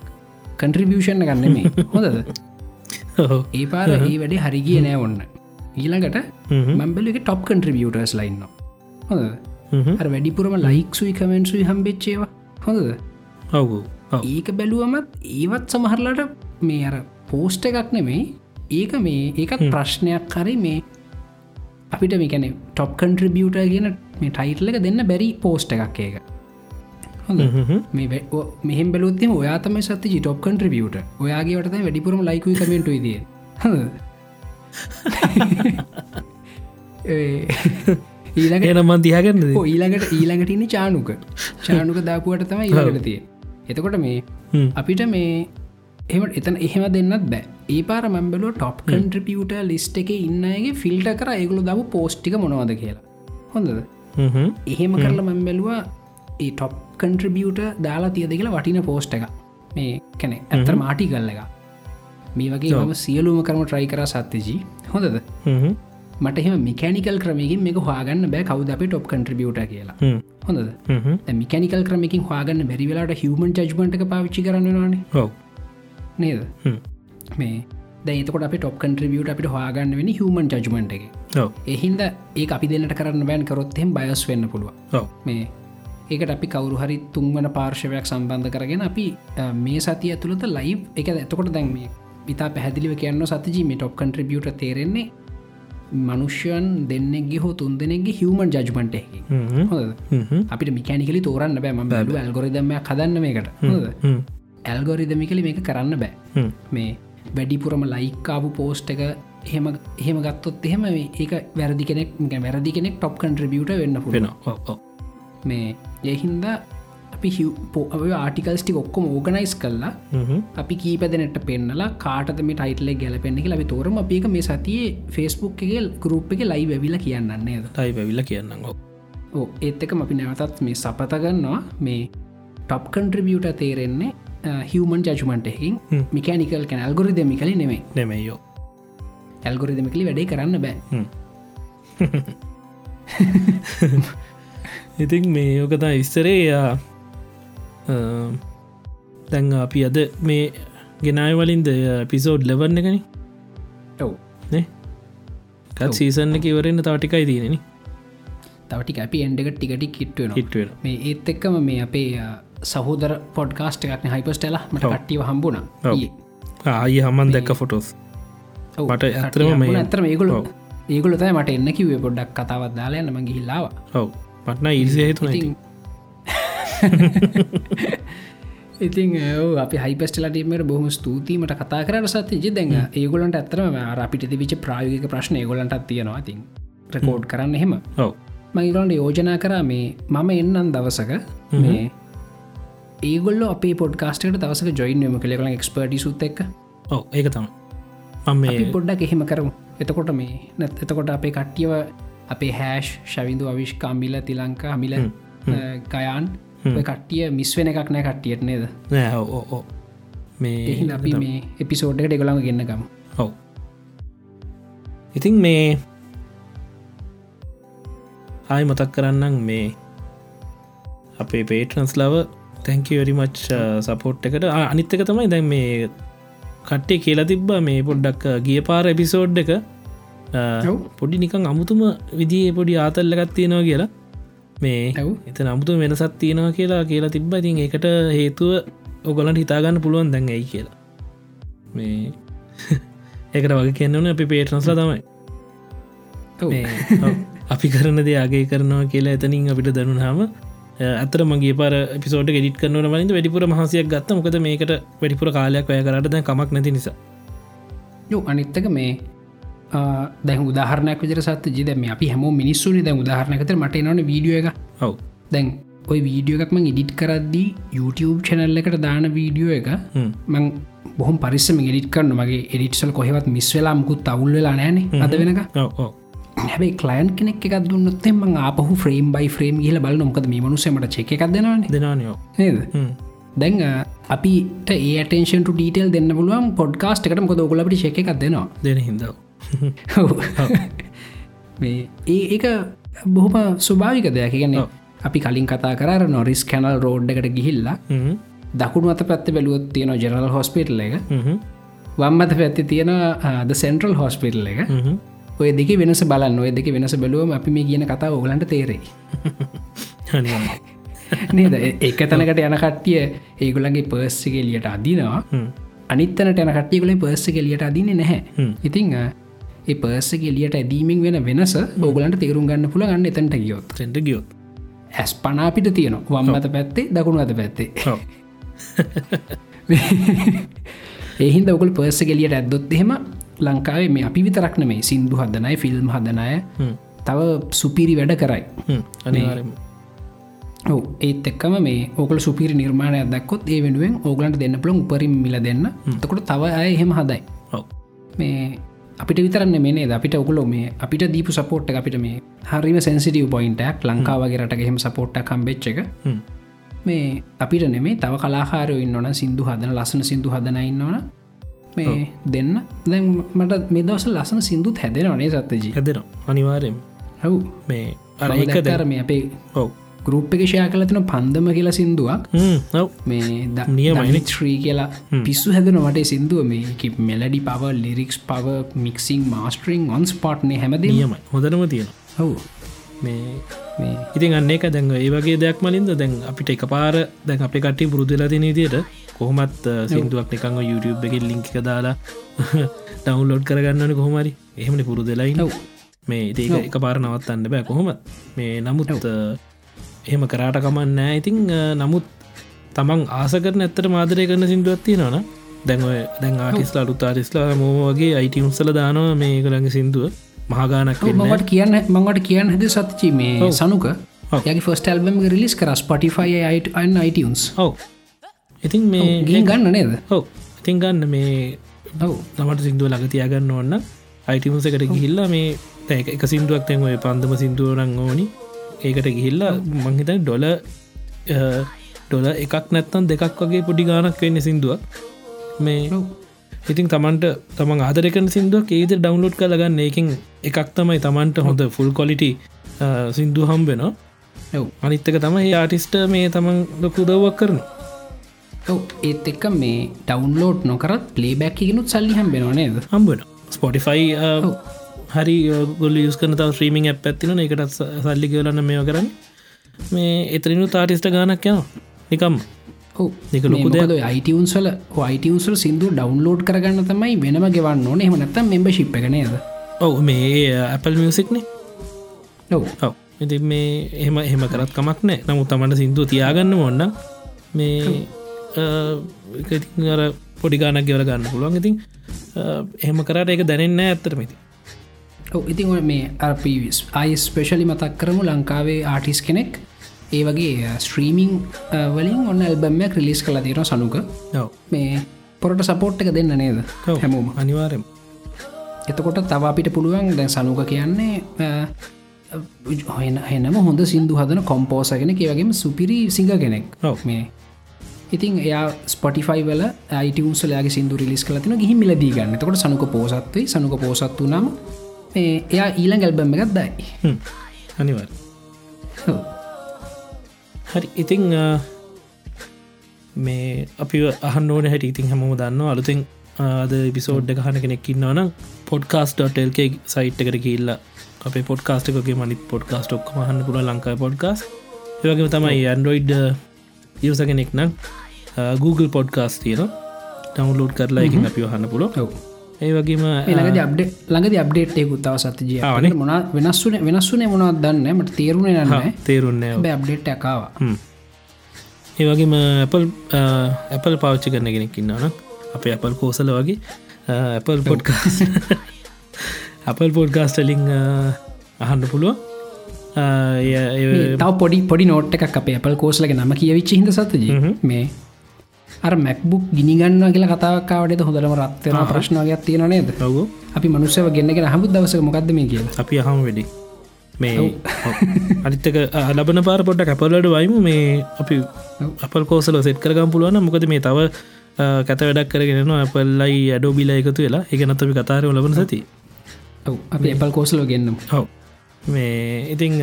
කන්ට්‍රිබියෂණ ගන්න මේ හොඳද? ඒ පාර ඒ වැඩේ හරිගිය නෑ ඔන්න. ඊළඟට මම්බලක ටොප් කන්ට්‍රිබියටර්ස් ලයින්න හොඳ වැඩිපුරම ලයික්සුයි කමෙන්ට්සුයි හම්බෙච්චේවා හොඳද? ඔවු. ඒක බැලුවමත් ඒවත් සමහරලට මේ අර පෝස්ට එකක් නෙමෙයි. ඒක මේ ඒකත් ප්‍රශ්නයක් කරි මේ අපිට මේකැන ටොප් කන්ට්‍රිබියට කියන මේ ටයිටල එක දෙන්න බැරි පෝස්ට එකක් ඒක. මෙහෙම බැලුත්ම ඔයාතම සත්ති ටොප් කන්ට්‍රිබියට ඔයාගේට වැඩිපුරම ලයිකුයි කමෙන්ටු ද ඊළඟ එනම දිහගන්න ඊළඟට ඊළඟට ඉන්න චානුක. [LAUGHS] චානුක දාපුුවට තම ඊළඟට තිය එතකොට මේ අපිට මේ එම එතන එහෙම දෙන්නත් බෑ. ඒ පාර මැම්බලෝ ටොප් කන්ට්‍රිපියට ලිස්ට එක ඉන්නගේ ෆිල්ට කර ඒගුලු දව පෝස්්ටික මොනවද කියලා. හොඳද? එහෙම කරල මැම්බැලවා ඒ ටොප් කන්ට්‍රිබියට දාලා තියද කියලා වටින පෝස්්ට එක මේ කැනෙ ඇතර මාටි කල්ල එක මේ වගේ ම සියලුම කරම ට්‍රයි කර සත්්‍යජී. හොඳද? මට එහම මිකැනිකල් ක්‍රමකින් මේක හවාගන්න බෑ කවද අප ටොප් කන්ට්‍රිබියට කියලා. හොඳද? මිකනිකල් ක්‍රමකින් හවාගන්න බැරිවෙලාට හිවමන් ජජ්මට එක පාවිච්චි කරන්නවාන නේද? මේ දැතකොට අප ටොප් කන්ට්‍රිබියට අපිට හවාගන්න වෙන හමන් ජජමට එක. එහින්ද ඒ අපි දෙන්නට කරන්න බෑන් කරොත්හෙම බයස් වෙන්න පුළුව මේ ඒකට අපි කවරු හරි තුන්වන පාර්ශවයක් සම්බන්ධ කරගෙන අපි මේ සතිය ඇතුළත ලයි් එක ඇතකොට දැන් මේ ඉතා පැහැදිලිව කියන්න සතිජී මේ ටොප් කන්ට්‍රිබියට තේරෙන්නේ මනුෂ්‍යයන් දෙන්නෙක්ගේ හෝ තුන් දෙනෙක්ගේ හිවමන් ජජමට හොද අපිට මිකැනිකලි තෝරන්න බෑ. ම ඇල්ගොරිදම කදන්න මේකට. හොද ඇල්ගොරිදමිකලි මේක කරන්න බෑ. මේ වැඩිපුරම ලයිකාපු පෝස්ට් එක එහෙම එහෙම ගත්තොත් එහෙම ඒක වැරදි කෙනෙක් වැරදි කෙනෙක් ටොප් කන්ට්‍රිබියට වෙන්න ඔව මේ ඒහින්ද අපි පෝ ආටිකල්ස්ටික් ඔක්කොම ඕගනයිස් කල්ලා අපි කීපදනට පෙන්නලා කාටද මේ ටයිටල ගැලපෙන්නෙ ලබි තෝරම. අපික මේ සතියේ ෆෙස්බුක් එකගේ ගරුප් එක ලයි වැවිල කියන්නන්නේද ටයි පැවිල්ල කියන්න ඕ ඒත් එක අපි නැවතත් මේ සපතගන්නවා මේ ටොප් කන්ට්‍රිබියට තේරෙන්නේ හිවමන් ජජමන්ට එකින් මිකනිකල් කැන අල්ගොරි දෙමිකලි නෙමේ නෙමෙයෝ. ඇල්ගොරි දෙමිකලි වැඩේ කරන්න බෑ. ඉතින් මේ යෝකතා ඉස්තරේ දැන් අපි අද මේ ගෙනයි වලින්ද පිසෝඩ් ලබන්න එකන? ඔව්. නේ? කත් සීසන්න එක ඉවරන්න තවටිකයි තියෙනෙන තවටි අපි එන්ඩක ටිකට කිට්ටුවෙන හිට්වෙන මේ ඒත් එක්කම මේ අපේ සහෝදර පොඩ්කාස්ට එකක්න හයිපස්ටලා මට. කට්ටිව හම්බුණ. ආය හමන් දැක්ක ෆොටෝස් මට ඇතරම ඇතරම ඒගොල. ඒගොල තයි මට එන්න කිවේ පොඩ්ඩක් කතාවත් දාලයන්න ම ගිහිල්ලාව ඔව්. පටන ඉරිසි හේතුන ඉතින් [LAUGHS] අපි හයිපස්ටලටීමට බොහම ස්තුතිීමට කතා කර සත්ති දැන් ඒගොලන්ට ඇතරම අපිට විච ප්‍රායෝගික ප්‍රශ්න ඒගොලන්ට තියෙනවා. තින් රකෝඩ් කරන්න එහෙම. ඔව්. මගේගොලන්ට යෝජනා කරා මේ මම එන්නන් දවසක මේ ඒගොල්ල අපේ පොඩ්කාස්ටට දවසක ජොයින්ම කළෙකල එක්ස්පර්ටි සුත් එක් ඒක තම මම පොඩ්ඩක් එහෙම කරමු. එතකොට මේ නැත් එතකොට අපේ කට්ටියව අපේ හැෂ් ශවිදු අවිශ්කාමිල තිලංකා මිල ගයන් කට්ටිය මිස්වෙන එකක් නෑ කට්ටියට නේද? ඕ මේ අපි මේ එපිසෝඩ්ඩට එගොළඟ ගන්නකම් ඔව්. ඉතින් මේ ආය මතක් කරන්නම් මේ අපේ පේටනස් ලව තැංකවරිමච් සපෝට් එකට. ආ, අනිත් එක තමයි දැන් මේ කට්ටේ කියලා තිබ්බ මේ පොඩ්ඩක් ගිය පාර එපිසෝඩ් එක. ඔව්. පොඩි නිකං අමුතුම විදිේ පොඩි ආතල්ලගත් තියෙනවා කියලා. මේ. එත නමුතු වෙනසත් තියෙනවා කියලා කියලා තිබ්බ. ඉතින් ඒකට හේතුව ඔගොලන්ට හිතාගන්න පුළුවන් දැන් ඇයි කියලා. මේ [LAUGHS] ඒකට වගේ කියන්නවන අපි පේටනස්ලා තමයි. අපි කරන දෙයාගේ කරනවා කියලා එතනින් අපිට දනුනාම අතර මගේ පර පිසෝට ගෙඩිට කරනවන වලින්ද වැඩිපුර මහසයක් ගත්ත. මොකද මේකට වැඩිපුර කාලයක් ඔය කරට දැ කමක් නැති නිසා. යෝ අනිත්තක මේ දැ උදාහරනයක් විදර සත් ජිදම අපි හැම මිනිස්සුනි. දැ උදාහරනකතර මට නන වීඩියෝ එක. ඔව්. දැන් ඔය වීඩියෝ එකක්ම ඉඩිට් කරද්දී YouTube චැනල්ල එකට දාන වීඩියෝ එක. මං බොහම පරිස්සම ගෙඩිට කරන්න මගේ එඩිට්සල් කොහෙවත් මිස්වෙලා මුකුත් අවුල් වෙලා නෑන අද වෙනක ඔව් හැබයි කලයින් කෙනෙක් එකක් දුන්නොත්තෙම ආපහු ෆ්‍රේම් බයි ෆ්‍රේම් කියල බල නොකද මේ මනුසමට චෙක එකක් දෙනවාන. දෙනානයෝ දැන් අපිට ඒටේෂන් ඩීටල් දෙන්න පුළුවන් පොඩ්කාස්ට එකට. මොද ඔගලට චෙක එකක් දෙනවා. දෙන. මේ ඒ ඒක බොහොම ස්වභාවික දෙයක්. කියන්නේ. අපි කලින් කතා කර නොරිස් කැනල් රෝඩ් එකට ගිහිල්ලා දකුණු අත පැත්ත බැලුවොත් තියෙන ජෙනල් හොස්පිටල් එක. වම් අත පැත්ති තියෙන ද සෙන්ට්‍රල් හොස්පිටල් එක ඔය දෙක වෙනස බලන්න. ඔය දෙක වෙනස බැලුවම අපි මේ කියන කතා ඔගලන්ට තේරෙයි. නේද? එක තැනකට යන කට්ටිය ඒගොලගේ පර්ස්සක ලියට අදිනවා. අනිත්තනට යන කට්ටියකුලේ පර්ස්සක ලියට අදින්නේ නැහැ. ඉතිං ඒ පර්ස්සක ලියට ඇදීමෙන් වෙන වෙනස බෝගලන්ට තේරුම් ගන්න පුළ ගන්න එතැන්ට ගියොත්. සෙන්ට ගියොත්. ඇස් පනාපිට තියෙන වම් අත පැත්තේ දකුණු අත පැත්තේ. ඔව්. ඒහින්ද ඔකුල් පර්ස ගෙලියට ඇද්දොත් එහෙම ලංකාවේ මේ අපි විතරක්න මේ සිින්දු හදනයි ෆිල්ම් හදනය හ්ම්. තව සුපිරි වැඩ කරයි හ්ම්. ඔව ඒත් එක්කම මේ ඕකල සුපිරි නිර්මාණය දක්කොත් ඒ වෙනුවෙන් ඕගලන්ට දෙන්න පුළන් උපරින් මිල දෙන්න තකොට තව අය එහෙම හදයි. මේ අපිට විතරන්න මේනේ අපිට ඔකුලෝ මේ අපිට දීපු සපෝට් අපිට මේ හරිම සැන්සිටිය පොයින්ටක් ලංකාවගේ රට එහෙම සපෝට්ට කම්බෙච්ච එක හ්ම්. මේ අපිට නෙමේ තව කලාහාරය ඉන්නවන සිින්දු හදන ලස්සන සිින්දු හදනඉන්නවන මේ දෙන්න. දැන් මට මේ දවස ලස්සන සිින්දුත් හැදෙනවනේ සත්තජී හැදෙනවා. අනිවාරයෙන් හව් මේ අර ඒක දැ ඒකර මේ අපේ ඔව්. ගරුප් එක ෂයා කලතින පන්දම කියලා සිින්දුවක්. මේ නියමයිනේ. ශ්‍රී කියලා පිස්සු හැදන මට සිින්දුව. මේ මෙලඩි පව ලිරික්ස් පව මික්සිං මාස්ටරිං ඔන්ස් පාට්නය හැමදේ නියමයි. හොඳනම තියෙන හව් මේ ඉතින් අන්න එක දැන් ඒ වගේ දෙයක් මලින්ද දැන් අපිට එක පාර දැන් අපි කටි පුරුදුලතින විදියට කොහොමත් සිින්දුවක් නිකං YouTube එක ලිංකික දාලා [LAUGHS] ඩවන්ලෝඩ් කරගන්නන කොහොමරි එහෙමනි පුරුදලයි ඔව්. මේ ඒක එක පාර නවත්තන්න බෑ කොහොම මේ නමුත් එහෙම කරාට කමන්න නෑ. ඉතිං නමුත් තමන් ආස කරන ඇත්තට මාදරය කරන සිින්දුවත්ති නන දැන්ව දැන් ආටිස්ලා අලුත් ආටිස්ලා මෝ වගේ අයිටි උත්සල දානවා මේ කළඟ සිින්දුව මහගානක් මට කියන්න මංවට කියන්න හැද සත්චි මේ සනුක. යගේ ෆස්ට ඇල්බම රිලිස් කර ස්පටිෆයි අයින් අයිටන්ස් ඔව්. ඉතින් මේ ගින් ගන්න නේද? ඔව. ඉතින් ගන්න මේ ඔව්. තමට සිින්දුව ළඟ තියාගන්න ඕන්න අයිටිමුසකට ගිහිල්ලා මේ තැක එක සිින්දුවක් තැන්ව පන්දම සිින්දුවරං ඕනි. ඒකට ගිහිල්ලා මංහිත ඩොල ඩොල එකක් නැත්තන් දෙකක් වගේ පොඩි ගානක් වෙන්න සිින්දුවක්. මේ. ඉතින් තමන්ට තමන් ආදරකන සිින්දුවක් ඒද ඩවන්ලෝඩ් කලගන්න ඒකින් එකක් තමයි තමන්ට හොඳ ෆුල් කොලිටි සිින්දු හම් වෙන ඔව්. අනිත්තක තමයි ආටිස්ට මේ තමන් ලොකුදවක් කරන ඔව්. ඒත් එක්ක මේ ටවන්ලෝඩ් නොකරත් පලේබැක් එකනුත් සල්ලිහම් බෙනවා නේද? හම්බෙන ස්පොටිෆයි හරි ගොල යස් කන තව ්‍රීමිං ඇ් ඇත්තින එකට සල්ලි කියලන්න මේ කරන්න. මේ එතරිනු තාටිස්ට ගානක් යනවා. නිකම් අයිටවන්සල අයිටවන්සල් සිින්දු ඩවන්ලෝඩ් කරගන්න තමයි වෙනම ගෙවන්න ඕන. එහම නැතම් මෙම්බශිප් එක නේද? ඔව මේ Apple මියසික්නේ ඔව්. ඔව. ඉති මේ එහෙම එහෙම කරත් කමක් නෑ නමුත් තමට සිින්දුව තියාගන්න ඔන්න මේ අ, අර පොඩි ගානක් ගෙවල ගන්න පුළුවන්. ඉතින් අ, එහෙම කරට එක දැනෙන්න ඇත්තරමති ඉතින්. මේ අර්පවිස් අයි ස්පේශලි මතක් කරමු ලංකාවේ ආටිස් කෙනෙක් ඒ වගේ ස්ට්‍රීමිං වලින් ඔන්න ඇල්බම්මයක් රිලිස් කලා තියෙන සනුක. මේ පොරට සපෝට් එක දෙන්න නේද. හැමෝම. අනිවාරෙන් එතකොට තව අපිට පුළුවන් දැන් සනුක කියන්නේ හොයන හෙනම හොඳ සිින්දු හදන කොම්පෝසගෙන කියවගේම සුපිරි සිංහ කෙනෙක්. මේ. ඉතින් එයා ස්පොටිෆයි වල අයිටවුන්සලයාගේ සිදු රිලිස් කලතින ගිහි මිලදී ගන්න. තකොට සනුක පෝසත්වයි සනුක පෝසත්තු නම් එයා ඊළඟ ඇල්බම් එකත් දයි. අනිවර් හරි ඉතිං මේ අපි අහන්න ඕන හැට ඉතින් හැමෝම දන්න අලුතින් ආද පිසෝඩ් එක හන කෙනෙක් ඉන්නවනම් පොඩ්කාස්.ටල්ක සයිට් එකට කියල්ලා අපේ පොඩ්කාස්ටකගේ මනිත් පොඩ්කාස්ට ඔක්ක මහන්න පුළ ලංකායි පොඩ්කාස් ඒවගේ තමයි ඇන්ඩරෝයිඩ් යස කෙනෙක් නම් Google පොඩ්කාස් තියෙන ටවන්ලෝඩ් කරලා එකින් අපි වහන්න පුල ඒ වගේම ළඟද අප්ඩේ ළඟද අප්ඩේට්යකු තාව සතජය ආවනේ. මොන වෙනස්සුන වෙනස්සුනේ මොනත් දන්න මට තේරුණ නන්න තේරුන්නේ අප්ඩේට් ඇකාව ඒ වගේම ඇපල් ඇපල් පාච්චි කරන කෙනෙක් ඉන්නවන අපේ ඇපල් කෝසල වගේ ඇපල් පොඩ්කාස් අපල් පොඩ්කාස්ටලිං අහන්න පුළුව තව පොඩි පොඩි නෝට් එකක් අපේ අපල් කෝස්ලක නම කියවිච්ච හිද සතජ මේ අර මැක්බුක් ගිනිගන්න කියලා කතාවක්කාවට හොඳලම රත්වන ප්‍රශ්නාවයක් තියෙන නේද? ඔවු. අපි මනුස්සව ගෙන්න්නගෙන හමුත් දවස මොකක්ද මේ කියලා? අපි අහම වැඩි. මේ අනිත්තක ලබන පාර පොඩ්ඩ කැපල්ලට වයිම. මේ අපි අපල් කෝසල සෙට් කරගම් පුළුවන මොකද මේ තව කැත වැඩක් කරගෙනවා අපල්ලයි ඇඩෝ බිල එකතු වෙලා. එකනත් අපි කතාරය ලබන සති අපි එපල් කෝසලෝ ගෙන්නම්. හව මේ ඉතිං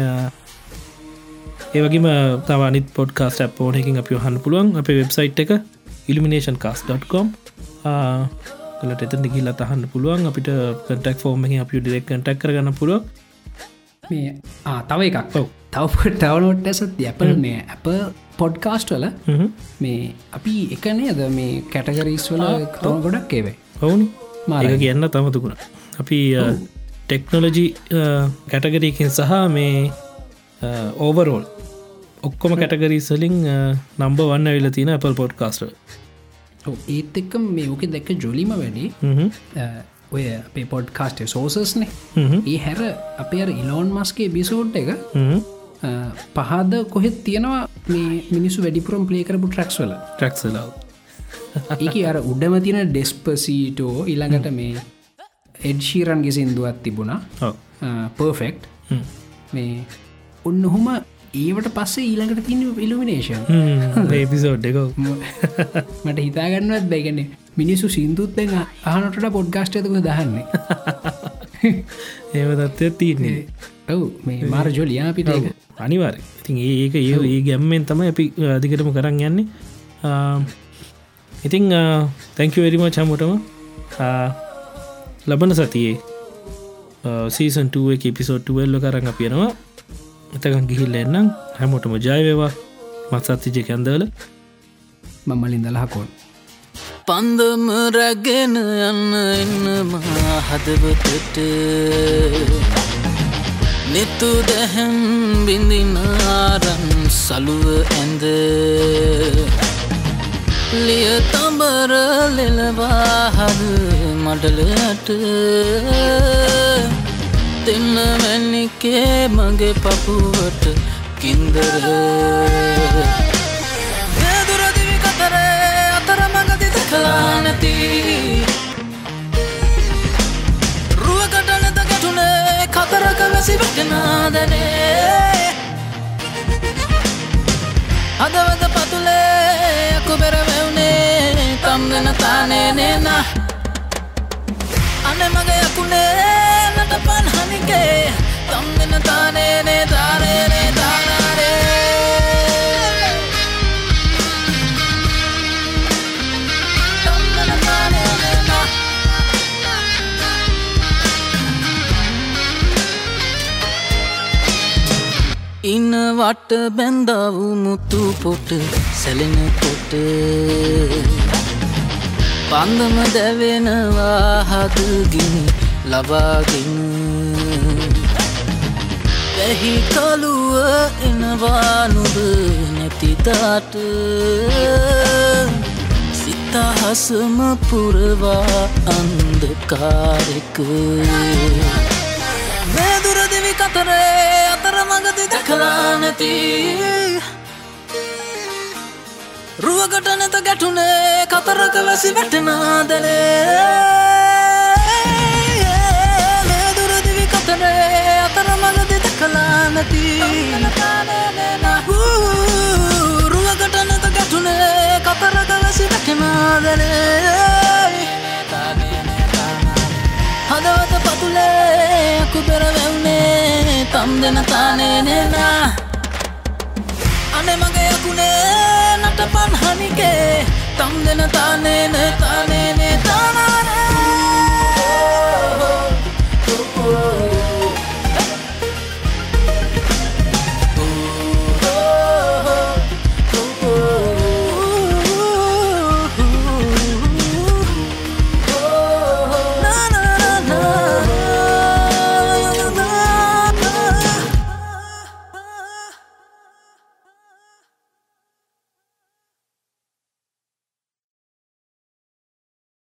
ඒවගේම තවනිත් පොඩ්කාස්ට පෝනකින් අපි හන්න පුළුවන්. අප වෙබ්සයිට් එක ඉල්ිමිනේෂන් කාස්.com කලට එතන ගිල්ල තහන්න පුළුවන්. අපිට කටක් ෆෝර්ම අපි ඩිරෙක් කටක් කරගන්න පුළුව මේ තව එකක්. ඔව. තව තවනොට ඇසත් ඇපල් මේ අප පොඩ්කාස්ට වල මේ අපි එකනේ අද මේ කැටගරීස් වල තෝන ගොඩක් ඒවේ. ඔවුනු. ඒක කියන්න තමතුකුණ අපි ටෙක්නොලජි කැටගරීකින් සහ මේ ඕවරෝල් ඔක්කොම කැටගරීස්වලින් නම්බ වන්න වෙල තියෙන Apple පොඩ්කාස්ට ඒත් එක්ක මේ ඕක දැක්ක ජොලිම වැඩි. ඔය අපේ පොඩ්කාස්ටේ සෝසස්නේ ඒ හැර අපේ ඉලෝන් මස්ගේ බිසෝට් එක පහද කොහෙත් තියෙනවා මේ මිනිස්සු වැඩිපුරම් පලේකරපු ට්‍රක්ස් වල. ට්‍රක්සලාව ඒක අර උඩම තියෙන ඩෙස්පසීටෝ ඉළඟට මේ එඩ්ශීරන්ගේ සින්දුවත් තිබුණා. පර්ෆෙක්් මේ ඔන්න ඔහොම ඒවට පස්සේ ඊළඟට තින ඉල්ිනේෂන් ඒපිසෝඩ් එක මට හිතාගන්නවත් බැගන මිනිස්සු සිින්දුත්තෙන් අහනට පොඩ්ගස්ටයතක දහන්නේ. ඒව තත්වය තියන්නේ. ඔව් මේ මාර ජොලියා පිට අනිවාර ඉතින් ඒක ඒ ඒ ගැම්මෙන් තම අපි අධිකටම කරන්න යන්නේ. ඉතිං තැංකවරිම චම්මටම ලබන සතියේ සීසන්ටුව එක පිසෝට්ටුවල්ල කරන්න අපියනවා එතකන් ගිහිල්ල එන්නම්. හැමෝටම ජයවවා මත්සත්තිජය කැන්දල මම්මලින් දලහකොන් පන්දම රැගෙන යන්න එන්නමා හදවතට. නෙතු දැහැම් බිඳිනාරන් සලුව ඇඳ. ලිය තඹර ලෙලවාහද මඩලට දෙන්න වැනිකේ මගේ පපුුවට කින්දර. දුරදිවි කතරේ අතර මඟදිද කලා නැති. රුවකට නැත ගැටුනේ කතරක වැසි වැටනාදනේ අදවද පතුලේ අකු බෙරවැවුනේ තම් දෙන තානේ නේන. අන මගේ යකුනේ නට පන් හනිකේ. තම් දෙන තානේනේ තාරේනේ තානාරේ ඉන්න වට බැන්දාව මුතු පොට සැලෙන කොට පන්දම දැවෙනවා හදගිනි. ලබාගෙන වැහි කලුව එනවා නුද නැතිතාට සිතහසම පුරවා අන්දකාරෙක මේ දුරදිවි කතරේ අතර මඟදි දැකලා නැති. රුවකට නැත ගැටුනේ කතරක වැසි වැටනාදනේ මේ නැති. රුවකට නැත ගැටුනේ කතරක වැසි දැකනාදනේ හදවත පතුලේ කුබෙර වැවුනේ තම් දෙන තානේ නේනා. අනේ මගේ යකුනේ නට පන්හනිකේ තම් දෙන තානේ නේ තානේ නේ තානානේ Oh